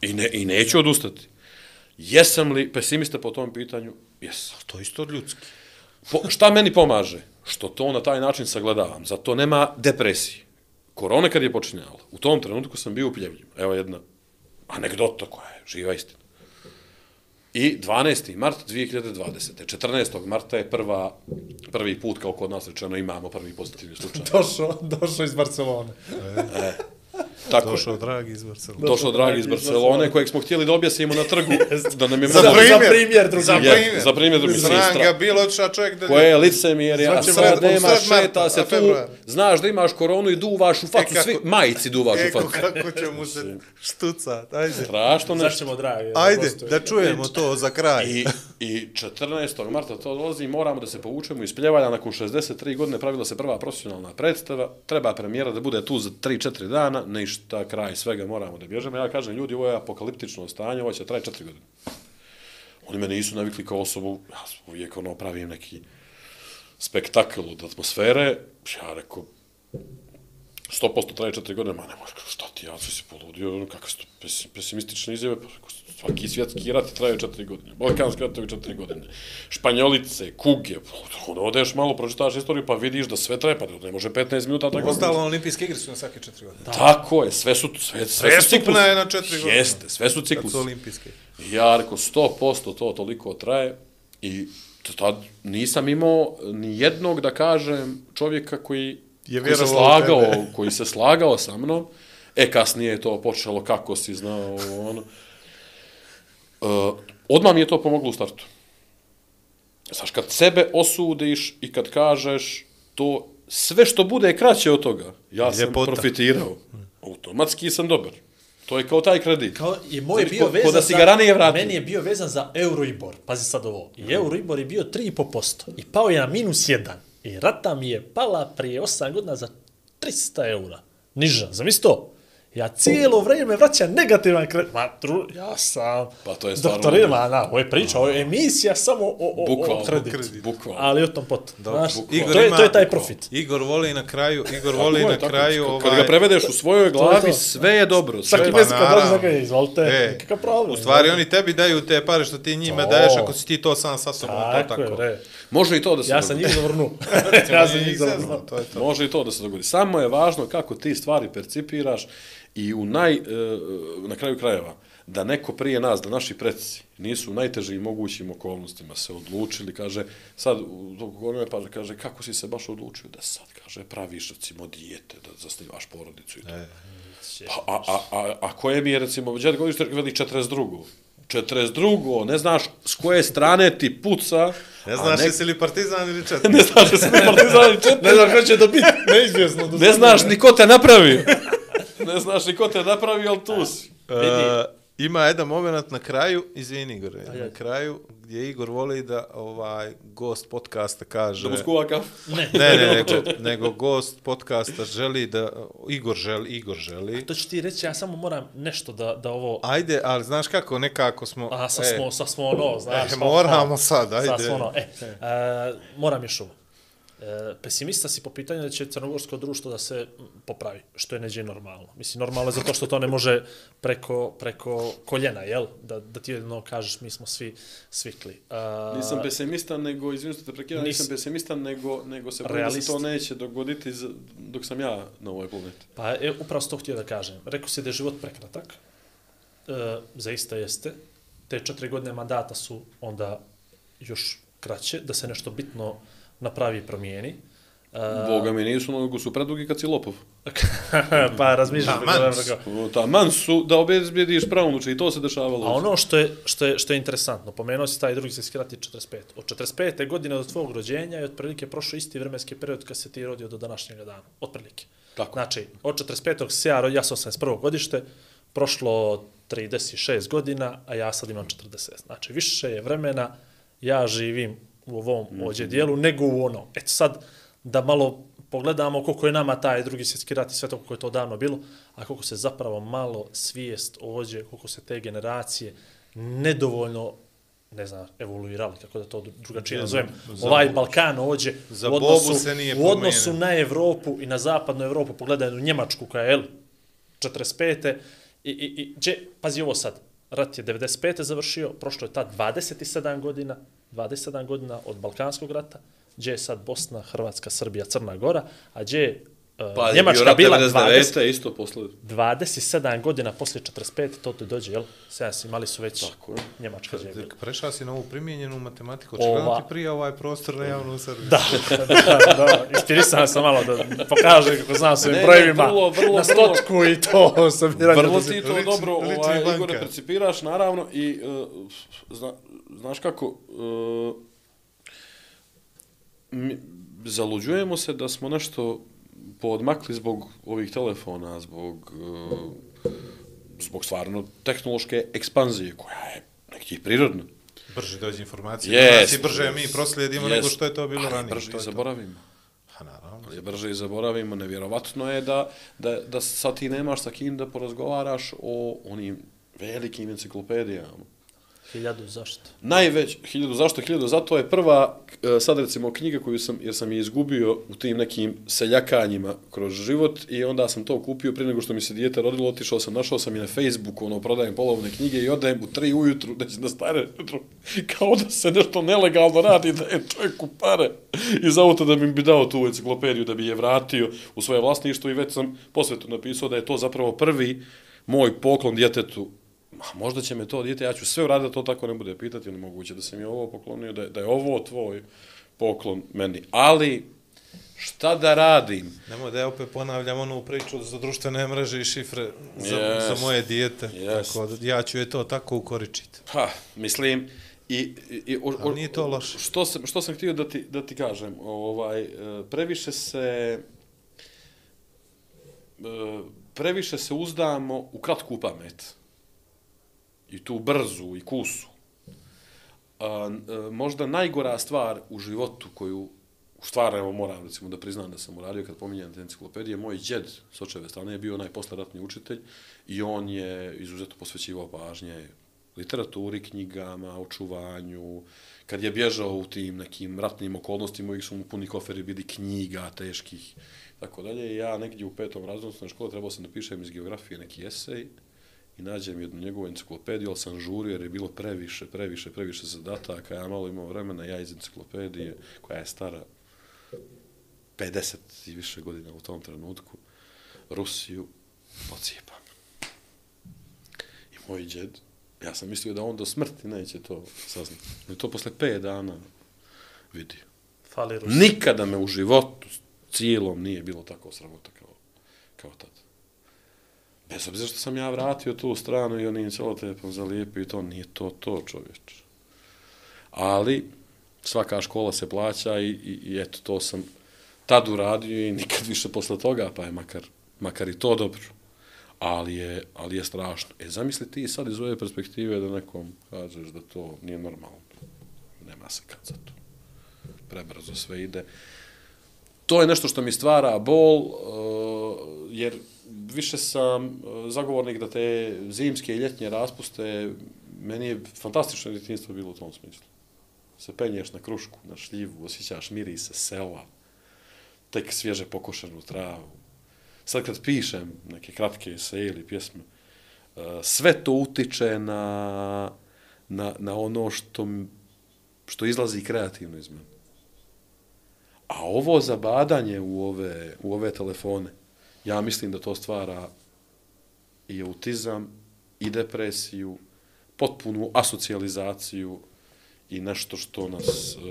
I ne i neću odustati. Jesam li pesimista po tom pitanju? Jesam. To je isto ljudski. Po, šta meni pomaže? Što to na taj način sagledavam. Zato nema depresije. Korona kad je počinjala, u tom trenutku sam bio u Pljevljima. Evo jedna anegdota koja je živa istina. I 12. mart 2020. 14. marta je prva, prvi put, kao kod nas rečeno, imamo prvi pozitivni slučaj. (laughs) Došao, došao iz Barcelone. Tako je. Došao dragi iz Barcelona. Došao dragi iz Barcelone, kojeg smo htjeli da objasnimo na trgu, (laughs) da nam je Za primjer. Za primjer drugi. Za Je, primjer. za primjer drugi Sram sistra. ga bilo otišao čovjek da... koje je licemjerje, a Zvaćemo sad u nema šeta se tu, znaš da imaš koronu i duvaš u facu, kako- svi majici duvaš u Eko, facu. kako će mu se štucat, ajde. Strašno nešto. Zašto dragi. Ajde, gostuje. da čujemo to za kraj. I, I 14. marta to dolazi, moramo da se povučemo iz pljevalja, nakon 63 godine pravila se prva profesionalna predstava, treba premijera da bude tu za 3-4 dana, ništa, kraj svega, moramo da bježemo. Ja kažem, ljudi, ovo je apokaliptično stanje, ovo će traje 4 godine. Oni me nisu navikli kao osobu, ja uvijek ono pravim neki spektakl od atmosfere, ja rekao, 100% traje 4 godine, ma ne može, šta ti, ja si poludio, ono, kakve su to pesimistične izjave, pa rekao, svaki svjetski rat traje 4 godine, balkanski ratovi 4 godine, španjolice, kuge, pa, onda odeš malo, pročitaš istoriju, pa vidiš da sve treba, da ne može 15 minuta tako. Ostalo olimpijske igre su na svake četiri godine. Tako je, sve su, sve, sve su ciklusi. je na četiri godine. Jeste, sve su Kad ciklusi. su olimpijske. I Ja rekao, 100% to toliko traje i tad nisam imao ni jednog, da kažem, čovjeka koji, Je koji se slagao, koji se slagao sa mnom. E, kasnije je to počelo, kako si znao, ono. Uh, odmah mi je to pomoglo u startu. Znaš, kad sebe osudiš i kad kažeš to, sve što bude kraće od toga, ja sam Ljepota. profitirao. U tom automatski sam dobar. To je kao taj kredit. Kao i moj je Znači, bio ko- vezan ko da si ga ranije vratio. Meni je bio vezan za Euribor. Pazi sad ovo. I Euribor je bio 3,5% i pao je na minus 1. I rata mi je pala prije 8 godina za 300 eura. Niža. Zamisli to. Ja cijelo vrijeme vraćam negativan kredit. Ma, tru, ja sam Pa to je stvarno doktorirala, na, ovo je priča, ovo je emisija samo o, o, Bukvalno, o kredit. Bukvalno. Ali o tom potom. Znaš, Igor to, je, ima- to je taj profit. Igor voli na kraju, Igor voli na tako. kraju Kad ovaj... ga prevedeš u svojoj glavi, to. sve je dobro. Sve Svaki je... mjesec kad naravno. dođe za izvolite, E, problem. U stvari oni tebi daju te pare što ti njima To. daješ ako si ti to sam sa sobom, to tako, tako. je, bre. Može i to da se Ja sam dogodi. njih zavrnuo. (laughs) ja sam Nije njih zavrnuo. to je to. Može i to da se dogodi. Samo je važno kako ti stvari percipiraš i u naj, e, na kraju krajeva, da neko prije nas, da naši predsi nisu u najtežim mogućim okolnostima se odlučili, kaže, sad, u tog vremena pa kaže, kako si se baš odlučio da sad, kaže, praviš, recimo, dijete, da zasnivaš porodicu i to. Pa, a, a, a, a koje mi je, recimo, džet godište, veli 42. 42. Ne znaš s koje strane ti puca, Ne znaš nek- jesi li partizan ili četnik? (laughs) ne znaš jesi li partizan ili četnik. Ne znam ko će to biti, neizvjesno. Da Ne znaš ni ko te napravio. ne znaš ni ko te napravio, ali tu si. E, ima jedan moment na kraju, izvini Igor, na kraju gdje Igor voli da ovaj gost podcasta kaže... Da mu skuva kaf. Ne, Ne, ne, nego, nego gost podcasta želi da, Igor želi, Igor želi. To ću ti reći, ja samo moram nešto da, da ovo... Ajde, ali znaš kako, nekako smo... A, sad e, smo, sad smo ono, znaš. e, moramo sad, ajde. Sad smo ono, e, e, moram još ovo. E, pesimista si po pitanju da će crnogorsko društvo da se popravi, što je neđe normalno. Mislim, normalno je zato što to ne može preko, preko koljena, jel? Da, da ti jedno kažeš, mi smo svi svikli. A, Nisam pesimista, nego, izvinite te prekidam, nisam Nis- pesimista, nego, nego se bojim da se to neće dogoditi dok sam ja na ovoj planeti. Pa e, upravo to htio da kažem. Rekao si da je život prekratak. E, zaista jeste. Te četiri godine mandata su onda još kraće, da se nešto bitno napravi i promijeni. E, Boga mi nisu, nego su predugi kad si lopov. (laughs) pa razmišljam. Taman kako- su. Taman su da obezbijediš pravnuče i to se dešavalo. A ono što je, što je, što je interesantno, pomenuo si taj drugi svjetski rat je 45. Od 45. godine do tvojeg rođenja je otprilike prošao isti vremenski period kad se ti rodio do današnjeg dana. Otprilike. Tako. Znači, od 45. se ja rodio, ja sam 81. godište, prošlo 36 godina, a ja sad imam 40. Znači, više je vremena, ja živim u ovom Mhm. ođe dijelu, nego u ono. Eto sad, da malo pogledamo koliko je nama taj drugi svjetski rat i sve to koliko je to davno bilo, a koliko se zapravo malo svijest ođe, koliko se te generacije nedovoljno ne znam, evoluirali, kako da to drugačije nazovem. Ovaj Balkan ođe za u odnosu, se nije u odnosu na Evropu i na zapadnu Evropu, pogledaj u Njemačku koja je, jel, 45. I, i, i gdje, pazi ovo sad, rat je 95. završio, prošlo je tad 27 godina, 27 godina od Balkanskog rata, gdje je sad Bosna, Hrvatska, Srbija, Crna Gora, a gdje je Pa, Njemačka bila 20, 99. isto posle. 27 godina poslije 45. to ti dođe, jel? Sada si imali su već Tako je. Njemačka je bila. Prešao si na ovu primjenjenu matematiku, Ova- očigledno ti prije ovaj prostor na javnom servisu. Da, (laughs) da, da, inspirisan sam malo da pokaže kako znam svojim brojevima vrlo, vrlo, na vrlo- stotku i to sabiranje. Vrlo ti to liči- dobro, liči ovaj, banka. Igore, percipiraš, naravno, i uh, zna, znaš kako, uh, mi, zaluđujemo se da smo nešto poodmakli zbog ovih telefona, zbog, uh, zbog stvarno tehnološke ekspanzije, koja je nekih prirodna. Brže dođe informacije. Jest, do nas i brže mi proslijedimo nego jest. što je to bilo ranije. Brže to i zaboravimo. Pa naravno. Ali brže i zaboravimo, nevjerovatno je da, da, da sad ti nemaš sa kim da porazgovaraš o onim velikim enciklopedijama. Hiljadu, zašto? Najveć, hiljadu zašto, hiljadu zato je prva, e, sad recimo knjiga koju sam, jer sam je izgubio u tim nekim seljakanjima kroz život i onda sam to kupio prije nego što mi se dijete rodilo, otišao sam, našao sam i na Facebooku, ono, prodajem polovne knjige i odajem u tri ujutru, (laughs) da na stare ujutru, kao da se nešto nelegalno radi, da je čovjeku pare iz auta da bi mi dao tu enciklopediju, da bi je vratio u svoje vlasništvo i već sam posvetu napisao da je to zapravo prvi moj poklon djetetu Ma, možda će me to dijete, ja ću sve uraditi da to tako ne bude pitati, ili moguće da sam je ovo poklonio, da je, da je ovo tvoj poklon meni. Ali, šta da radim? Nemoj da ja opet ponavljam onu priču za društvene mreže i šifre za, Jest. za moje dijete. Jest. Tako da ja ću je to tako ukoričiti. Ha, mislim, i, i, i o, nije to loše. Što sam, što sam htio da ti, da ti kažem, ovaj, e, previše se, e, previše se uzdamo u kratku pamet. I tu brzu i kusu. A, a, e, možda najgora stvar u životu koju u stvari, evo moram recimo da priznam da sam uradio kad pominjem te enciklopedije, moj djed s očeve strane je bio onaj posleratni učitelj i on je izuzetno posvećivao pažnje literaturi, knjigama, očuvanju. Kad je bježao u tim nekim ratnim okolnostima, uvijek su mu puni koferi bili knjiga teških, tako dalje. Ja negdje u petom razredu osnovne škole trebao sam da pišem iz geografije neki esej i nađem jednu njegovu enciklopediju, ali sam žurio jer je bilo previše, previše, previše zadataka. Ja malo imao vremena, ja iz enciklopedije, koja je stara 50 i više godina u tom trenutku, Rusiju pocijepam. I moj džed, ja sam mislio da on do smrti neće to saznati. I to posle 5 dana vidio. Fali Rus. Nikada me u životu cijelom nije bilo tako sramota kao, kao tad. Bez obzira što sam ja vratio tu stranu i onim celotepom zalijepio i to nije to to čovječ. Ali svaka škola se plaća i, i, i eto to sam tad uradio i nikad više posle toga, pa je makar, makar i to dobro. Ali je, ali je strašno. E, zamisli ti sad iz ove perspektive da nekom kažeš da to nije normalno. Nema se kad za to. Prebrzo sve ide to je nešto što mi stvara bol, uh, jer više sam e, zagovornik da te zimske i ljetnje raspuste, meni je fantastično djetinjstvo bilo u tom smislu. Se penješ na krušku, na šljivu, osjećaš mirise sela, tek svježe pokošenu travu. Sad kad pišem neke kratke eseje ili pjesme, e, sve to utiče na, na, na ono što, što izlazi kreativno iz mene. A ovo zabadanje u ove, u ove telefone, ja mislim da to stvara i autizam, i depresiju, potpunu asocijalizaciju i nešto što nas uh,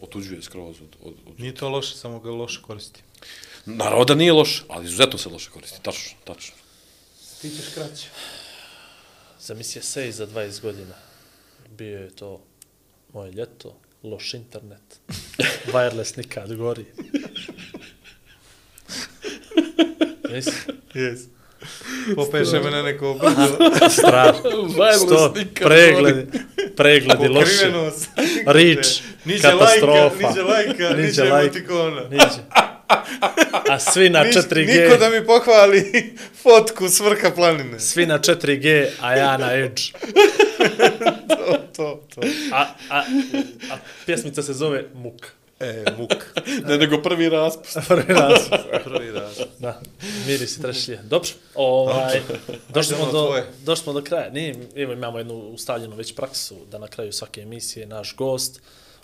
otuđuje skroz od, od, od... Nije to loše, samo ga loše koristi. Naravno da nije loše, ali izuzetno se loše koristi. Tačno, tačno. Ti ćeš kraće. Zamisli se za 20 godina. Bio je to moje ljeto, loš internet, (laughs) wireless nikad gori. Nisi? Yes. Popeše me na neko brdo. Strašno. Sto, pregledi, pregledi loše. Rič, Niđe katastrofa. lajka, niđe lajka, emotikona. Niđe. A svi na Niš- 4G. Niko da mi pohvali (laughs) fotku s vrha planine. Svi na 4G, a ja na Edge. (laughs) To, to, to. A, a, a pjesmica se zove Muk. E, muk. (laughs) Ne, nego prvi raspust. (laughs) Prvi raz. (laughs) Prvi raz. Da, miris trešlje. Dobro, ovaj, došli smo, do, došli smo do kraja. Nije, imamo jednu ustaljenu već praksu da na kraju svake emisije naš gost,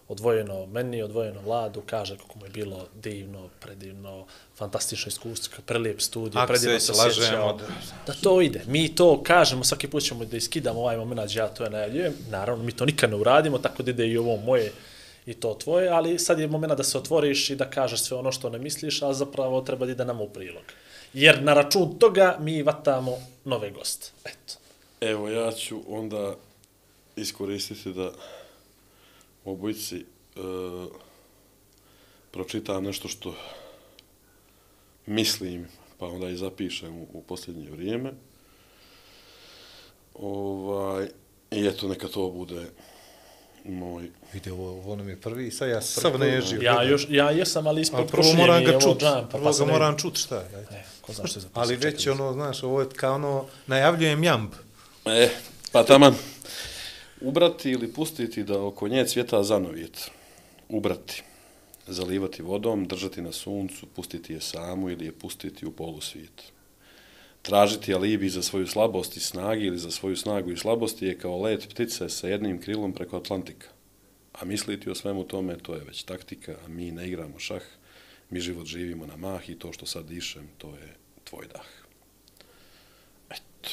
odvojeno meni, odvojeno vladu, kaže kako mu je bilo divno, predivno, fantastično iskustvo, prelijep studij, Ako predivno se se lažemo, osjećao. da- Da to ide. Mi to kažemo, svaki put ćemo da iskidamo ovaj moment, ja to je najavljujem. Naravno, mi to nikad ne uradimo, tako da ide i ovo moje i to tvoje, ali sad je moment da se otvoriš i da kažeš sve ono što ne misliš, a zapravo treba da ide nam u prilog. Jer na račun toga mi vatamo nove goste. Eto. Evo, ja ću onda iskoristiti da obojici e, pročitam nešto što mislim, pa onda i zapišem u, u posljednje vrijeme. Ovaj, I eto, neka to bude moj... Vidi, ovo, ovo nam je prvi, sad ja sav nežio. Ja, još, ja jesam, ali ispod Ali prvo moram ga čut, džampa, prvo pa ga sam ne- moram čut, šta je. ajde. E, ko zna što je zapisao. Ali već ono, znaš, ovo je kao ono, najavljujem jamb. E, pa taman. Ubrati ili pustiti da oko nje cvjeta zanovjet. Ubrati. Zalivati vodom, držati na suncu, pustiti je samu ili je pustiti u polusvijet. Tražiti alibi za svoju slabost i snagi ili za svoju snagu i slabosti je kao let ptice sa jednim krilom preko Atlantika. A misliti o svemu tome, to je već taktika, a mi ne igramo šah, mi život živimo na mah i to što sad dišem, to je tvoj dah. Eto.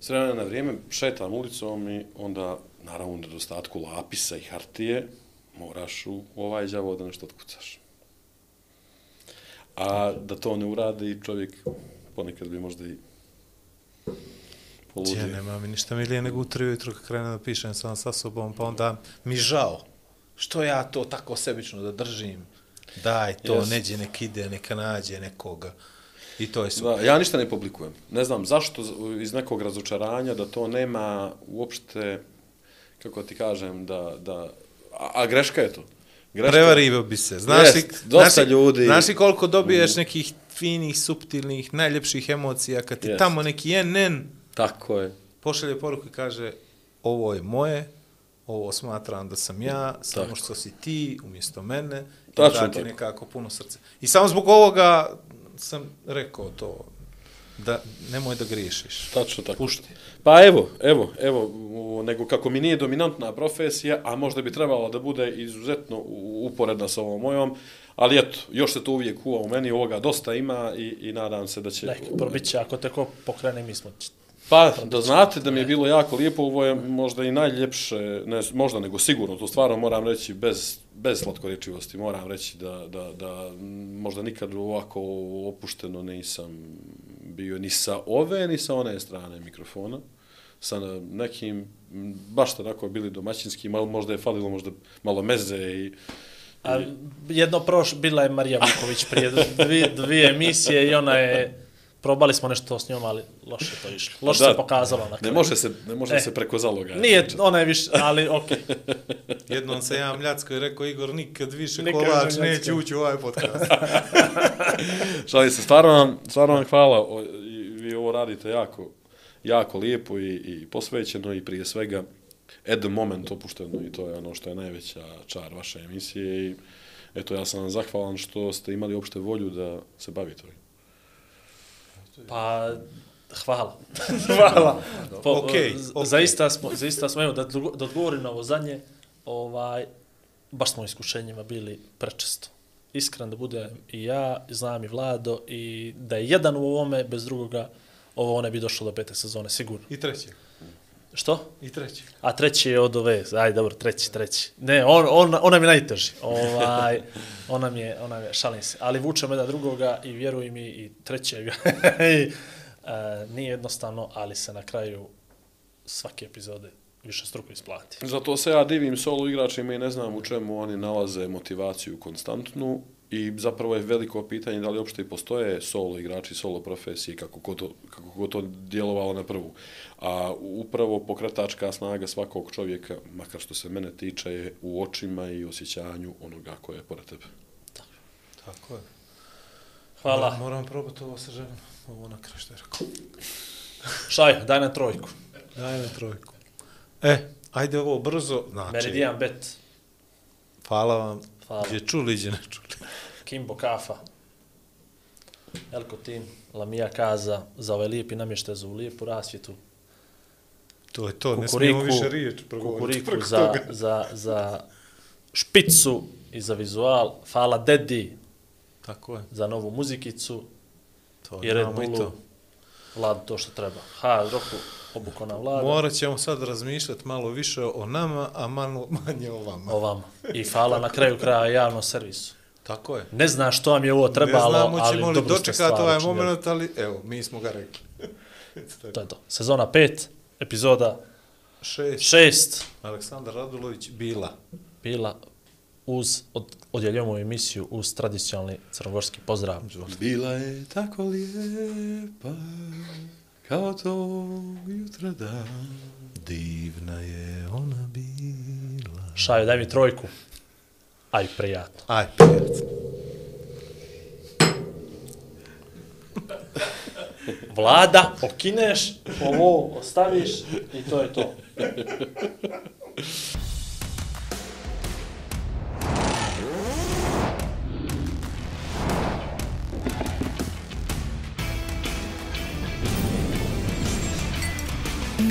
S vremena na vrijeme šetam ulicom i onda, naravno, u nedostatku lapisa i hartije, moraš u ovaj đavo da nešto otkucaš. A da to ne uradi, čovjek ponekad bi možda i poludio. Ja, nema mi ništa milije nego u tri ujutru kad krenem da pišem sam sa sobom, pa onda mi žao. Što ja to tako sebično da držim? Daj to, Jes. neđe nek ide, neka nađe nekoga. I to je super. Da, ja ništa ne publikujem. Ne znam zašto iz nekog razočaranja da to nema uopšte, kako ti kažem, da, da a, a greška je to. Greška, Prevario bi se. Znaš li, dosta znaš ljudi- Mm. Znaš li koliko dobiješ nekih finih, suptilnih, najljepših emocija kad ti Jest. tamo neki NN Tako je. pošalje poruku i kaže ovo je moje, ovo smatram da sam ja, samo Tako. što si ti umjesto mene, i Tačno da ti tako. nekako puno srce. I samo zbog ovoga sam rekao to, da nemoj da griješiš. Tačno tako. Pušti. Pa evo, evo, evo, nego kako mi nije dominantna profesija, a možda bi trebalo da bude izuzetno uporedna sa ovom mojom, ali eto, još se to uvijek kuva u meni, ovoga dosta ima i, i nadam se da će... Nek, probit će, ako te ko pokrene, mi smo Pa, da znate da mi je bilo jako lijepo, ovo je možda i najljepše, ne možda nego sigurno, to stvarno moram reći bez, bez slatkorečivosti, moram reći da, da, da možda nikad ovako opušteno nisam bio ni sa ove, ni sa one strane mikrofona, sa nekim, baš tako bili domaćinski, malo, možda je falilo možda malo meze i A jedno proš, bila je Marija Vuković prije dvije, dvije emisije i ona je, probali smo nešto s njom, ali loše je to išlo. Loše Da, se pokazalo na ne može se, ne može E. se preko zaloga. Nije, ona je više, ali okej. (laughs) Jednom se ja mljacko i rekao, Igor, nikad više Nikad kolač više neće ući u ovaj podcast. (laughs) Šalim se, stvarno vam, stvarno vam hvala. O, i Vi ovo radite jako, jako lijepo i, i posvećeno i prije svega at the moment opušteno i to je ono što je najveća čar vaše emisije i eto ja sam vam zahvalan što ste imali uopšte volju da se bavite ovim. Pa, hvala. (laughs) hvala. Po, Okej, z- okej. Zaista smo, zaista smo, evo, da, da odgovorim na ovo zadnje, ovaj, baš smo iskušenjima bili prečesto. Iskren da budem i ja, znam i Vlado, i da je jedan u ovome, bez drugoga, ovo ne bi došlo do pete sezone, sigurno. I treći. Što? I treći. A treći je od ove, aj dobro, treći, treći. Ne, on, on, on nam je najteži. Ovaj, (laughs) on nam je, on nam je, šalim se. Ali vučemo jedan drugoga i vjeruj mi i trećega. (laughs) I, e, nije jednostavno, ali se na kraju svake epizode više struko isplati. Zato se ja divim solo igračima i ne znam u čemu oni nalaze motivaciju konstantnu i zapravo je veliko pitanje da li uopšte i postoje solo igrači, solo profesije, kako god to, kako god to djelovalo na prvu. A upravo pokretačka snaga svakog čovjeka, makar što se mene tiče, je u očima i osjećanju onoga koje je pored tebe. Tako je. Hvala. Moram, moram probati ovo sa ženom. Ovo na kraju što je rekao. (laughs) Šaj, daj na trojku. Daj mi trojku. E, ajde ovo brzo. Znači, Meridian Bet, hvala vam. Hvala. Gdje čuli, gdje ne čuli. Kimbo Kafa, Elko Tin, Lamija Kaza, za ovaj lijepi namještaj, za ovu lijepu rasvjetu, To je to, ne smijemo kukuriku, više riječ progovoriti. kukuriku za, toga. za, za špicu i za vizual, hvala Dedi Tako je. za novu muzikicu To i Red Bullu. Vlad to što treba. Ha, roku, obuko na Vlada, Morat ćemo sad razmišljati malo više o nama, a malo manje o vama. o vama. I hvala na kraju kraja javnom servisu. Tako je. Ne znam što vam je ovo trebalo, ne znamo ali ćemo li dobro ste dočekati stvar ovaj moment, ali evo, mi smo ga rekli. (laughs) To je to. Sezona 5, epizoda Šest. 6, Aleksandar Radulović bila. bila uz, od, odjeljujemo emisiju uz tradicionalni crnogorski pozdrav. Bila je tako lijepa, kao to jutra dan. Divna je ona bila. Šaju, daj mi trojku. Aj, prijatno. Aj, prijatno. Vlada, okineš, ovo ostaviš i to je to. (laughs)